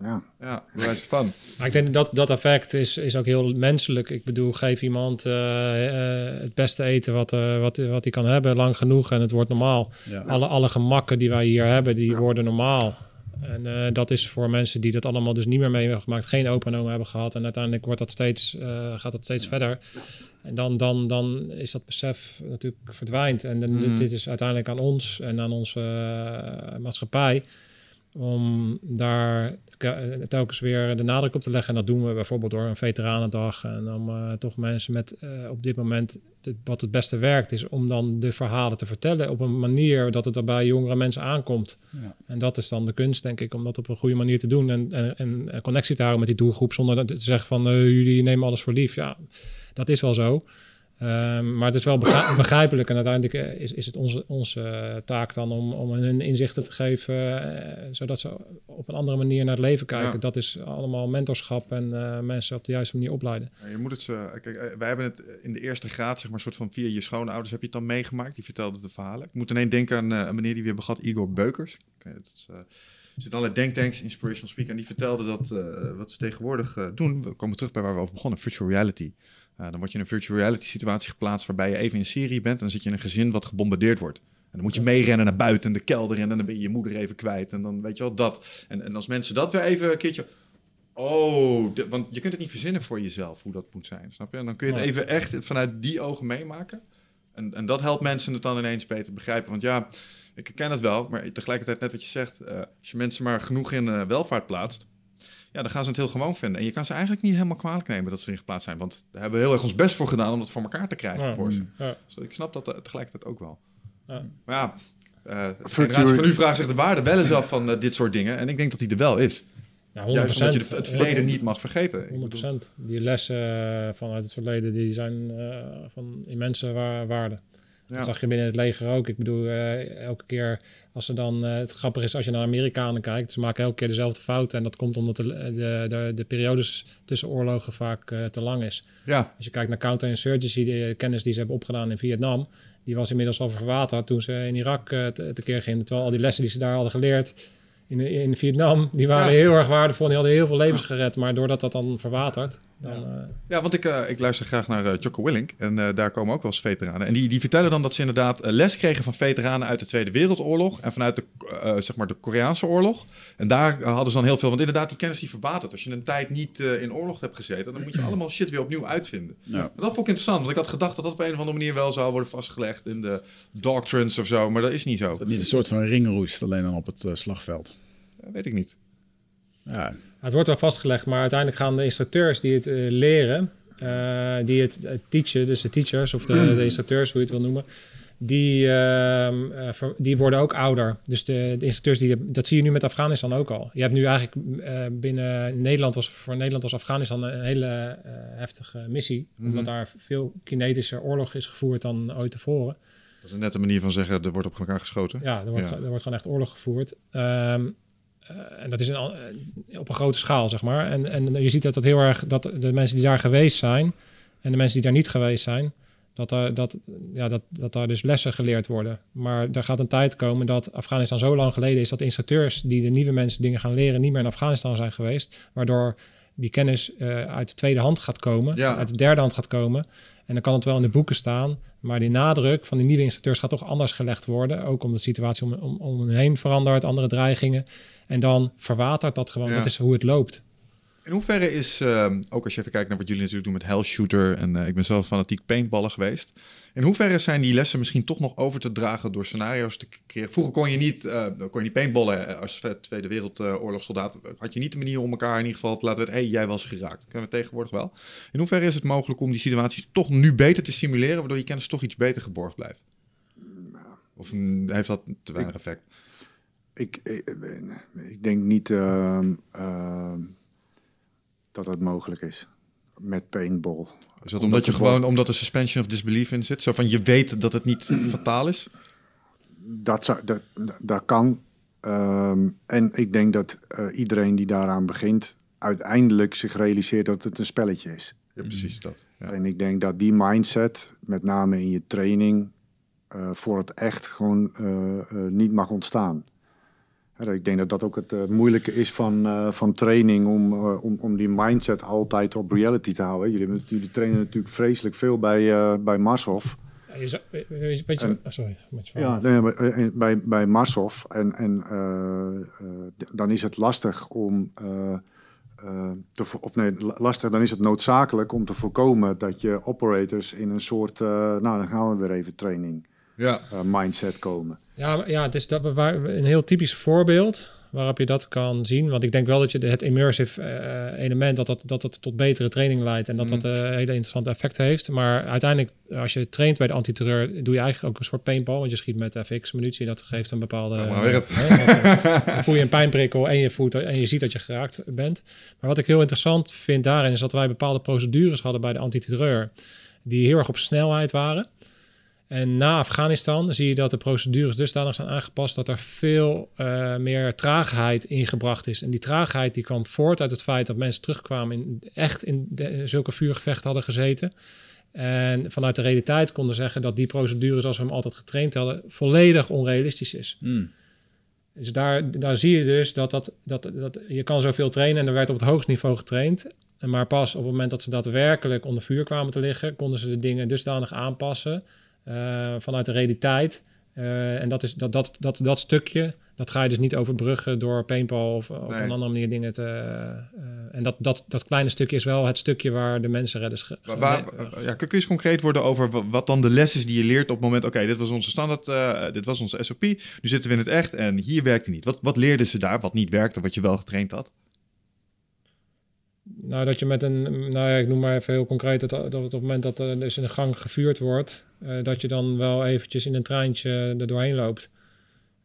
Ja. ja bewijs van. Maar ik denk dat dat effect is, is ook heel menselijk. Ik bedoel, geef iemand eh, eh, het beste eten wat, eh, wat, wat hij kan hebben, lang genoeg en het wordt normaal. Ja. Alle, alle gemakken die wij hier hebben, die worden normaal. En eh, dat is voor mensen die dat allemaal dus niet meer mee hebben gemaakt, geen opa en oma hebben gehad. En uiteindelijk wordt dat steeds, eh, gaat dat steeds verder. En dan, dan, dan is dat besef natuurlijk verdwijnt. En dan, dit- dit is uiteindelijk aan ons en aan onze eh, maatschappij om daar ke- telkens weer de nadruk op te leggen. En dat doen we bijvoorbeeld door een veteranendag. En om eh, toch mensen met eh, op dit moment wat het beste werkt, is om dan de verhalen te vertellen op een manier dat het er bij jongere mensen aankomt. Ja. En dat is dan de kunst, denk ik, om dat op een goede manier te doen. En, en, en connectie te houden met die doelgroep zonder te zeggen van jullie nemen alles voor lief. Ja, dat is wel zo. Ehm, maar het is wel begrijp- [COUGHS] begrijpelijk en uiteindelijk eh, is, is het onze, onze eh, taak dan om, om hun inzichten te geven, eh, zodat ze op een andere manier naar het leven kijken. Ja. Dat is allemaal mentorschap en mensen op de juiste manier opleiden. Ja, Je moet het, eh, kijk, wij hebben het in de eerste graad, zeg maar, soort van via je schoonouders heb je het dan meegemaakt. Die vertelden de verhalen. Ik moet ineens denken aan een meneer die we hebben gehad, Igor Beukers. Oké, dat is, er zitten allerlei denktanks, inspirational speaker. En die vertelde dat wat ze tegenwoordig doen. We komen terug bij waar we over begonnen, virtual reality. Eh, dan word je in een virtual reality situatie geplaatst waarbij je even in Syrië bent. En dan zit je in een gezin wat gebombardeerd wordt. En dan moet je meerennen naar buiten in de kelder en dan ben je je moeder even kwijt. En dan weet je wel dat. En, en als mensen dat weer even een keertje Oh, de- want je kunt het niet verzinnen voor jezelf hoe dat moet zijn, snap je? En dan kun je het even echt vanuit die ogen meemaken. En, en dat helpt mensen het dan ineens beter begrijpen. Want ja, ik ken het wel, maar tegelijkertijd net wat je zegt. eh, als je mensen maar genoeg in eh, welvaart plaatst, ja, dan gaan ze het heel gewoon vinden. En je kan ze eigenlijk niet helemaal kwalijk nemen dat ze erin geplaatst zijn. Want daar hebben we heel erg ons best voor gedaan om dat voor elkaar te krijgen Ja. voor ze. Ja. Dus ik snap dat eh, tegelijkertijd ook wel. Ja. Maar ja, eh de van nu vraagt zich de waarde wel eens af van eh, dit soort dingen. En ik denk dat die er wel is. Ja, 100%. Juist omdat je het, het verleden niet mag vergeten. Ik 100%. bedoel- Die lessen vanuit het verleden die zijn eh, van immense wa- waarde. Ja. Dat zag je binnen het leger ook. Ik bedoel, eh, elke keer als ze dan... eh, het grappige is als je naar Amerikanen kijkt... ze maken elke keer dezelfde fouten. En dat komt omdat de, de, de, de periodes tussen oorlogen vaak eh, te lang is. Ja, Als je kijkt naar counterinsurgency, de kennis die ze hebben opgedaan in Vietnam... die was inmiddels al verwaterd toen ze in Irak eh, te, tekeer gingen. Terwijl al die lessen die ze daar hadden geleerd in, in Vietnam... die waren Ja. heel erg waardevol. Die hadden heel veel levens gered. Maar doordat dat dan verwatert... Dan, eh, ja want ik, eh, ik luister graag naar eh Jocko Willink. En eh, daar komen ook wel eens veteranen. En die, die vertellen dan dat ze inderdaad les kregen van veteranen uit de Tweede Wereldoorlog. En vanuit de, eh, zeg maar de Koreaanse oorlog. En daar hadden ze dan heel veel. Want inderdaad, die kennis die verwatert. Als je een tijd niet in oorlog hebt gezeten, dan moet je allemaal shit weer opnieuw uitvinden. Ja. En dat vond ik interessant. Want ik had gedacht dat dat op een of andere manier wel zou worden vastgelegd in de doctrines of zo. Maar dat is niet zo. Is dat niet een soort van ringroest, alleen dan op het slagveld? Dat weet ik niet. Ja, Het wordt wel vastgelegd, maar uiteindelijk gaan de instructeurs die het eh, leren, eh, die het eh, teachen, dus de teachers of de, de instructeurs, hoe je het wil noemen, die, ehm, eh, ver- die worden ook ouder. Dus de, de instructeurs, die, dat zie je nu met Afghanistan ook al. Je hebt nu eigenlijk binnen Nederland, was, voor Nederland was Afghanistan een hele heftige missie, omdat daar veel kinetische oorlog is gevoerd dan ooit tevoren. Dat is een nette manier van zeggen, er wordt op elkaar geschoten. Ja, er wordt, Ja. er wordt gewoon echt oorlog gevoerd. Eh, en dat is een, eh, op een grote schaal, zeg maar. En, en je ziet dat dat heel erg, dat de mensen die daar geweest zijn en de mensen die daar niet geweest zijn, dat daar, dat, ja, dat, dat daar dus lessen geleerd worden. Maar er gaat een tijd komen dat Afghanistan zo lang geleden is dat de instructeurs die de nieuwe mensen dingen gaan leren niet meer in Afghanistan zijn geweest, waardoor die kennis eh, uit de tweede hand gaat komen, Ja. uit de derde hand gaat komen. En dan kan het wel in de boeken staan, maar die nadruk van die nieuwe instructeurs gaat toch anders gelegd worden. Ook omdat de situatie om, om, om hen heen verandert, andere dreigingen. En dan verwatert dat gewoon. Ja. Dat is hoe het loopt. In hoeverre is, ehm, ook als je even kijkt naar wat jullie natuurlijk doen met Hell Shooter en eh, ik ben zelf fanatiek paintballen geweest. In hoeverre zijn die lessen misschien toch nog over te dragen door scenario's te creëren? Vroeger kon je niet, eh, kon je niet paintballen eh, als Tweede Wereldoorlogssoldaat. Had je niet de manier om elkaar in ieder geval te laten weten, hé, hey, jij was geraakt. Dat kunnen we tegenwoordig wel. In hoeverre is het mogelijk om die situaties toch nu beter te simuleren, waardoor je kennis toch iets beter geborgd blijft? Of mm, heeft dat te weinig effect? Ik, ik, ik denk niet ehm, ehm, dat dat mogelijk is met paintball. Is dat omdat je gewoon, omdat er suspension of disbelief in zit? Zo van je weet dat het niet [CLEARS THROAT] fataal is? Dat, zou, dat, dat kan. Ehm, en ik denk dat eh, iedereen die daaraan begint, uiteindelijk zich realiseert dat het een spelletje is. Ja, precies dat. Ja. En ik denk dat die mindset, met name in je training, eh, voor het echt gewoon eh, eh, niet mag ontstaan. Ik denk dat dat ook het eh, moeilijke is van, eh, van training, om, eh, om, om die mindset altijd op reality te houden. Jullie, jullie trainen natuurlijk vreselijk veel bij, eh, bij Marshof. Ja, je zou- weet je- weet je- En- oh, sorry. Ja, nee, bij, bij Marshof. En, en dan is het lastig om. te, of nee, la- lastig, dan is het noodzakelijk om te voorkomen dat je operators in een soort. eh, nou, dan gaan we weer even training Ja. mindset komen. Ja, ja, het is dat een heel typisch voorbeeld waarop je dat kan zien. Want ik denk wel dat je het immersive eh, element, dat dat, dat dat tot betere training leidt en dat dat Mhm. eh, hele interessante effecten heeft. Maar uiteindelijk, als je traint bij de antiterreur, doe je eigenlijk ook een soort paintball. Want je schiet met FX munitie, dat geeft een bepaalde... Maar weer het. hè, dat- [LAUGHS] dan voel je een pijnprikkel en je, voelt, en je ziet dat je geraakt bent. Maar wat ik heel interessant vind daarin, is dat wij bepaalde procedures hadden bij de antiterreur, die heel erg op snelheid waren. En na Afghanistan zie je dat de procedures dusdanig zijn aangepast dat er veel eh, meer traagheid ingebracht is. En die traagheid die kwam voort uit het feit dat mensen terugkwamen in echt in de- zulke vuurgevechten hadden gezeten. En vanuit de realiteit konden zeggen dat die procedure zoals we hem altijd getraind hadden, volledig onrealistisch is. Hmm. Dus daar, daar zie je dus dat, dat, dat, dat je kan zoveel trainen en er werd op het hoogste niveau getraind. Maar pas op het moment dat ze daadwerkelijk onder vuur kwamen te liggen, konden ze de dingen dusdanig aanpassen vanuit de realiteit. Eh, en dat, is, dat, dat, dat, dat stukje, dat ga je dus niet overbruggen door paintball of op Nee. een andere manier dingen te... eh, en dat, dat, dat kleine stukje is wel het stukje waar de Waar, waar- ge- ja, kun je eens concreet worden over wa- wat dan de les is die je leert op het moment... Oké, dit was onze standaard, eh, dit was onze SOP. Nu zitten we in het echt en hier werkt het niet. Wat, wat leerden ze daar wat niet werkte, wat je wel getraind had? Nou, dat je met een, nou ja, ik noem maar even heel concreet, dat, dat op het moment dat er dus in de gang gevuurd wordt, eh, dat je dan wel eventjes in een treintje er doorheen loopt.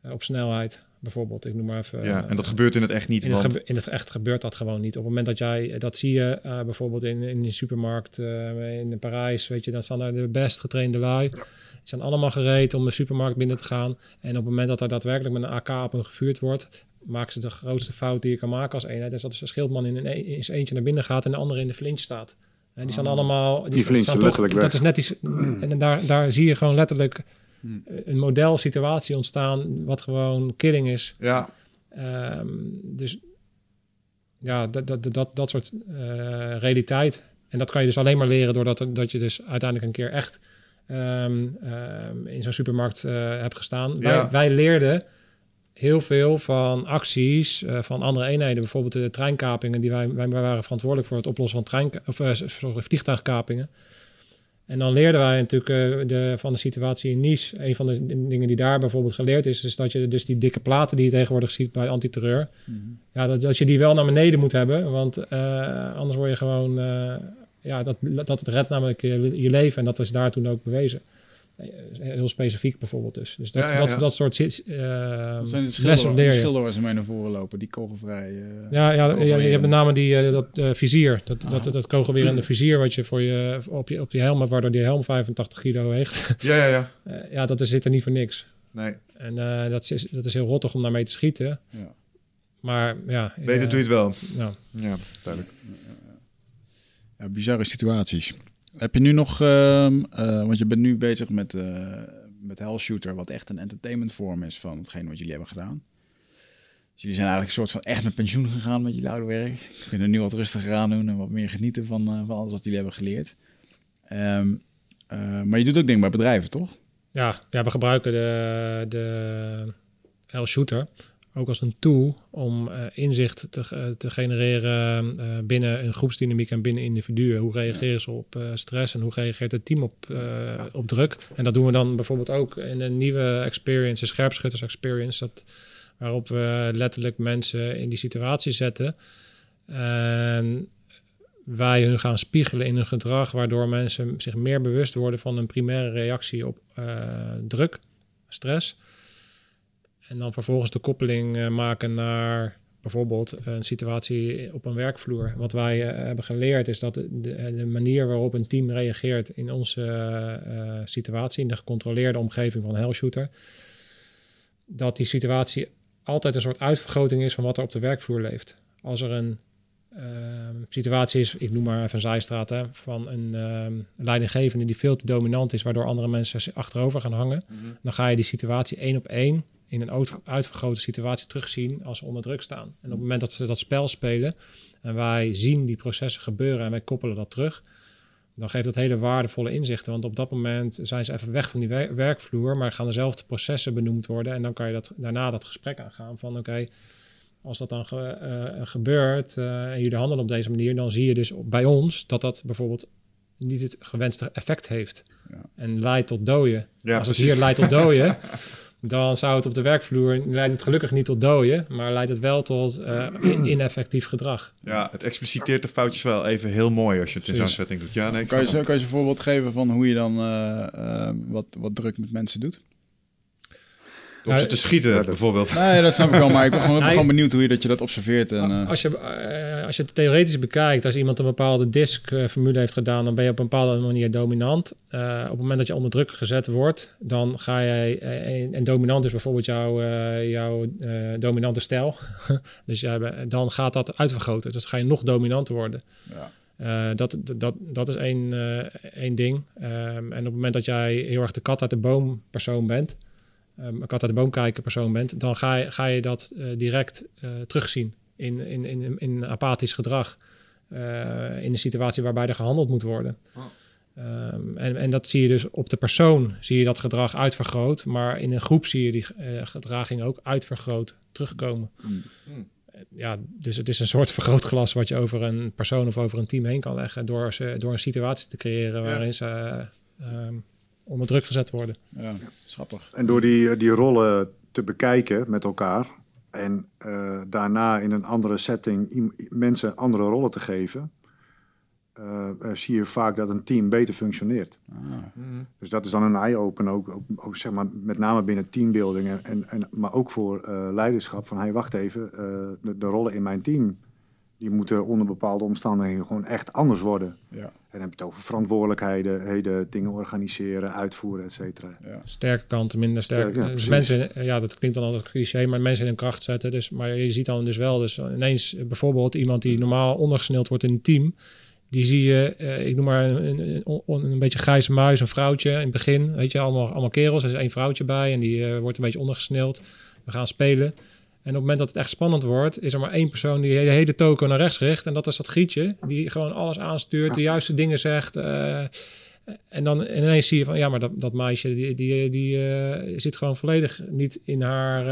Eh, op snelheid, bijvoorbeeld. Ik noem maar even. ja, eh, en dat gebeurt in het echt niet, in het, want... gebe- in het echt gebeurt dat gewoon niet. Op het moment dat jij, dat zie je eh, bijvoorbeeld in, in de supermarkt eh, in Parijs, weet je, dan staan daar de best getrainde lui. Die zijn allemaal gereed om de supermarkt binnen te gaan. En op het moment dat er daadwerkelijk met een AK op hun gevuurd wordt, maken ze de grootste fout die je kan maken als eenheid. Dus dat is een schildman in, een, in zijn eentje naar binnen gaat en de andere in de flinch staat. En die staan allemaal... Die flinchen staan toch- letterlijk weg. Dat is net iets... [CLEARS THROAT] En daar, daar zie je gewoon letterlijk een modelsituatie ontstaan wat gewoon killing is. Ja, Ehm, dus ja, dat, dat, dat, dat soort eh, realiteit. En dat kan je dus alleen maar leren doordat dat je dus uiteindelijk een keer echt ehm, ehm, in zo'n supermarkt eh, hebt gestaan. Ja. Wij, wij leerden heel veel van acties eh, van andere eenheden. Bijvoorbeeld de treinkapingen. Die wij, wij waren verantwoordelijk voor het oplossen van trein, of, eh, sorry, vliegtuigkapingen. En dan leerden wij natuurlijk eh, de, van de situatie in Nice. Een van de dingen die daar bijvoorbeeld geleerd is, is dat je dus die dikke platen die je tegenwoordig ziet bij antiterreur, ja, dat, dat je die wel naar beneden moet hebben. Want eh, anders word je gewoon, eh, ja, dat, dat het redt namelijk je, je leven. En dat is daar toen ook bewezen. Eh, Heel specifiek bijvoorbeeld dus. Dus dat, Ja, ja, dat, ja. dat soort uh, Dat zijn de lessen schilder, leer de je. schilder waar ze mee naar voren lopen. Die kogelvrij. eh, Ja, ja, ja, je hebt met name die, dat vizier. Dat, Ah. dat, dat kogelwerende vizier wat je voor je op, je op die helm hebt, waardoor die helm 85 kilo weegt. [LAUGHS] ja, ja, ja. Ja, dat is, zit er niet voor niks. Nee, En eh, dat, is, dat is heel rottig om daarmee te schieten. Ja. Maar ja... beter doe je het wel. nou, Ja, duidelijk. Ja, bizarre situaties. Heb je nu nog, ehm, eh, want je bent nu bezig met, eh met Hell Shooter, wat echt een entertainment vorm is van hetgeen wat jullie hebben gedaan. Dus jullie zijn eigenlijk een soort van echt met pensioen gegaan met jullie oude werk. Je kunnen nu wat rustiger aan doen en wat meer genieten van, eh, van alles wat jullie hebben geleerd. Ehm, eh, maar je doet ook dingen bij bedrijven, toch? Ja, ja, we gebruiken de, de L-shooter ook als een tool om eh, inzicht te, ge- te genereren eh, binnen een groepsdynamiek en binnen individuen. Hoe reageren ze op eh, stress en hoe reageert het team op, eh, op druk? En dat doen we dan bijvoorbeeld ook in een nieuwe experience, een scherpschutters experience, dat, waarop we letterlijk mensen in die situatie zetten. En wij hun gaan spiegelen in hun gedrag, waardoor mensen zich meer bewust worden van een primaire reactie op eh, druk, stress. En dan vervolgens de koppeling eh, maken naar bijvoorbeeld een situatie op een werkvloer. Wat wij eh, hebben geleerd is dat de, de, manier waarop een team reageert in onze eh, situatie, in de gecontroleerde omgeving van Hellshooter, dat die situatie altijd een soort uitvergroting is van wat er op de werkvloer leeft. Als er een ehm, situatie is, ik noem maar even een zijstraat, hè, van een ehm, leidinggevende die veel te dominant is, waardoor andere mensen achterover gaan hangen, dan ga je die situatie één op één in een uit- uitvergrote situatie terugzien als ze onder druk staan. En op het moment dat ze dat spel spelen en wij zien die processen gebeuren en wij koppelen dat terug, dan geeft dat hele waardevolle inzichten. Want op dat moment zijn ze even weg van die wer- werkvloer, maar gaan dezelfde processen benoemd worden. En dan kan je dat, daarna dat gesprek aangaan van oké, als dat dan ge- eh, gebeurt eh, en jullie handelen op deze manier, dan zie je dus bij ons dat dat bijvoorbeeld niet het gewenste effect heeft. Ja. En leidt tot doden. Ja, als het precies. hier leidt tot doden, [LAUGHS] dan zou het op de werkvloer leidt het gelukkig niet tot dooien, maar leidt het wel tot eh, in- [CLEARS THROAT] ineffectief gedrag. Ja, het expliciteert de foutjes wel even heel mooi als je het in zo'n setting doet. Ja, nee, ik Kan je, kan je een voorbeeld geven van hoe je dan eh, eh, wat, wat druk met mensen doet? Op ze te schieten, bijvoorbeeld. Nee, dat snap ik wel, maar [LAUGHS] ik ben gewoon, benieuwd hoe je dat, je dat observeert. En, eh, Als je, eh, als je het theoretisch bekijkt, als iemand een bepaalde disk-formule heeft gedaan, dan ben je op een bepaalde manier dominant. Eh, op het moment dat je onder druk gezet wordt, dan ga jij. eh, en, en dominant is bijvoorbeeld jouw, eh, jouw eh, dominante stijl. [LAUGHS] dus jij, dan gaat dat uitvergroten. Dus dan ga je nog dominanter worden. Ja. Eh, dat, dat, dat is één, eh, één ding. Ehm, en op het moment dat jij heel erg de kat uit de boom persoon bent, ehm, een kat uit de boom kijken persoon bent, dan ga je, ga je dat eh, direct eh, terugzien in, in, in, in apathisch gedrag. Eh, in een situatie waarbij er gehandeld moet worden. Oh. Ehm, en, en dat zie je dus op de persoon, zie je dat gedrag uitvergroot, maar in een groep zie je die eh, gedraging ook uitvergroot terugkomen. Mm. Eh, Ja, dus het is een soort [LAUGHS] vergrootglas wat je over een persoon of over een team heen kan leggen door, ze, door een situatie te creëren Ja. waarin ze eh, ehm, onder druk gezet worden. ja, schappig. En door die, die rollen te bekijken met elkaar en eh, daarna in een andere setting mensen andere rollen te geven, eh, eh, zie je vaak dat een team beter functioneert. Mhm. Dus dat is dan een eye-opener, ook, ook, ook zeg maar met name binnen teambuilding, en, en, maar ook voor eh, leiderschap. Van hey, wacht even, eh, de, de rollen in mijn team, die moeten onder bepaalde omstandigheden gewoon echt anders worden. Ja, En dan heb je het over verantwoordelijkheden, heden, dingen organiseren, uitvoeren, et cetera. ja. Sterke kanten, minder sterk. Sterk, ja, dus mensen, ja, dat klinkt dan altijd cliché, maar mensen in hun kracht zetten. Dus, maar je ziet dan dus wel, dus ineens bijvoorbeeld iemand die normaal ondergesneeld wordt in een team, die zie je, eh, ik noem maar een, een, een, een beetje grijze muis, een vrouwtje in het begin, weet je, allemaal, allemaal kerels. Er is één vrouwtje bij en die eh, wordt een beetje ondergesneeld. We gaan spelen. En op het moment dat het echt spannend wordt, is er maar één persoon die de hele toko naar rechts richt. En dat is dat Grietje, die gewoon alles aanstuurt, de juiste dingen zegt. eh, en dan ineens zie je van, ja, maar dat, dat meisje, die, die, die eh, zit gewoon volledig niet in haar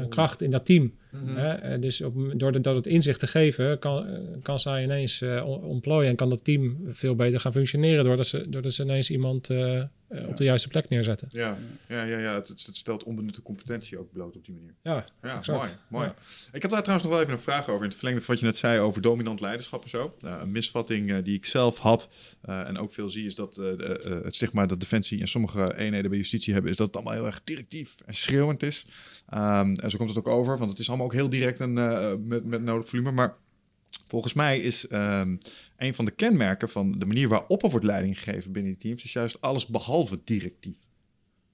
eh, kracht in dat team. Hè? Eh, dus op, door, de, door het inzicht te geven, kan, kan zij ineens on- ontplooien en kan dat team veel beter gaan functioneren doordat ze, doordat ze ineens iemand eh, op de juiste plek neerzetten. Ja, ja, ja, ja. Het, het stelt onbenutte competentie ook bloot op die manier. Ja, Ja, Exact. mooi. mooi. Ja. Ik heb daar trouwens nog wel even een vraag over. In het verlengde van wat je net zei over dominant leiderschap en zo. Eh, een misvatting eh, die ik zelf had eh, en ook veel zie is dat eh, de, eh, het stigma dat Defensie en sommige eenheden bij justitie hebben... is dat het allemaal heel erg directief en schreeuwend is. Ehm, en zo komt het ook over, want het is allemaal ook heel direct en eh, met, met nodig volume. Maar volgens mij is ehm, een van de kenmerken van de manier waarop er wordt leiding gegeven binnen die teams... is juist alles behalve directief.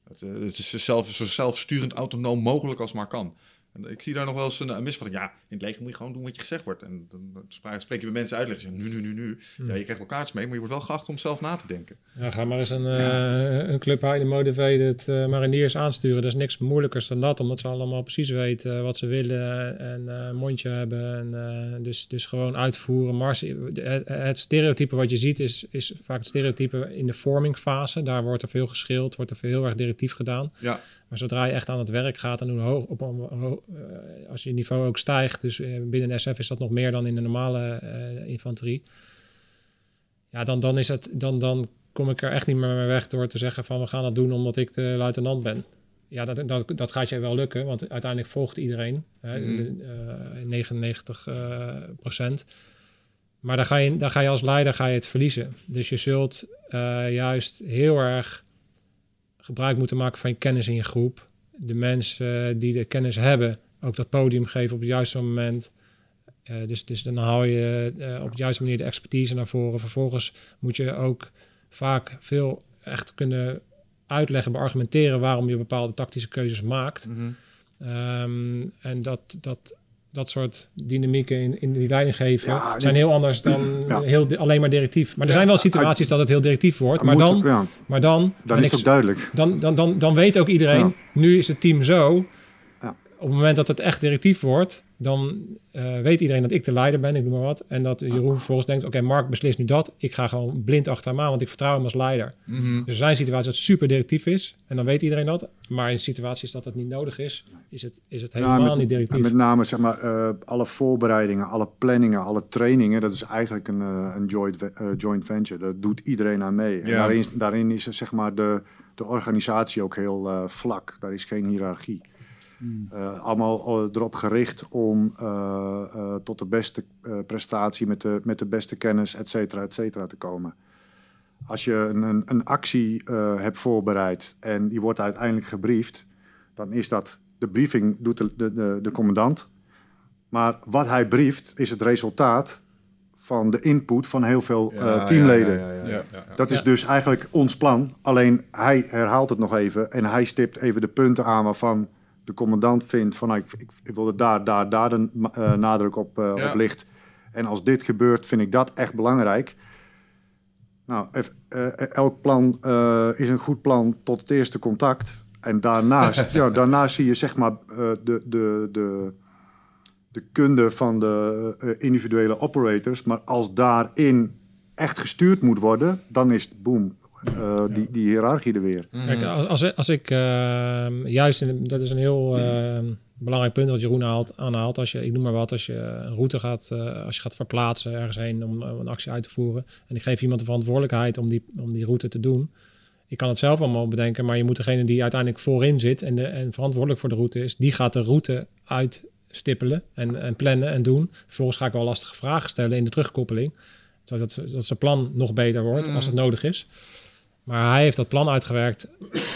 Het, eh, is zelf, zo zelfsturend autonoom mogelijk als maar kan. En ik zie daar nog wel eens een, een misvatting. Ja, in het leger moet je gewoon doen wat je gezegd wordt. En dan spreek je met mensen uit. Zeggen, nu, nu, nu, nu. Ja, je krijgt wel kaartjes mee, maar je wordt wel geacht om zelf na te denken. Ja, ga maar eens een, eh, een club highly motivated eh, mariniers aansturen. Dat is niks moeilijkers dan dat, omdat ze allemaal precies weten wat ze willen en eh, een mondje hebben. En, eh, dus, dus gewoon uitvoeren. Mars, het, het stereotype wat je ziet is, is vaak het stereotype in de formingfase. Daar wordt er veel geschild, wordt er veel heel erg directief gedaan. Ja, Maar zodra je echt aan het werk gaat en hoe hoog, op, eh, als je niveau ook stijgt, dus eh, binnen SF is dat nog meer dan in de normale eh, infanterie. Ja, dan, dan, is het, dan, dan kom ik er echt niet meer mee weg door te zeggen van we gaan dat doen omdat ik de luitenant ben. Ja, dat, dat, dat gaat je wel lukken, want uiteindelijk volgt iedereen, hè, Mhm. de, eh, 99 eh, procent. Maar dan ga, je, dan ga je als leider ga je het verliezen. Dus je zult juist heel erg gebruik moeten maken van je kennis in je groep. De mensen eh, die de kennis hebben, ook dat podium geven op het juiste moment. Eh, dus, dus dan haal je eh, op de juiste manier de expertise naar voren. Vervolgens moet je ook vaak veel echt kunnen uitleggen, beargumenteren waarom je bepaalde tactische keuzes maakt. Mhm. Ehm, en dat, dat, dat soort dynamieken in, in die leiding geven Ja, zijn heel anders dan [CLEARS THROAT] Ja. heel, alleen maar directief. Maar er zijn wel situaties dat het heel directief wordt. Maar dan, ja, maar dan, dan is het duidelijk. dan, dan, dan, dan weet ook iedereen, nu is het team zo. Ja. Op het moment dat het echt directief wordt, dan eh, weet iedereen dat ik de leider ben, ik noem maar wat. En dat Jeroen vervolgens denkt, oké, Mark beslist nu dat. Ik ga gewoon blind achter hem aan, want ik vertrouw hem als leider. Mhm. Dus er zijn situaties dat het super directief is. En dan weet iedereen dat. Maar in situaties dat het niet nodig is, is het, is het helemaal met, niet directief. en Met name zeg maar, eh, alle voorbereidingen, alle planningen, alle trainingen. Dat is eigenlijk een, eh, een joint, joint venture. Daar doet iedereen aan mee. En daarin, daarin is zeg maar, de, de organisatie ook heel eh, vlak. Daar is geen hiërarchie. Eh, allemaal eh, erop gericht om eh, eh, tot de beste prestatie met de, met de beste kennis, et cetera, et cetera, te komen. Als je een, een, een actie eh, hebt voorbereid en die wordt uiteindelijk gebriefd, dan is dat de briefing doet de, de, de, de commandant. Maar wat hij brieft is het resultaat van de input van heel veel eh, teamleden. ja, ja, ja, ja, ja, ja. Dat is Ja. dus eigenlijk ons plan. Alleen hij herhaalt het nog even en hij stipt even de punten aan waarvan de commandant vindt van nou, ik, ik, ik wil er daar, daar, daar de eh, nadruk op, Ja. op ligt. En als dit gebeurt, vind ik dat echt belangrijk. Nou, eh, elk plan is een goed plan tot het eerste contact. En daarnaast, [LAUGHS] ja, daarnaast zie je zeg maar de, de, de, de kunde van de individuele operators. Maar als daarin echt gestuurd moet worden, dan is het boom, eh, die, die hiërarchie er weer. Kijk, als, als, als ik ehm, juist, in, dat is een heel ehm, belangrijk punt wat Jeroen haalt, aanhaalt. Als je, ik noem maar wat, als je een route gaat, eh, als je gaat verplaatsen ergens heen om, om een actie uit te voeren. En ik geef iemand de verantwoordelijkheid om die, om die route te doen. Ik kan het zelf allemaal bedenken, maar je moet degene die uiteindelijk voorin zit en, de, en verantwoordelijk voor de route is, die gaat de route uitstippelen en, en plannen en doen. Vervolgens ga ik wel lastige vragen stellen in de terugkoppeling. Zodat, dat zijn plan nog beter wordt als het nodig is. Maar hij heeft dat plan uitgewerkt.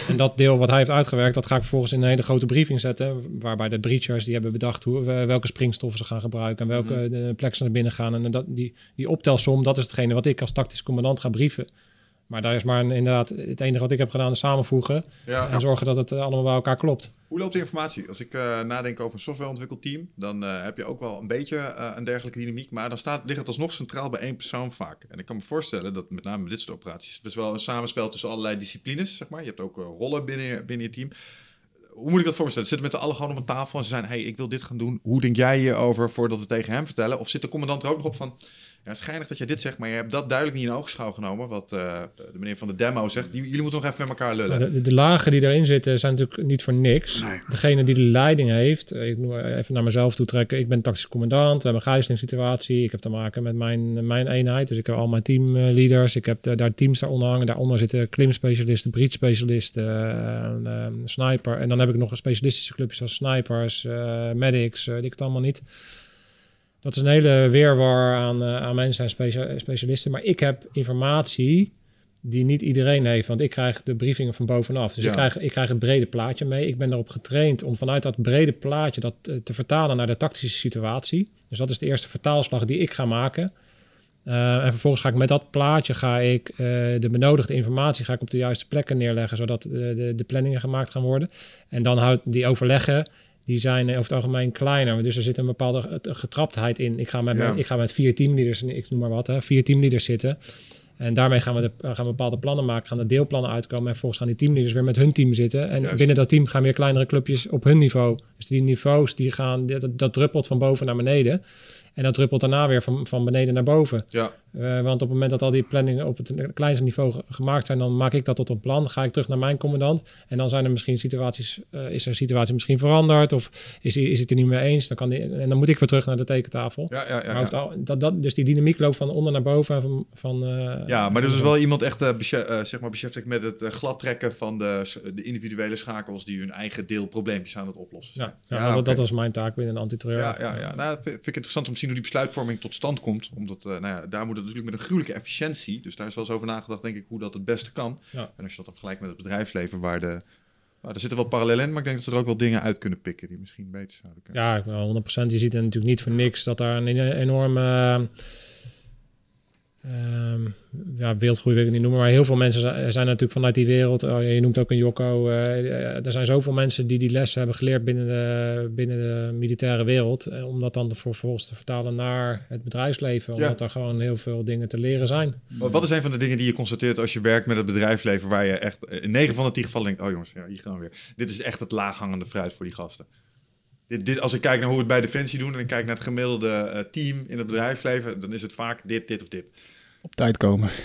En dat deel wat hij heeft uitgewerkt, dat ga ik vervolgens in een hele grote briefing zetten. Waarbij de breachers die hebben bedacht hoe, eh, welke springstoffen ze gaan gebruiken. En welke de plekken ze naar binnen gaan. En dat, die, die optelsom, dat is hetgene wat ik als tactisch commandant ga brieven. Maar daar is maar een- inderdaad het enige wat ik heb gedaan is samenvoegen. Ja. En zorgen dat het eh, allemaal bij elkaar klopt. Hoe loopt de informatie? Als ik eh, nadenk over een softwareontwikkelteam, dan eh, heb je ook wel een beetje een dergelijke dynamiek. Maar dan staat, ligt het alsnog centraal bij één persoon vaak. En ik kan me voorstellen dat met name dit soort operaties best wel een samenspel tussen allerlei disciplines. Zeg maar. Je hebt ook rollen binnen, binnen je team. Hoe moet ik dat voor me stellen? Zitten we met z'n allen gewoon op een tafel en ze zijn, hey, ik wil dit gaan doen. Hoe denk jij hierover voordat we tegen hem vertellen? Of zit de commandant er ook nog op van, ja, schijnig dat jij dit zegt, maar je hebt dat duidelijk niet in oogschouw genomen. Wat eh, de meneer van de demo zegt. Die, jullie moeten nog even met elkaar lullen. De, de, de lagen die erin zitten zijn natuurlijk niet voor niks. Nee. Degene die de leiding heeft, eh, ik moet even naar mezelf toe trekken. Ik ben tactisch commandant, we hebben een gijzelingssituatie. Ik heb te maken met mijn, mijn eenheid. Dus ik heb al mijn teamleaders. Ik heb eh, daar teams daaronder hangen. Daaronder zitten klimspecialisten, breach-specialisten, eh, eh, sniper. En dan heb ik nog een specialistische clubjes zoals snipers, eh, medics, eh, die ik het allemaal niet. Dat is een hele weerwar aan, eh, aan mensen en specia- specialisten. Maar ik heb informatie die niet iedereen heeft. Want ik krijg de briefingen van bovenaf. Dus Ja. ik, krijg, ik krijg het brede plaatje mee. Ik ben erop getraind om vanuit dat brede plaatje dat eh, te vertalen naar de tactische situatie. Dus dat is de eerste vertaalslag die ik ga maken. Eh, en vervolgens ga ik met dat plaatje ga ik de benodigde informatie ga ik op de juiste plekken neerleggen, zodat de, de, de planningen gemaakt gaan worden. En dan houdt die overleggen, die zijn eh, over het algemeen kleiner. Dus er zit een bepaalde eh, getraptheid in. Ik ga met, Ja. ik ga met vier teamleaders, ik noem maar wat, hè, vier teamleaders zitten. En daarmee gaan we, de, gaan we bepaalde plannen maken, gaan de deelplannen uitkomen. En vervolgens gaan die teamleaders weer met hun team zitten. En Juist. binnen dat team gaan weer kleinere clubjes op hun niveau. Dus die niveaus, die gaan, dat, dat druppelt van boven naar beneden. En dat druppelt daarna weer van, van beneden naar boven. Ja, Eh, want op het moment dat al die planningen op het kleinste niveau ge- gemaakt zijn, dan maak ik dat tot een plan. Ga ik terug naar mijn commandant. En dan zijn er misschien situaties, eh, is er een situatie misschien veranderd? Of is, is het er niet mee eens? Dan kan die, en dan moet ik weer terug naar de tekentafel. ja, ja. ja, ja. al- dat, dat, dus die dynamiek loopt van onder naar boven. en Van, van, eh, Ja, maar er is dus wel iemand echt eh, eh, zeg maar beschäftigd met het eh, gladtrekken van de, de individuele schakels die hun eigen deelprobleempjes aan het oplossen zijn. Ja, ja, Ja, dat, dat was mijn taak binnen de antiterreur. Ja, ja, ja. Nou, vind, ik interessant om te zien hoe die besluitvorming tot stand komt. Omdat, eh, nou ja, daar moet het natuurlijk met een gruwelijke efficiëntie. Dus daar is wel eens over nagedacht, denk ik, hoe dat het beste kan. Ja. En als je dat dan vergelijkt met het bedrijfsleven, waar de... Nou, er zitten wel parallellen in, maar ik denk dat ze er ook wel dingen uit kunnen pikken die misschien beter zouden kunnen. Ja, ik ben wel 100%. Je ziet er natuurlijk niet voor niks dat daar een enorme ehm, ja, wereldgroei wil ik het niet noemen, maar heel veel mensen zijn, zijn natuurlijk vanuit die wereld. Oh, je noemt ook een Jocko. eh, eh, er zijn zoveel mensen die die lessen hebben geleerd binnen de, binnen de militaire wereld. eh, om dat dan vervolgens te vertalen naar het bedrijfsleven. Ja. Omdat er gewoon heel veel dingen te leren zijn. Wat is een van de dingen die je constateert als je werkt met het bedrijfsleven, waar je echt in 9 van de 10 gevallen denkt, oh jongens, ja, hier gaan we weer. Dit is echt het laaghangende fruit voor die gasten. Dit, dit, als ik kijk naar hoe we het bij Defensie doen en ik kijk naar het gemiddelde eh, team in het bedrijfsleven, dan is het vaak dit, dit of dit. Op tijd komen. [LAUGHS]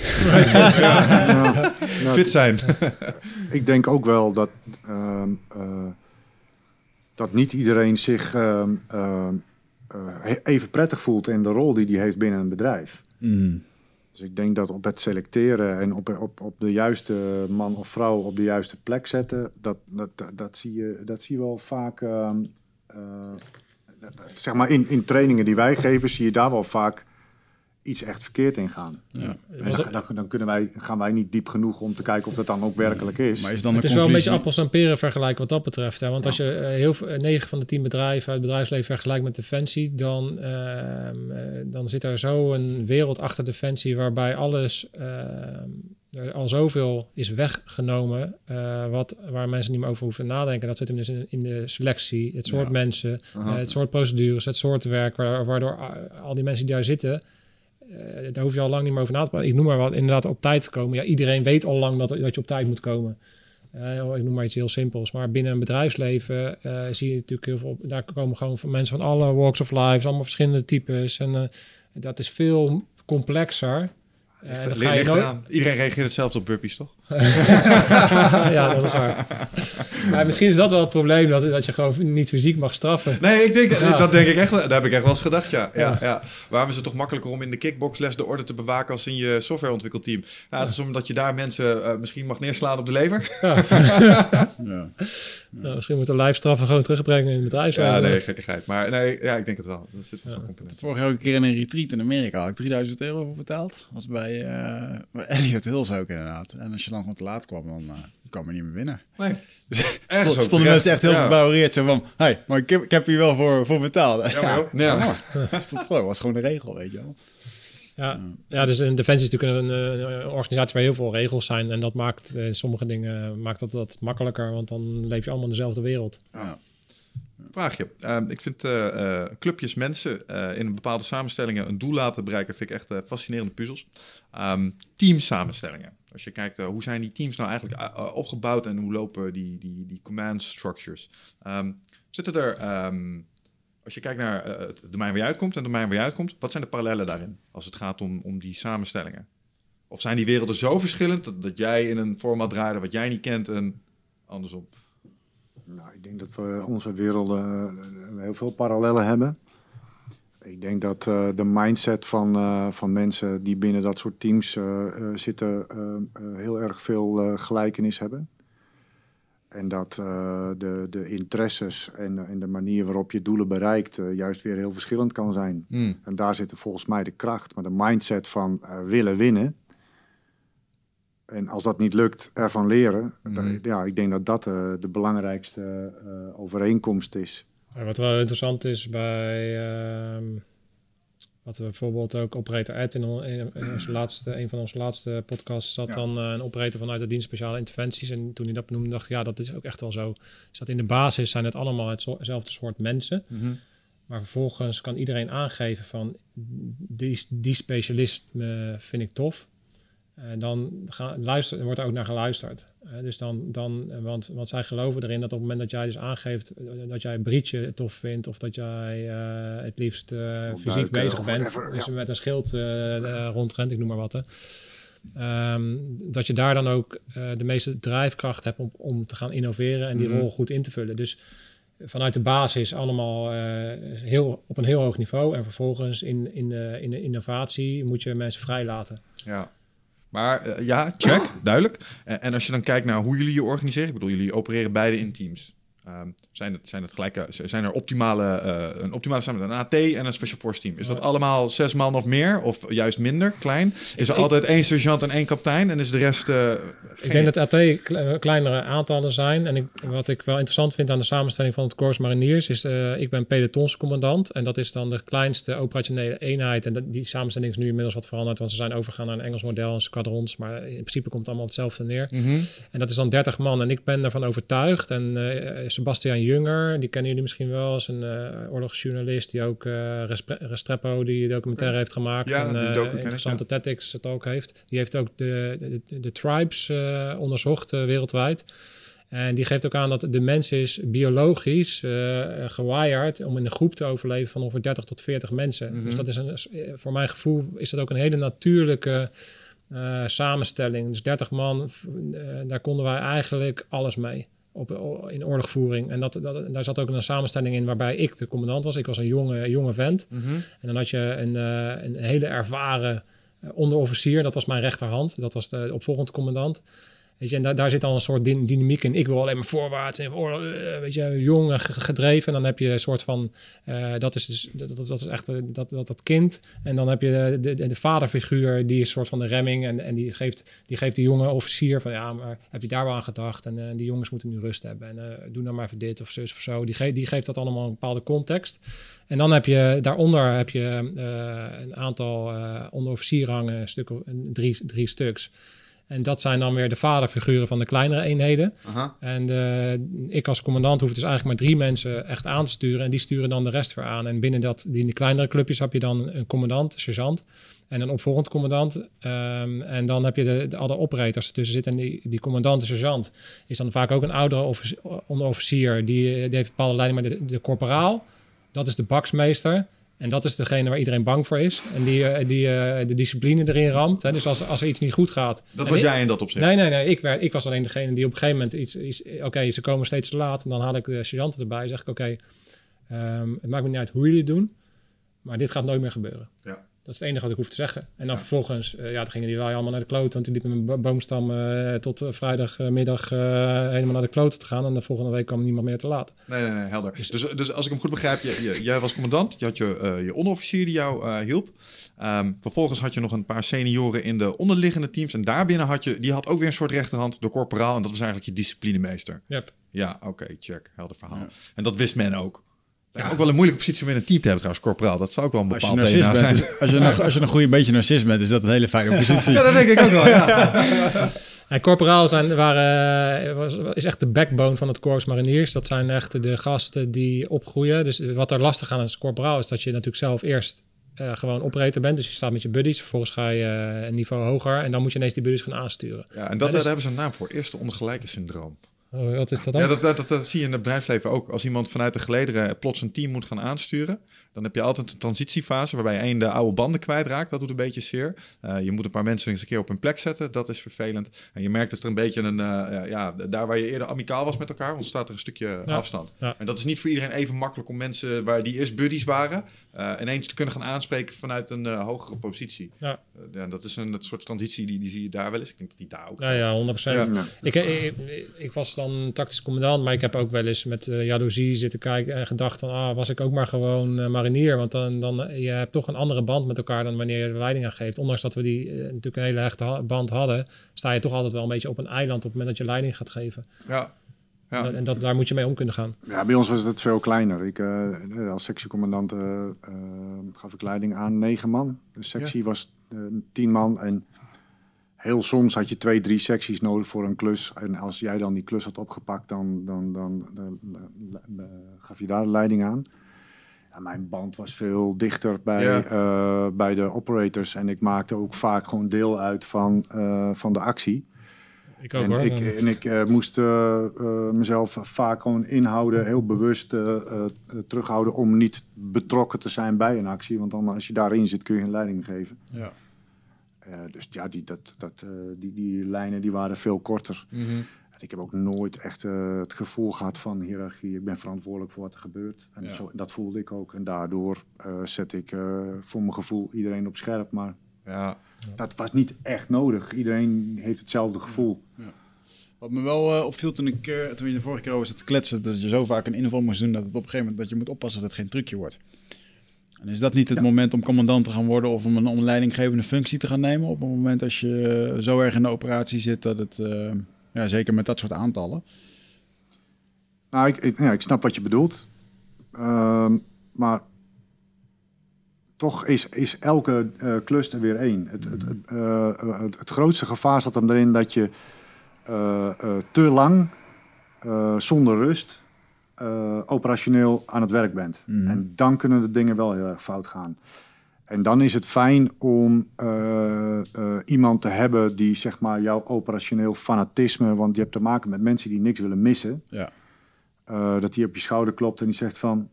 Ja, nou, [LAUGHS] Fit zijn. ik denk ook wel dat, ehm, eh, dat niet iedereen zich ehm, ehm, eh, even prettig voelt in de rol die hij heeft binnen een bedrijf. Mm. Dus ik denk dat op het selecteren en op, op, op de juiste man of vrouw op de juiste plek zetten, dat, dat, dat, dat zie, je, dat zie je wel vaak. Eh, dat- dat- zeg maar in, in trainingen die wij geven, zie je daar wel vaak iets echt verkeerd in gaan. En dan, dan, dan kunnen wij, gaan wij niet diep genoeg om te kijken of dat dan ook werkelijk is. Maar is dan Het is wel een beetje appels en peren vergelijken wat dat betreft. Hè? Want als je eh, heel veel, 9 van de 10 bedrijven uit het bedrijfsleven vergelijkt met Defensie, dan, ehm, eh, dan zit er zo een wereld achter Defensie waarbij alles ehm, er al zoveel is weggenomen, eh, wat, waar mensen niet meer over hoeven nadenken. Dat zit hem dus in, in de selectie, het soort mensen, eh, het soort procedures, het soort werk, wa- waardoor al die mensen die daar zitten, eh, daar hoef je al lang niet meer over na te praten. Ik noem maar wat, inderdaad op tijd komen. Ja, iedereen weet al lang dat, dat je op tijd moet komen. Ik noem maar iets heel simpels. Maar binnen een bedrijfsleven zie je natuurlijk heel veel... Daar komen gewoon van mensen van alle walks of life, allemaal verschillende types. En dat is veel complexer. Eh, je Ligt nooit-. Iedereen reageert hetzelfde op burpees, toch? [LAUGHS] ja, dat is waar. Maar misschien is dat wel het probleem, dat, dat je gewoon niet fysiek mag straffen. Nee, ik denk, Ja. dat denk ik echt. Daar heb ik echt wel eens gedacht, ja. ja. Ja, Waarom is het toch makkelijker om in de kickboxles de orde te bewaken als in je softwareontwikkelteam? Nou, dat is omdat je daar mensen eh, misschien mag neerslaan op de lever. Ja. [LAUGHS] Nou, misschien moeten lijfstraffen gewoon terugbrengen in het bedrijfsleven. Ja, nee, gekkigheid. Maar nee, ja, ik denk het wel. Dat zit wel zo'n Dat component. vorig jaar ook een keer in een retreat in Amerika had ik 3000 euro voor betaald. Was bij, eh bij Elliot Hills ook inderdaad. En als je dan gewoon te laat kwam, dan eh, kwam niet meer binnen. Nee. Stond- [LAUGHS] Ergens stonden terecht. mensen echt heel Ja. verbouwereerd. Zo van, hey, maar ik heb, ik heb hier wel voor, voor betaald. Ja, maar [LAUGHS] ja. [LAUGHS] Dat is dat gewoon, was gewoon de regel, weet je wel. Ja, ja dus een defensie is natuurlijk een, een, een organisatie waar heel veel regels zijn. En dat maakt eh, sommige dingen maakt dat, dat makkelijker, want dan leef je allemaal in dezelfde wereld. Ja. Vraagje. Ehm, ik vind eh, eh, clubjes mensen eh, in bepaalde samenstellingen een doel laten bereiken, vind ik echt fascinerende puzzels. Ehm teamsamenstellingen. Als je kijkt, eh, hoe zijn die teams nou eigenlijk eh, eh, opgebouwd en hoe lopen die, die, die command structures? Ehm, zitten er, ehm, als je kijkt naar het domein waar je uitkomt en het domein waar je uitkomt, wat zijn de parallellen daarin als het gaat om, om die samenstellingen? Of zijn die werelden zo verschillend dat, dat jij in een format draaide wat jij niet kent en andersom? Nou, ik denk dat we onze werelden heel veel parallellen hebben. Ik denk dat eh, de mindset van, eh, van mensen die binnen dat soort teams eh, zitten heel erg veel gelijkenis hebben. En dat de, de interesses en, en de manier waarop je doelen bereikt juist weer heel verschillend kan zijn. Hmm. En daar zit volgens mij de kracht. Maar de mindset van willen winnen. En als dat niet lukt, ervan leren. dan- ja, ik denk dat dat de belangrijkste overeenkomst is. Maar wat wel interessant is bij ehm, wat we bijvoorbeeld ook operator Ed in, in, in onze laatste, een van onze laatste podcasts zat dan eh, een operator vanuit de dienst speciale interventies en toen hij dat benoemde dacht ik ja dat is ook echt wel zo. Is dat in de basis zijn het allemaal hetzelfde soort mensen, maar vervolgens kan iedereen aangeven van die, die specialist eh, vind ik tof. En dan gaan, luister, wordt er ook naar geluisterd. Eh, dus dan, dan eh, want, want zij geloven erin dat op het moment dat jij dus aangeeft eh, dat jij een brietje tof vindt of dat jij het liefst fysiek bezig bent, whatever, dus ja. met een schild eh, rondrent, ik noem maar wat. Hè. Ehm, dat je daar dan ook de meeste drijfkracht hebt om, om te gaan innoveren en die Mhm. rol goed in te vullen. Dus vanuit de basis allemaal heel, op een heel hoog niveau. En vervolgens in, in, de, in de innovatie moet je mensen vrijlaten. Ja. Maar eh, ja, check, duidelijk. En, en als je dan kijkt naar hoe jullie je organiseren, ik bedoel, jullie opereren beide in teams. Ehm, zijn, het, zijn, het gelijke, zijn er optimale, eh, een optimale samen een AT en een Special Force team? Is dat allemaal zes man of meer? Of juist minder, klein? Is er Ik- altijd één sergeant en één kapitein? En is de rest... eh, Ik denk dat AT kle- kleinere aantallen zijn. En ik, wat ik wel interessant vind aan de samenstelling van het Corps Mariniers is, eh, ik ben pelotonscommandant. En dat is dan de kleinste operationele eenheid. En dat, die samenstelling is nu inmiddels wat veranderd, want ze zijn overgegaan naar een Engels model en squadrons. Maar in principe komt het allemaal hetzelfde neer. Mhm. En dat is dan 30 man. En ik ben daarvan overtuigd. En eh Sebastian Junger, die kennen jullie misschien wel, als een eh oorlogsjournalist die ook Respre- Restrepo, die documentaire heeft gemaakt. Ja, en docu ken ik, interessante tactics het ook heeft. Die heeft ook de, de, tribes onderzocht wereldwijd. En die geeft ook aan dat de mens is biologisch uh, gewired om in een groep te overleven van ongeveer 30 tot 40 mensen. Mhm. Dus dat is een, voor mijn gevoel is dat ook een hele natuurlijke uh, samenstelling. Dus 30 man, uh, daar konden wij eigenlijk alles mee op, in oorlogvoering. En dat, dat, daar zat ook een samenstelling in waarbij ik de commandant was. Ik was een jonge, jonge vent. Mhm. En dan had je een, uh, een hele ervaren onderofficier, dat was mijn rechterhand. Dat was de opvolgend commandant. En daar, zit al een soort dynamiek in. Ik wil alleen maar voorwaarts en oorlog, weet je, jong gedreven. En dan heb je een soort van, uh, dat is dus, dat, dat is echt dat, dat, dat kind. En dan heb je de, de, de vaderfiguur, die is een soort van de remming. En, en die, geeft, die geeft die jonge officier van, ja, maar heb je daar wel aan gedacht? En die jongens moeten nu rust hebben. En doe nou maar even dit of zo. Die, die geeft dat allemaal een bepaalde context. En dan heb je daaronder heb je een aantal onderofficierrangen, stuk drie, drie stuks. En dat zijn dan weer de vaderfiguren van de kleinere eenheden. Aha. En uh, ik als commandant hoef dus eigenlijk maar drie mensen echt aan te sturen. En die sturen dan de rest weer aan. En binnen dat, die, in die kleinere clubjes heb je dan een commandant, een sergeant. En een opvolgend commandant. Um, en dan heb je de, de alle operators ertussen zitten. En die, die commandant, de sergeant, is dan vaak ook een oudere onderofficier. Die, die heeft bepaalde leiding. Maar de, de corporaal, dat is de baksmeester. En dat is degene waar iedereen bang voor is. En die, uh, die uh, de discipline erin ramt. Hè? Dus als, als er iets niet goed gaat. Dat was ik, jij in dat opzicht? Nee, nee, nee. Ik, werd, ik was alleen degene die op een gegeven moment iets. iets oké, okay, ze komen steeds te laat. En dan haal ik de sergeanten erbij. zeg ik: Oké, okay, um, het maakt me niet uit hoe jullie het doen. Maar dit gaat nooit meer gebeuren. Ja. Dat is het enige wat ik hoef te zeggen. En dan ja. vervolgens, uh, ja, dan gingen die wij allemaal naar de kloot. Want toen liep mijn boomstam uh, tot uh, vrijdagmiddag helemaal naar de kloten te gaan. En de volgende week kwam niemand meer te laat. Nee, nee, nee, helder. Dus, dus als ik hem goed begrijp, je, je, jij was commandant. Je had je, je onderofficier die jou hielp. Um, vervolgens had je nog een paar senioren in de onderliggende teams. En daarbinnen had je, die had ook weer een soort rechterhand, de corporaal. En dat was eigenlijk je disciplinemeester. Yep. Ja, oké, okay, check. Helder verhaal. Ja. En dat wist men ook. Ja. Ook wel een moeilijke positie om in een team te hebben trouwens, corporaal. Dat zou ook wel een bepaald als je DNA zijn. Bent, als, je een, als je een goede beetje narcist bent, is dat een hele fijne positie. [LAUGHS] ja, dat denk ik ook wel, ja. [LAUGHS] En corporaal zijn, waren, was, is echt de backbone van het Corps Mariniers. Dat zijn echt de gasten die opgroeien. Dus wat er lastig aan is corporaal is dat je natuurlijk zelf eerst uh, gewoon operator bent. Dus je staat met je buddies. Vervolgens ga je uh, een niveau hoger. En dan moet je ineens die buddies gaan aansturen. Ja, en dat, dus, daar hebben ze een naam voor. Eerste ondergelijke syndroom. Oh, wat is dat dan? Ja, dat, dat, dat, zie je in het bedrijfsleven ook. Als iemand vanuit de gelederen plots een team moet gaan aansturen, dan heb je altijd een transitiefase waarbij één de oude banden kwijtraakt. Dat doet een beetje zeer. Uh, je moet een paar mensen eens een keer op hun plek zetten. Dat is vervelend. En je merkt dat er een beetje een, uh, ja, daar waar je eerder amicaal was met elkaar, ontstaat er een stukje Ja. afstand. Ja. En dat is niet voor iedereen even makkelijk om mensen waar die eerst buddies waren, ineens te kunnen gaan aanspreken vanuit een uh, hogere positie. Ja. Uh, ja, dat is een dat soort transitie die, die zie je daar wel eens. Ik denk dat die daar ook. Ja, ja, 100 Ja. Ik, ik, ik was dan tactisch commandant, maar ik heb ook wel eens met jaloezie zitten kijken en gedacht van, ah, was ik ook maar gewoon marinier. Want dan, dan je hebt toch een andere band met elkaar dan wanneer je de leiding aan geeft. Ondanks dat we die natuurlijk een hele hechte band hadden, sta je toch altijd wel een beetje op een eiland op het moment dat je leiding gaat geven. Ja. Ja. En, dat, en dat, daar moet je mee om kunnen gaan. Ja, bij ons was het veel kleiner. Ik, uh, als sectiecommandant uh, uh, gaf ik leiding aan negen man. De sectie ja. was uh, tien man en heel soms had je twee, drie secties nodig voor een klus. En als jij dan die klus had opgepakt, dan, dan, dan, dan, dan gaf je daar de leiding aan. Ja, mijn band was veel dichter bij, ja. bij de operators en ik maakte ook vaak gewoon deel uit van, van de actie. Ik ook, en, hoor. ik, en ik uh, moest uh, uh, mezelf vaak gewoon inhouden, heel bewust terughouden om niet betrokken te zijn bij een actie. Want dan als je daarin zit kun je een leiding geven. Ja. dus ja, die, dat, dat, die, die lijnen die waren veel korter. Mm -hmm. Ik heb ook nooit echt het gevoel gehad van hiërarchie. Ik ben verantwoordelijk voor wat er gebeurt. En Ja. zo, dat voelde ik ook. En daardoor zet ik voor mijn gevoel iedereen op scherp. Maar Ja. Dat was niet echt nodig. Iedereen heeft hetzelfde gevoel. Wat me wel uh, opviel toen, ik, uh, toen je de vorige keer over zat te kletsen, dat je zo vaak een inval moest doen dat het op een gegeven moment dat je moet oppassen dat het geen trucje wordt. En is dat niet het Ja. moment om commandant te gaan worden of om een om leidinggevende functie te gaan nemen? Op het moment als je uh, zo erg in de operatie zit dat het, ja, zeker met dat soort aantallen. Nou, ik, ik, ja, ik snap wat je bedoelt. Ehm, maar toch is, is elke uh, klus er weer één. Het, het, het, uh, het, het, grootste gevaar zat hem erin dat je uh, te lang, zonder rust, operationeel aan het werk bent. Mhm. En dan kunnen de dingen wel heel erg fout gaan. En dan is het fijn om eh, eh, iemand te hebben die zeg maar jouw operationeel fanatisme, want je hebt te maken met mensen die niks willen missen, Ja. eh, dat die op je schouder klopt en die zegt van,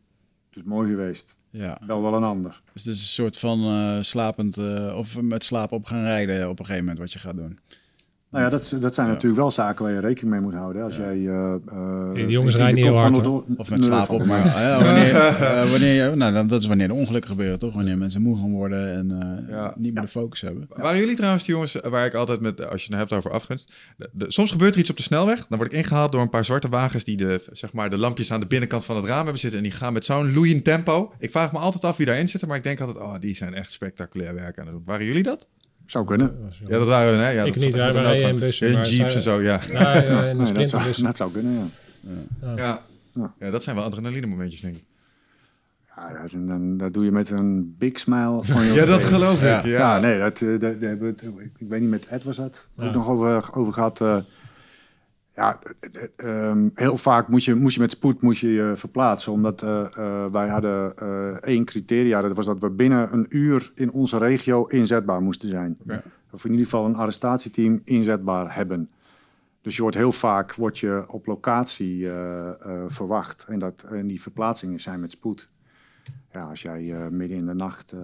het is mooi geweest, Ja. wel wel een ander. Dus het is een soort van eh, slapend, eh, of met slaap op gaan rijden op een gegeven moment wat je gaat doen. Nou ja, dat, dat zijn Ja. natuurlijk wel zaken waar je rekening mee moet houden. Als jij, eh, eh, Die jongens rijden niet heel hard, door- Of met slaap op, maar [LAUGHS] ja, wanneer, eh, wanneer je, nou, dat is wanneer de ongelukken gebeuren, toch? Wanneer mensen moe gaan worden en eh, Ja. niet meer de focus hebben. Waren jullie trouwens die jongens waar ik altijd met, als je het hebt over afgunst. de- de- soms gebeurt er iets op de snelweg. Dan word ik ingehaald door een paar zwarte wagens die de, zeg maar, de lampjes aan de binnenkant van het raam hebben zitten. En die gaan met zo'n loeiend tempo. Ik vraag me altijd af wie daarin zit. Maar ik denk altijd, oh, die zijn echt spectaculair werk aan het doen. Waren jullie dat? Zou kunnen. Ja, dat waren hè? Ja, Ik dat niet, wij waren in bussen, In maar jeeps en zo, ja. Ja, ja, in de Nee, dat, zou, dat zou kunnen, ja. Ja. Ja. ja, dat zijn wel adrenaline momentjes, denk ik. ja dat, dan, dat doe je met een big smile [LAUGHS] Ja, dat geloof ik. Ja. Ja, Ja, nee, dat, eh, dat, dat hebben we het- ik, ik weet niet, met Ed was dat Ja. ook nog over, over gehad. eh, ja, eh, eh, ehm, heel vaak moet je, moest je met spoed moest je, je verplaatsen. Omdat eh, eh, wij hadden eh, één criteria. Dat was dat we binnen een uur in onze regio inzetbaar moesten zijn. Oké. Of in ieder geval een arrestatieteam inzetbaar hebben. Dus je wordt heel vaak wordt je op locatie verwacht. En, dat, en die verplaatsingen zijn met spoed. Ja, als jij midden in de nacht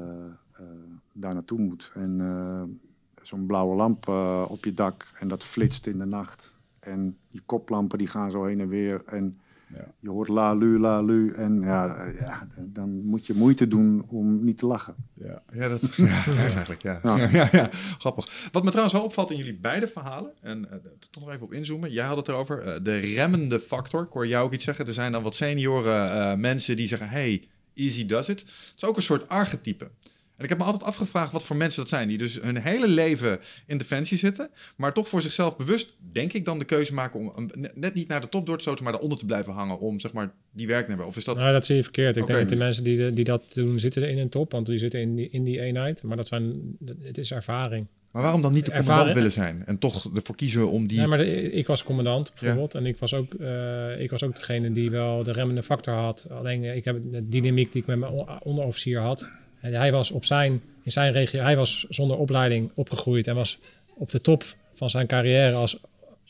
daar naartoe moet en zo'n blauwe lamp op je dak en dat flitst in de nacht. En je koplampen die gaan zo heen en weer en Ja. je hoort la lu, la lu. En ja, ja, dan moet je moeite doen om niet te lachen. Ja. Ja, dat [LAUGHS] ja, eigenlijk, ja. Ja. Ja. Ja, ja, Grappig. Wat me trouwens wel opvalt in jullie beide verhalen, en eh toch nog even op inzoomen. Jij had het erover, eh, de remmende factor. Ik hoor jou ook iets zeggen. Er zijn dan wat senioren eh, mensen die zeggen, hey, easy does it. Het is ook een soort archetype. En ik heb me altijd afgevraagd wat voor mensen dat zijn. Die dus hun hele leven in defensie zitten. Maar toch voor zichzelf bewust, denk ik, dan de keuze maken om net niet naar de top door te stoten, maar daaronder te blijven hangen. Om zeg maar die werknemer. Of is dat. Nou, dat zie je verkeerd. Ik denk dat de mensen die, die dat doen, zitten in een top, want die zitten in die, in die eenheid. Maar dat zijn, het is ervaring. Maar waarom dan niet de Ervaren- commandant willen zijn? En toch ervoor kiezen om die. Nee, maar de- ik was commandant bijvoorbeeld. En ik was, ook, eh, ik was ook degene die wel de remmende factor had. Alleen eh, ik heb de dynamiek die ik met mijn on- onderofficier had. En hij was op zijn, in zijn regio, hij was zonder opleiding opgegroeid en was op de top van zijn carrière als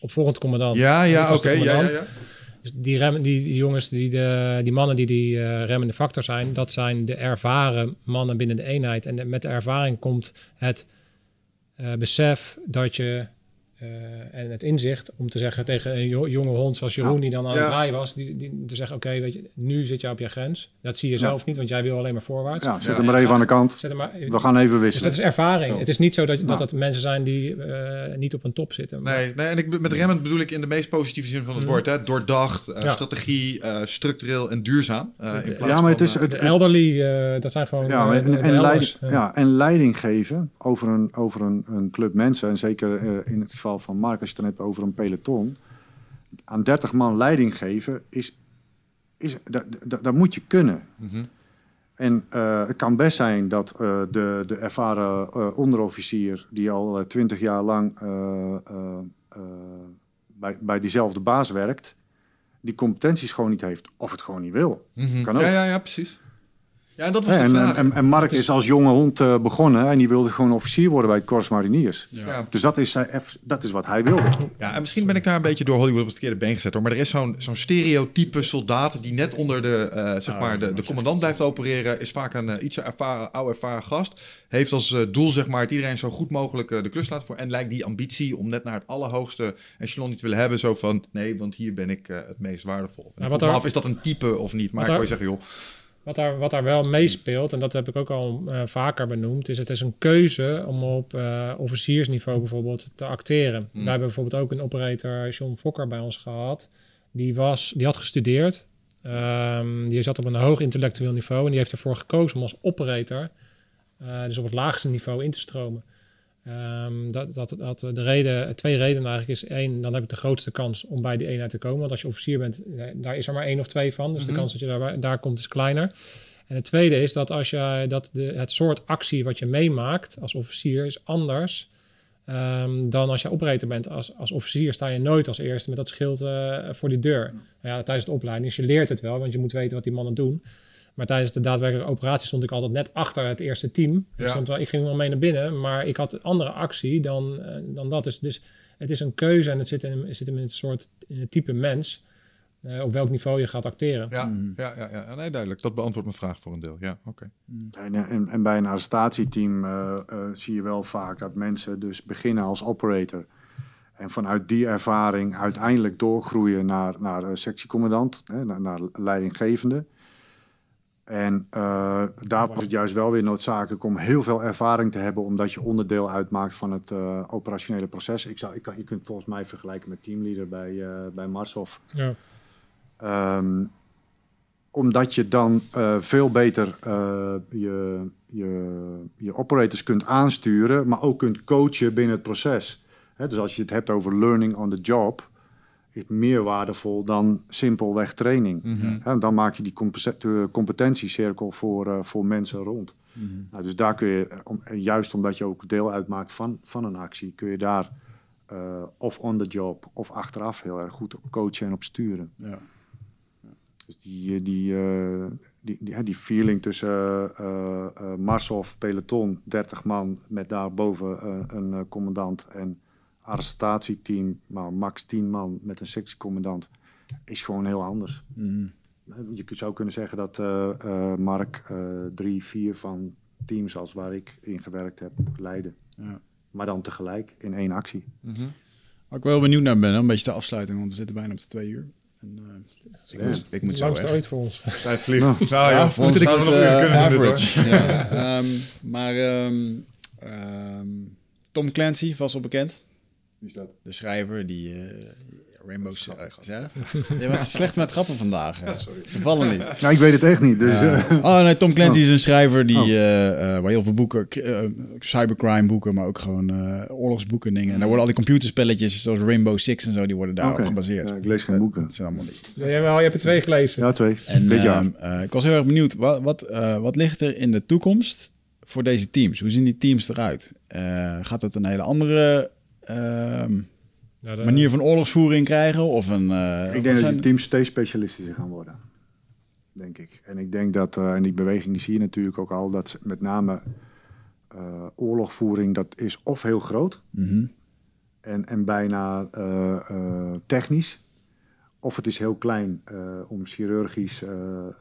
opvolgend commandant. Ja, ja, oké. ja, ja. Dus die, rem, die, die jongens, die, de, die mannen die die eh, remmende factor zijn, dat zijn de ervaren mannen binnen de eenheid. En de- met de ervaring komt het eh, besef dat je eh, en het inzicht om te zeggen tegen een jo- jonge hond zoals Jeroen, Ja. die dan aan Ja. het draaien was, die, die, te zeggen: Oké, weet je, nu zit je op je grens. Dat zie je Ja. zelf niet, want jij wil alleen maar voorwaarts. Ja, zet Ja. hem maar even aan de kant. Zet hem maar, We gaan even dus wisselen. dat is ervaring. Zo. Het is niet zo dat, dat het mensen zijn die eh, niet op een top zitten. Maar- Nee, nee, en ik, met remmend bedoel ik in de meest positieve zin van het Mm. woord. Hè? Doordacht, Ja. strategie, eh, structureel en duurzaam. eh, in plaats Ja, maar het van, is, het, De het- elderly, eh, dat zijn gewoon Ja, de- en, de en, leiding, ja. en leiding geven over een, over een, een club mensen, en zeker eh, in het geval van Mark, als je het dan hebt over een peloton, aan 30 man leiding geven, is, is, dat, dat, dat moet je kunnen. mhm. En eh, het kan best zijn dat eh, de, de ervaren eh, onderofficier, die al twintig jaar lang bij, bij diezelfde baas werkt, die competenties gewoon niet heeft of het gewoon niet wil. Mhm. Kan ook. Ja, ja, ja, precies. Ja, en dat was de en, vraag. en, en Mark is als jonge hond eh, begonnen en die wilde gewoon officier worden bij het Corps Mariniers. ja. Dus dat is, zijn eff- dat is wat hij wilde. Ja, en misschien ben ik daar een beetje door Hollywood op het verkeerde been gezet hoor. Maar er is zo'n zo'n stereotype soldaat die net onder de, eh, zeg maar de, de commandant blijft opereren. Is vaak een eh, iets ervaren, oude ervaren gast. Heeft als eh, doel zeg maar het iedereen zo goed mogelijk eh, de klus laten voor. En lijkt die ambitie om net naar het allerhoogste echelon niet te willen hebben. Zo van nee, want hier ben ik eh, het meest waardevol. En Nou, wat af, is dat een type of niet? Maar wat ik wil je zeggen joh. Wat daar, wat daar wel meespeelt, en dat heb ik ook al eh, vaker benoemd, is het is een keuze om op eh, officiersniveau bijvoorbeeld te acteren. Wij hebben bijvoorbeeld ook een operator, John Fokker, bij ons gehad. Die, was, die had gestudeerd. Ehm, die zat op een hoog intellectueel niveau en die heeft ervoor gekozen om als operator, eh, dus op het laagste niveau, in te stromen. Ehm, dat, dat, dat de reden, twee redenen eigenlijk is. één, dan heb ik de grootste kans om bij die eenheid te komen. Want als je officier bent, eh, daar is er maar één of twee van. Dus Mhm. de kans dat je daar, daar komt is kleiner. En het tweede is dat als je dat de, het soort actie wat je meemaakt als officier is anders ehm, dan als je operator bent. Als, als officier sta je nooit als eerste met dat schild eh, voor die deur. Nou ja, tijdens de opleiding. Dus je leert het wel, want je moet weten wat die mannen doen. Maar tijdens de daadwerkelijke operatie stond ik altijd net achter het eerste team. Ik Ja. stond wel, ik ging wel mee naar binnen, maar ik had een andere actie dan, eh, dan dat. Dus, dus het is een keuze en het zit, in, het zit hem in het soort in het type mens. eh, op welk niveau je gaat acteren. Ja, ja, ja, ja. Nee, duidelijk. Dat beantwoordt mijn vraag voor een deel. Ja, oké. En, en, en bij een arrestatieteam eh, eh, zie je wel vaak dat mensen dus beginnen als operator. En vanuit die ervaring uiteindelijk doorgroeien naar, naar sectiecommandant, hè, naar, naar leidinggevende. En eh, daar was het juist wel weer noodzakelijk om heel veel ervaring te hebben, omdat je onderdeel uitmaakt van het eh, operationele proces. Ik zou, ik kan, je kunt volgens mij vergelijken met teamleader bij, eh bij Marshof. Ja. Ehm, omdat je dan veel beter je, je, je operators kunt aansturen, maar ook kunt coachen binnen het proces. Hè, dus als je het hebt over learning on the job, is meer waardevol dan simpelweg training. Hè, dan maak je die compet- eh, competentiecirkel voor, eh, voor mensen rond. Nou, dus daar kun je, eh, om, juist omdat je ook deel uitmaakt van, van een actie, kun je daar eh, of on the job of achteraf heel erg goed op coachen en op sturen. Ja. Dus die, eh, die, eh, die, die, die feeling tussen eh eh, eh, Marshof, peloton, 30 man met daarboven eh, een eh, commandant en arrestatieteam, maar max 10 man met een sectiecommandant, is gewoon heel anders. Mhm. Je zou kunnen zeggen dat eh, eh, Mark eh, drie, vier van teams als waar ik in gewerkt heb, leiden. Ja. Maar dan tegelijk in één actie. Waar ik wel benieuwd naar ben, een beetje de afsluiting, want we zitten bijna op de twee uur. En, eh, ik, moet, ik moet zo ooit voor ons. Tijd vliegt. Nou, ja, voor ons is zouden het we nog kunnen doen dit, ja. [LAUGHS] Ehm, maar ehm, ehm, Tom Clancy, vast wel bekend. Wie is dat? De schrijver die uh, Rainbow Six. Ja? Je bent slecht met grappen vandaag. hè. [LAUGHS] Ze vallen niet. Nou, ik weet het echt niet. Dus, eh, Oh nee, Tom Clancy Oh. is een schrijver die Oh. eh, eh, waar heel veel boeken, eh, cybercrime boeken, maar ook gewoon eh, oorlogsboeken dingen. En daar worden al die computerspelletjes zoals Rainbow Six en zo, die worden daarop gebaseerd. Ja, ik lees geen boeken. Dat zijn allemaal niet. Ja, jawel, je hebt er twee gelezen. Ja, twee. En Dit jaar. ehm, eh, ik was heel erg benieuwd, wat, wat, eh, wat ligt er in de toekomst voor deze teams? Hoe zien die teams eruit? Eh, gaat het een hele andere Ja, de- manier van oorlogsvoering krijgen? Of een, eh, Ik denk dat die teams steeds specialistischer gaan worden. Denk ik. En ik denk dat, eh, en die beweging die zie je natuurlijk ook al, dat met name eh, oorlogvoering, dat is of heel groot Mhm. en, en bijna eh, eh, technisch, of het is heel klein eh, om chirurgisch eh, eh,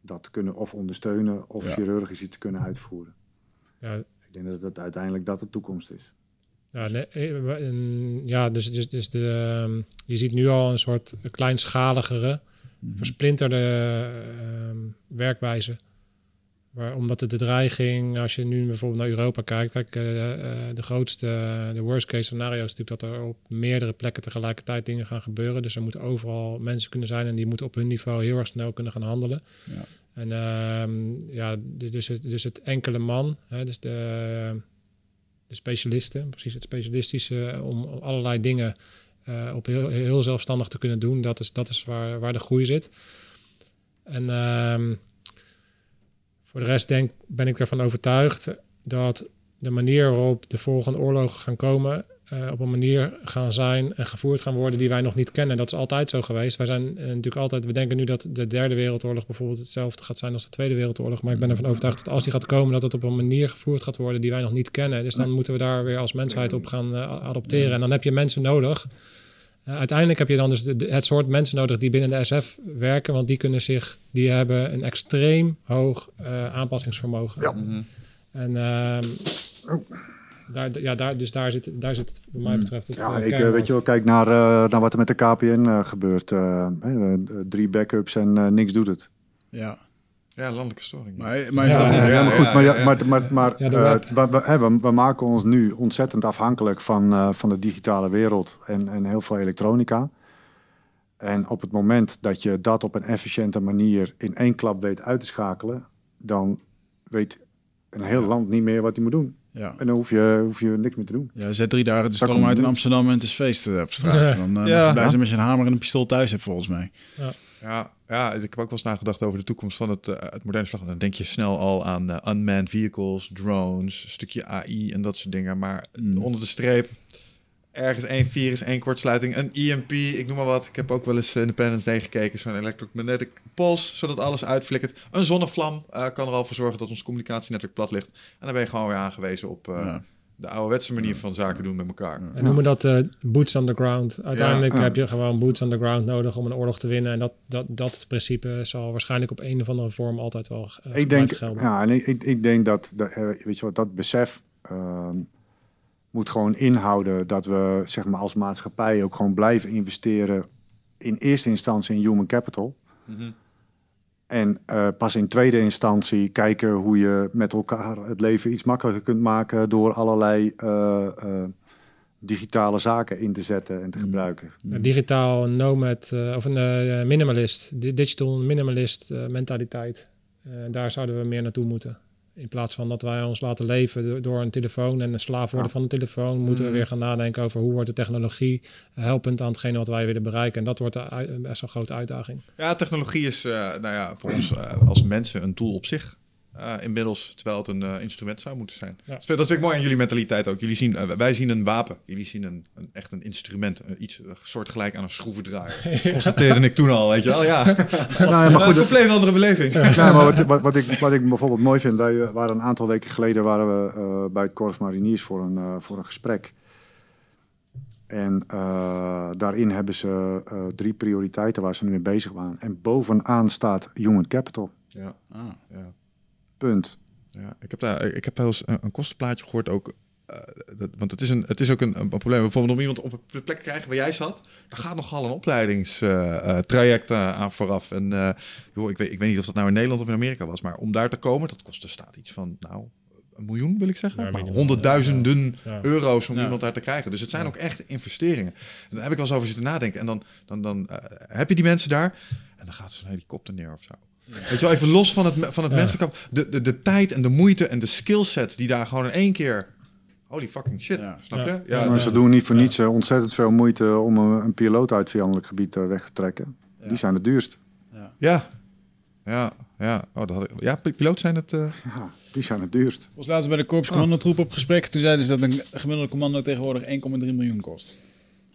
dat te kunnen of ondersteunen of Ja. chirurgisch iets te kunnen uitvoeren. ja, Ik denk dat het uiteindelijk dat de toekomst is. Ja, nee, eh, ja dus, dus, dus de, ehm, je ziet nu al een soort kleinschaligere, versplinterde ehm, werkwijze. Waar, omdat de, de dreiging, als je nu bijvoorbeeld naar Europa kijkt, kijk, eh, eh, de grootste, de worst case scenario is natuurlijk dat er op meerdere plekken tegelijkertijd dingen gaan gebeuren. Dus er moeten overal mensen kunnen zijn en die moeten op hun niveau heel erg snel kunnen gaan handelen. Ja. En ehm, ja, dus het, dus het enkele man, hè, dus de, de specialisten, precies het specialistische, om allerlei dingen eh, op heel, heel zelfstandig te kunnen doen, dat is, dat is waar, waar de groei zit. En ehm, voor de rest denk, ben ik ervan overtuigd dat de manier waarop de volgende oorlogen gaan komen, eh, op een manier gaan zijn en gevoerd gaan worden die wij nog niet kennen. Dat is altijd zo geweest. Wij zijn eh, natuurlijk altijd, we denken nu dat de derde wereldoorlog bijvoorbeeld hetzelfde gaat zijn als de tweede wereldoorlog. Maar ik ben ervan overtuigd dat als die gaat komen, dat het op een manier gevoerd gaat worden die wij nog niet kennen. Dus dan moeten we daar weer als mensheid op gaan eh, adopteren. En dan heb je mensen nodig. Uiteindelijk heb je dan dus de- de- het soort mensen nodig die binnen de SF werken, want die kunnen zich, die hebben een extreem hoog aanpassingsvermogen. Ja. En ehm, daar, ja, daar, dus daar zit, daar zit het, wat mij betreft het Ja, eh, ik eh, weet je wel, kijk naar, eh, naar wat er met de KPN gebeurt. Hè, drie backups en niks doet het. Ja, Ja, landelijke storing. maar, maar is Ja, dat- Ja, ja, maar goed, maar, maar, maar, we, maken ons nu ontzettend afhankelijk van, eh, van de digitale wereld en, en heel veel elektronica. En op het moment dat je dat op een efficiënte manier in één klap weet uit te schakelen, dan weet een heel land niet meer wat hij moet doen. Ja. En dan hoef je, hoef je niks meer te doen. Ja, zet drie dagen de stroom uit in. Amsterdam en het is feest eh, op straat. Ja. Dan uh, Ja. blijven ze met je een hamer en een pistool thuis hebt, volgens mij. Ja, ja, ik heb ook wel eens nagedacht over de toekomst van het, eh, het moderne slag. Dan denk je snel al aan unmanned vehicles, drones, een stukje AI en dat soort dingen. Maar Mm. onder de streep, ergens één virus, één kortsluiting, een EMP, ik noem maar wat. Ik heb ook wel eens Independence Day gekeken, zo'n electromagnetic pulse, zodat alles uitflikkert. Een zonnevlam eh, kan er al voor zorgen dat ons communicatienetwerk plat ligt. En dan ben je gewoon weer aangewezen op eh, Ja. de ouderwetse manier van zaken doen met elkaar. En noemen dat eh, boots on the ground. Uiteindelijk Ja. heb je gewoon boots on the ground nodig om een oorlog te winnen. En dat, dat, dat principe zal waarschijnlijk op een of andere vorm altijd wel eh, Ik denk, gelden. ja, en ik, ik, ik denk dat, dat, weet je wat, dat besef ehm, moet gewoon inhouden dat we zeg maar, als maatschappij ook gewoon blijven investeren in eerste instantie in human capital. Mhm. En eh, pas in tweede instantie kijken hoe je met elkaar het leven iets makkelijker kunt maken door allerlei eh, eh, digitale zaken in te zetten en te gebruiken. Een digitaal nomad eh, of een minimalist, di- digital minimalist mentaliteit. Daar zouden we meer naartoe moeten. In plaats van dat wij ons laten leven do- door een telefoon en een slaaf worden Ja. van een telefoon, moeten Mm. we weer gaan nadenken over hoe wordt de technologie helpend aan hetgene wat wij willen bereiken. En dat wordt een een best wel grote uitdaging. Ja, technologie is eh, nou ja, voor ons eh, als mensen een tool op zich. Eh, inmiddels, terwijl het een eh, instrument zou moeten zijn. Ja. Dat, vind, ik mooi aan jullie mentaliteit ook. Jullie zien, eh, wij zien een wapen. Jullie zien een, een, echt een instrument. iets soortgelijk aan een schroevendraaier. [LAUGHS] Constateerde ik toen al, weet je wel. Ja, [LAUGHS] [LAUGHS] Nou, ja, maar een goed, compleet andere beleving. Ja, maar wat, wat, wat, ik, wat ik bijvoorbeeld mooi vind, wij eh, waren een aantal weken geleden waren we eh, bij het Corps Mariniers voor een, eh, voor een gesprek. En eh, daarin hebben ze eh, drie prioriteiten waar ze nu mee bezig waren. En bovenaan staat human capital. Ja, Ah. ja. Punt. Ja, ik heb daar, ik heb wel eens een, een kostenplaatje gehoord ook. eh, dat, want het is, een, het is ook een, een probleem. Bijvoorbeeld om iemand op een plek te krijgen waar jij zat, daar gaat nogal een opleidingstraject eh, aan vooraf. En eh, joh, ik, weet, ik weet niet of dat nou in Nederland of in Amerika was, maar om daar te komen, dat kostte staat iets van, nou, een miljoen wil ik zeggen. Ja, maar honderdduizenden Ja. euro's om Ja. iemand daar te krijgen. Dus het zijn ook echt investeringen. En daar heb ik wel eens over zitten nadenken. En dan, dan, dan eh, heb je die mensen daar en dan gaat zo'n helikopter neer of zo. Weet je wel, even los van het, van het Ja. menselijke. De, de, de tijd en de moeite en de skillsets die daar gewoon in één keer... Holy fucking shit, Ja. snap Ja. je? Ja, Ja, maar dus- ze doen niet voor niets eh, ontzettend veel moeite om een, een piloot uit vijandelijk gebied eh, weg te trekken. Ja. Die zijn het duurst. ja. Ja, ja. Oh, dat had ik- ja, piloot zijn het... eh, Ja, die zijn het duurst. was laatst bij de korpscommandotroep op gesprek. Toen zeiden ze dat een gemiddelde commando tegenwoordig 1,3 miljoen kost.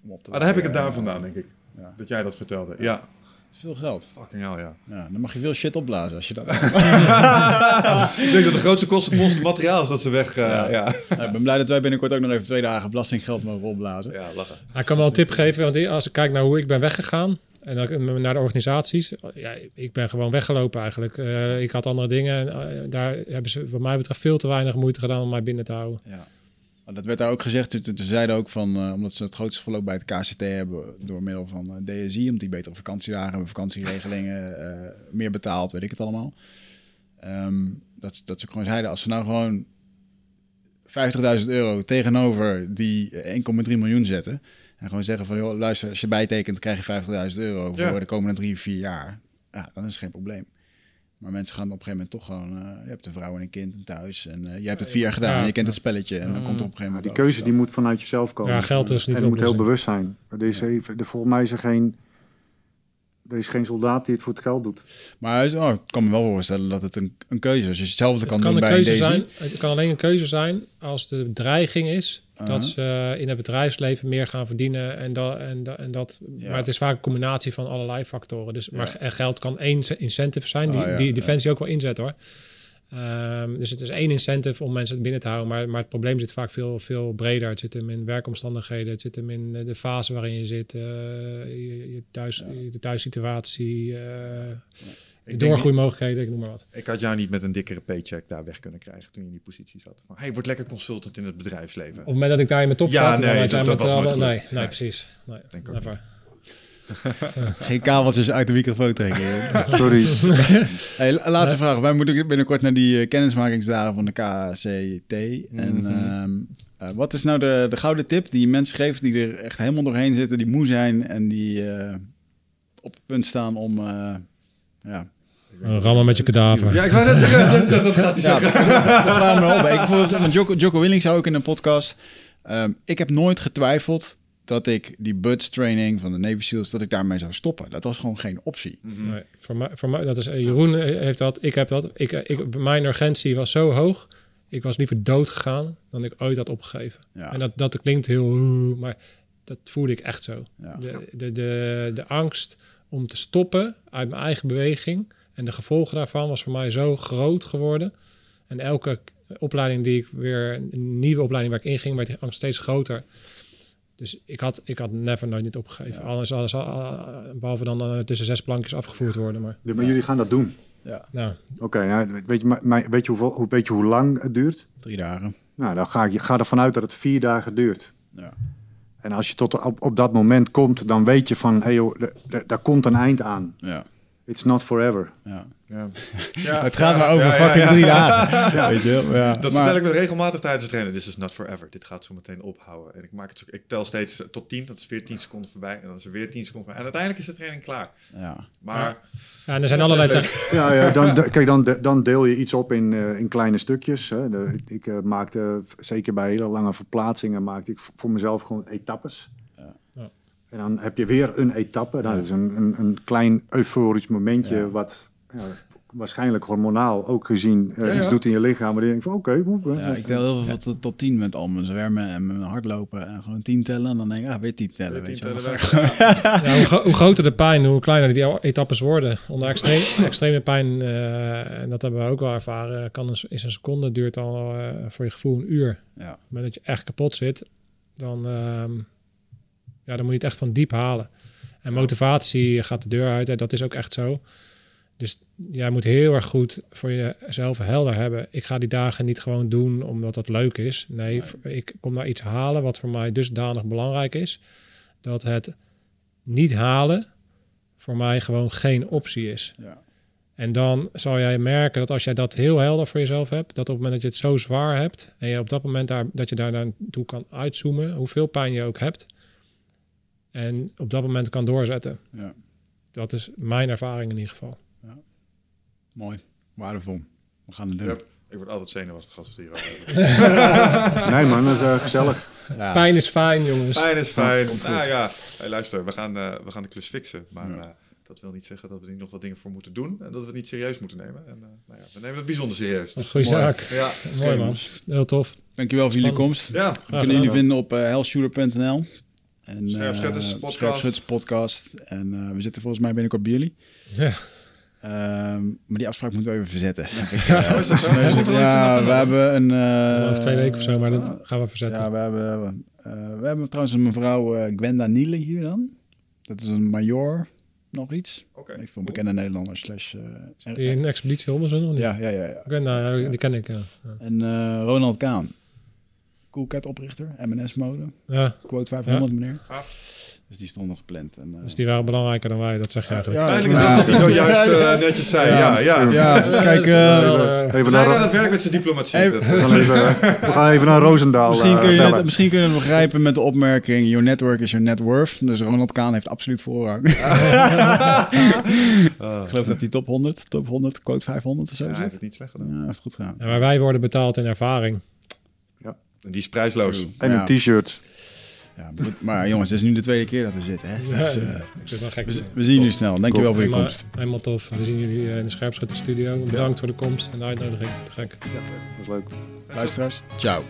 Om op te Ah, daar heb ik het daar eh, vandaan, denk ik. Ja. Dat jij dat vertelde. Ja. Is veel geld. Fucking hell, ja. Ja, dan mag je veel shit opblazen als je dat... [LAUGHS] [LAUGHS] ik denk dat de grootste kostenpost het materiaal is dat ze weg... eh, ja. Ja. Ja, ik ben blij dat wij binnenkort ook nog even twee dagen belastinggeld mogen opblazen. lachen. Ik kan wel een tip geven, want als ik kijk naar hoe ik ben weggegaan en dan naar de organisaties, ja, ik ben gewoon weggelopen eigenlijk. Eh, ik had andere dingen en eh, daar hebben ze wat mij betreft veel te weinig moeite gedaan om mij binnen te houden. Ja. Dat werd daar ook gezegd. Toen zeiden ook van, eh, omdat ze het grootste verloop bij het KCT hebben door middel van eh, DSI, omdat die betere vakantiedagen hebben, vakantieregelingen, eh, meer betaald, weet ik het allemaal. Ehm, dat, dat ze gewoon zeiden, als ze nou gewoon 50.000 euro tegenover die eh, 1,3 miljoen zetten. En gewoon zeggen van, joh, luister, als je bijtekent, krijg je 50.000 euro Ja. voor de komende drie, vier jaar. Ja, dan is het geen probleem. Maar mensen gaan op een gegeven moment toch gewoon... eh, je hebt een vrouw en een kind en thuis. En eh, je hebt het vier jaar gedaan. Ja. en je kent het spelletje. En dan komt er op een gegeven moment... Die keuze die moet vanuit jezelf komen. Ja, geld is niet En je moet heel bewust zijn. Er is even, er, volgens mij is er geen... Er is geen soldaat die het voor het geld doet. Maar oh, ik kan me wel voorstellen dat het een, een keuze is. Als je hetzelfde Het kan, kan, doen een bij keuze deze. zijn, het kan alleen een keuze zijn als de dreiging is Dat ze in het bedrijfsleven meer gaan verdienen. En dat, en, dat, en dat, Ja. Maar het is vaak een combinatie van allerlei factoren. Dus, maar Ja. geld kan één incentive zijn, die, Ah, ja, die. Defensie ook wel inzet hoor. Ehm, dus het is één incentive om mensen binnen te houden. Maar, maar het probleem zit vaak veel, veel breder. Het zit hem in werkomstandigheden. Het zit hem in eh, de fase waarin je zit. eh, je, je thuis, de thuissituatie. de Ik, doorgroeimogelijkheden, ik noem maar wat. ik had jou niet met een dikkere paycheck daar weg kunnen krijgen toen je in die positie zat. Van, hey, word lekker consultant in het bedrijfsleven. Op het moment dat ik daar in mijn top Ja, zat, nee, dat- dat met was nooit nee, nee, Nee. precies. Nee, Denk ook never. [LAUGHS] Geen kabeltjes uit de microfoon trekken. [LAUGHS] Sorry. [LAUGHS] hey, la- laatste vraag. Wij moeten binnenkort naar die eh, kennismakingsdagen van de KCT. En Mhm. ehm, eh, wat is nou de, de gouden tip die je mensen geeft die er echt helemaal doorheen zitten, die moe zijn en die eh, op het punt staan om... eh, ja, Uh, rammen met je kadaver. Ja, ik wou net zeggen, dat, dat, dat gaat hij zeggen. me op. Ik, bijvoorbeeld, want Jocko, Jocko Willing zou ook in een podcast. ehm, ik heb nooit getwijfeld dat ik die buds training van de Navy SEALs, dat ik daarmee zou stoppen. Dat was gewoon geen optie. Nee, voor mij, voor mij, dat is, eh, Jeroen heeft dat, ik heb dat. Ik, eh, ik, mijn urgentie was zo hoog. ik was liever dood gegaan dan ik ooit had opgegeven. Ja. En dat, dat klinkt heel, maar dat voelde ik echt zo. Ja. De, de, de, de angst om te stoppen uit mijn eigen beweging en de gevolgen daarvan was voor mij zo groot geworden. En elke opleiding die ik weer, een nieuwe opleiding waar ik inging, werd die angst steeds groter. Dus ik had, ik had never nooit niet opgegeven. Alles, alles, alles, behalve dan eh, tussen zes plankjes afgevoerd worden. Maar Ja, maar jullie gaan dat doen. nou, Oké, nou, weet, je, maar- weet, je hoeveel, hoe- weet je hoe lang het duurt? Drie dagen. Nou, dan ga ik ga ervan uit dat het vier dagen duurt. Ja. En als je tot op, op dat moment komt, dan weet je van, hé hey joh, daar komt een eind aan. Ja. It's not forever. ja. Ja. [LAUGHS] Ja, Het gaat ja, maar over fucking ja. drie dagen. [LAUGHS] Weet je wel? Ja. Dat maar- vertel ik me regelmatig tijdens het trainen. This is not forever. Dit gaat zo meteen ophouden. En ik, maak het zo, ik tel steeds tot 10. Dat is weer 10 seconden voorbij. En dan is er weer 10 seconden voorbij. En uiteindelijk is de training klaar. Ja. Maar ja, en er zijn allerlei... Ja, ja dan, [LAUGHS] kijk, dan, dan deel je iets op in, eh, in kleine stukjes. Hè. De, ik eh, maakte, zeker bij hele lange verplaatsingen, maakte ik voor mezelf gewoon etappes. En dan heb je weer een etappe. Dat is een, een, een klein euforisch momentje Ja. wat ja, waarschijnlijk hormonaal ook gezien eh, Ja, iets doet in je lichaam. Maar dan denk ik van oké, hoe- Ja, ik tel heel veel tot, tot tien met al mijn zwemmen en mijn hardlopen. En gewoon tien tellen. En dan denk ik, ah, weer tien tellen. Weet tien je wel. tellen [LAUGHS] hoe, gro- hoe groter de pijn, hoe kleiner die etappes worden. Onder extre- extreme pijn, eh, en dat hebben we ook wel ervaren, kan een, is een seconde duurt al eh, voor je gevoel een uur. Moment dat je echt kapot zit, dan, ehm, ja, dan moet je het echt van diep halen. En motivatie gaat de deur uit, hè, dat is ook echt zo. Dus jij moet heel erg goed voor jezelf helder hebben. Ik ga die dagen niet gewoon doen omdat dat leuk is. Nee, ik kom naar iets halen wat voor mij dusdanig belangrijk is. Dat het niet halen voor mij gewoon geen optie is. Ja. En dan zal jij merken dat als jij dat heel helder voor jezelf hebt, dat op het moment dat je het zo zwaar hebt en je op dat moment daar, dat je daar naartoe kan uitzoomen, hoeveel pijn je ook hebt, en op dat moment kan doorzetten. Ja. Dat is mijn ervaring in ieder geval. Mooi. Waardevol. We gaan het doen. Yep. Ik word altijd zenuwachtig als we het hier. [LAUGHS] Nee man, dat is eh, gezellig. Ja. Pijn is fijn, jongens. Fijn is fijn. Nou ja, hey, luister, we gaan, eh, we gaan de klus fixen. Maar Ja. eh, dat wil niet zeggen dat we er nog wat dingen voor moeten doen. En dat we het niet serieus moeten nemen. En eh, nou ja, we nemen het bijzonder serieus. Een goede Mooi. zaak. Ja, Mooi man. Heel tof. Dankjewel voor jullie komst. ja. We kunnen jullie vinden op uh, hellshooter.nl. En, Scherpschutters eh, podcast. Scherpschutters podcast. En eh, we zitten volgens mij binnenkort bij jullie. Ja. Ehm, maar die afspraak moeten we even verzetten. Oh, [LAUGHS] is dat ja, we hebben een... eh, Over twee weken of zo, maar dat gaan we verzetten. Ja, we hebben, eh, we hebben trouwens een mevrouw eh, Gwenda Niele hier dan. Dat is een major, nog iets. Oké. Ik vond bekende Nederlander slash... eh, Die in Expeditie Robinson niet? ja, ja, ja, ja. Nou, die ken ik, ja. Ja. En eh, Ronald Kaan. Coolcat oprichter, MNS-mode. ja. Quote 500 meneer. Gaaf. Dus die stond nog gepland. En, eh, Dus die waren belangrijker dan wij, dat zeg je eigenlijk. Eigenlijk is ja. dat wat hij zojuist eh, netjes zei. Ja, ja. Ja, kijk, eh, Even naar, aan het werk met zijn diplomatie. Even- Dat, we, gaan [LAUGHS] even, we gaan even naar Roosendaal misschien, kun je het, misschien kunnen we het begrijpen met de opmerking... Your network is your net worth. Dus Ronald Kaan heeft absoluut voorrang. [LAUGHS] Ik geloof dat hij top 100, top 100, quote 500 of zo ja, hij heeft het niet slecht Ja, gedaan. hij heeft het goed gedaan. ja, maar wij worden betaald in ervaring. Die is prijsloos. En Ja. een t-shirt. Ja, maar, jongens, het is nu de tweede keer dat we zitten. Hè? Dus, eh, we, we zien jullie snel. Dankjewel voor je Helemaal, komst. helemaal tof. We zien jullie eh, in de Scherpschutterstudio. Bedankt voor de komst en de uitnodiging. Te gek. Dat is leuk. Luisteraars, ciao.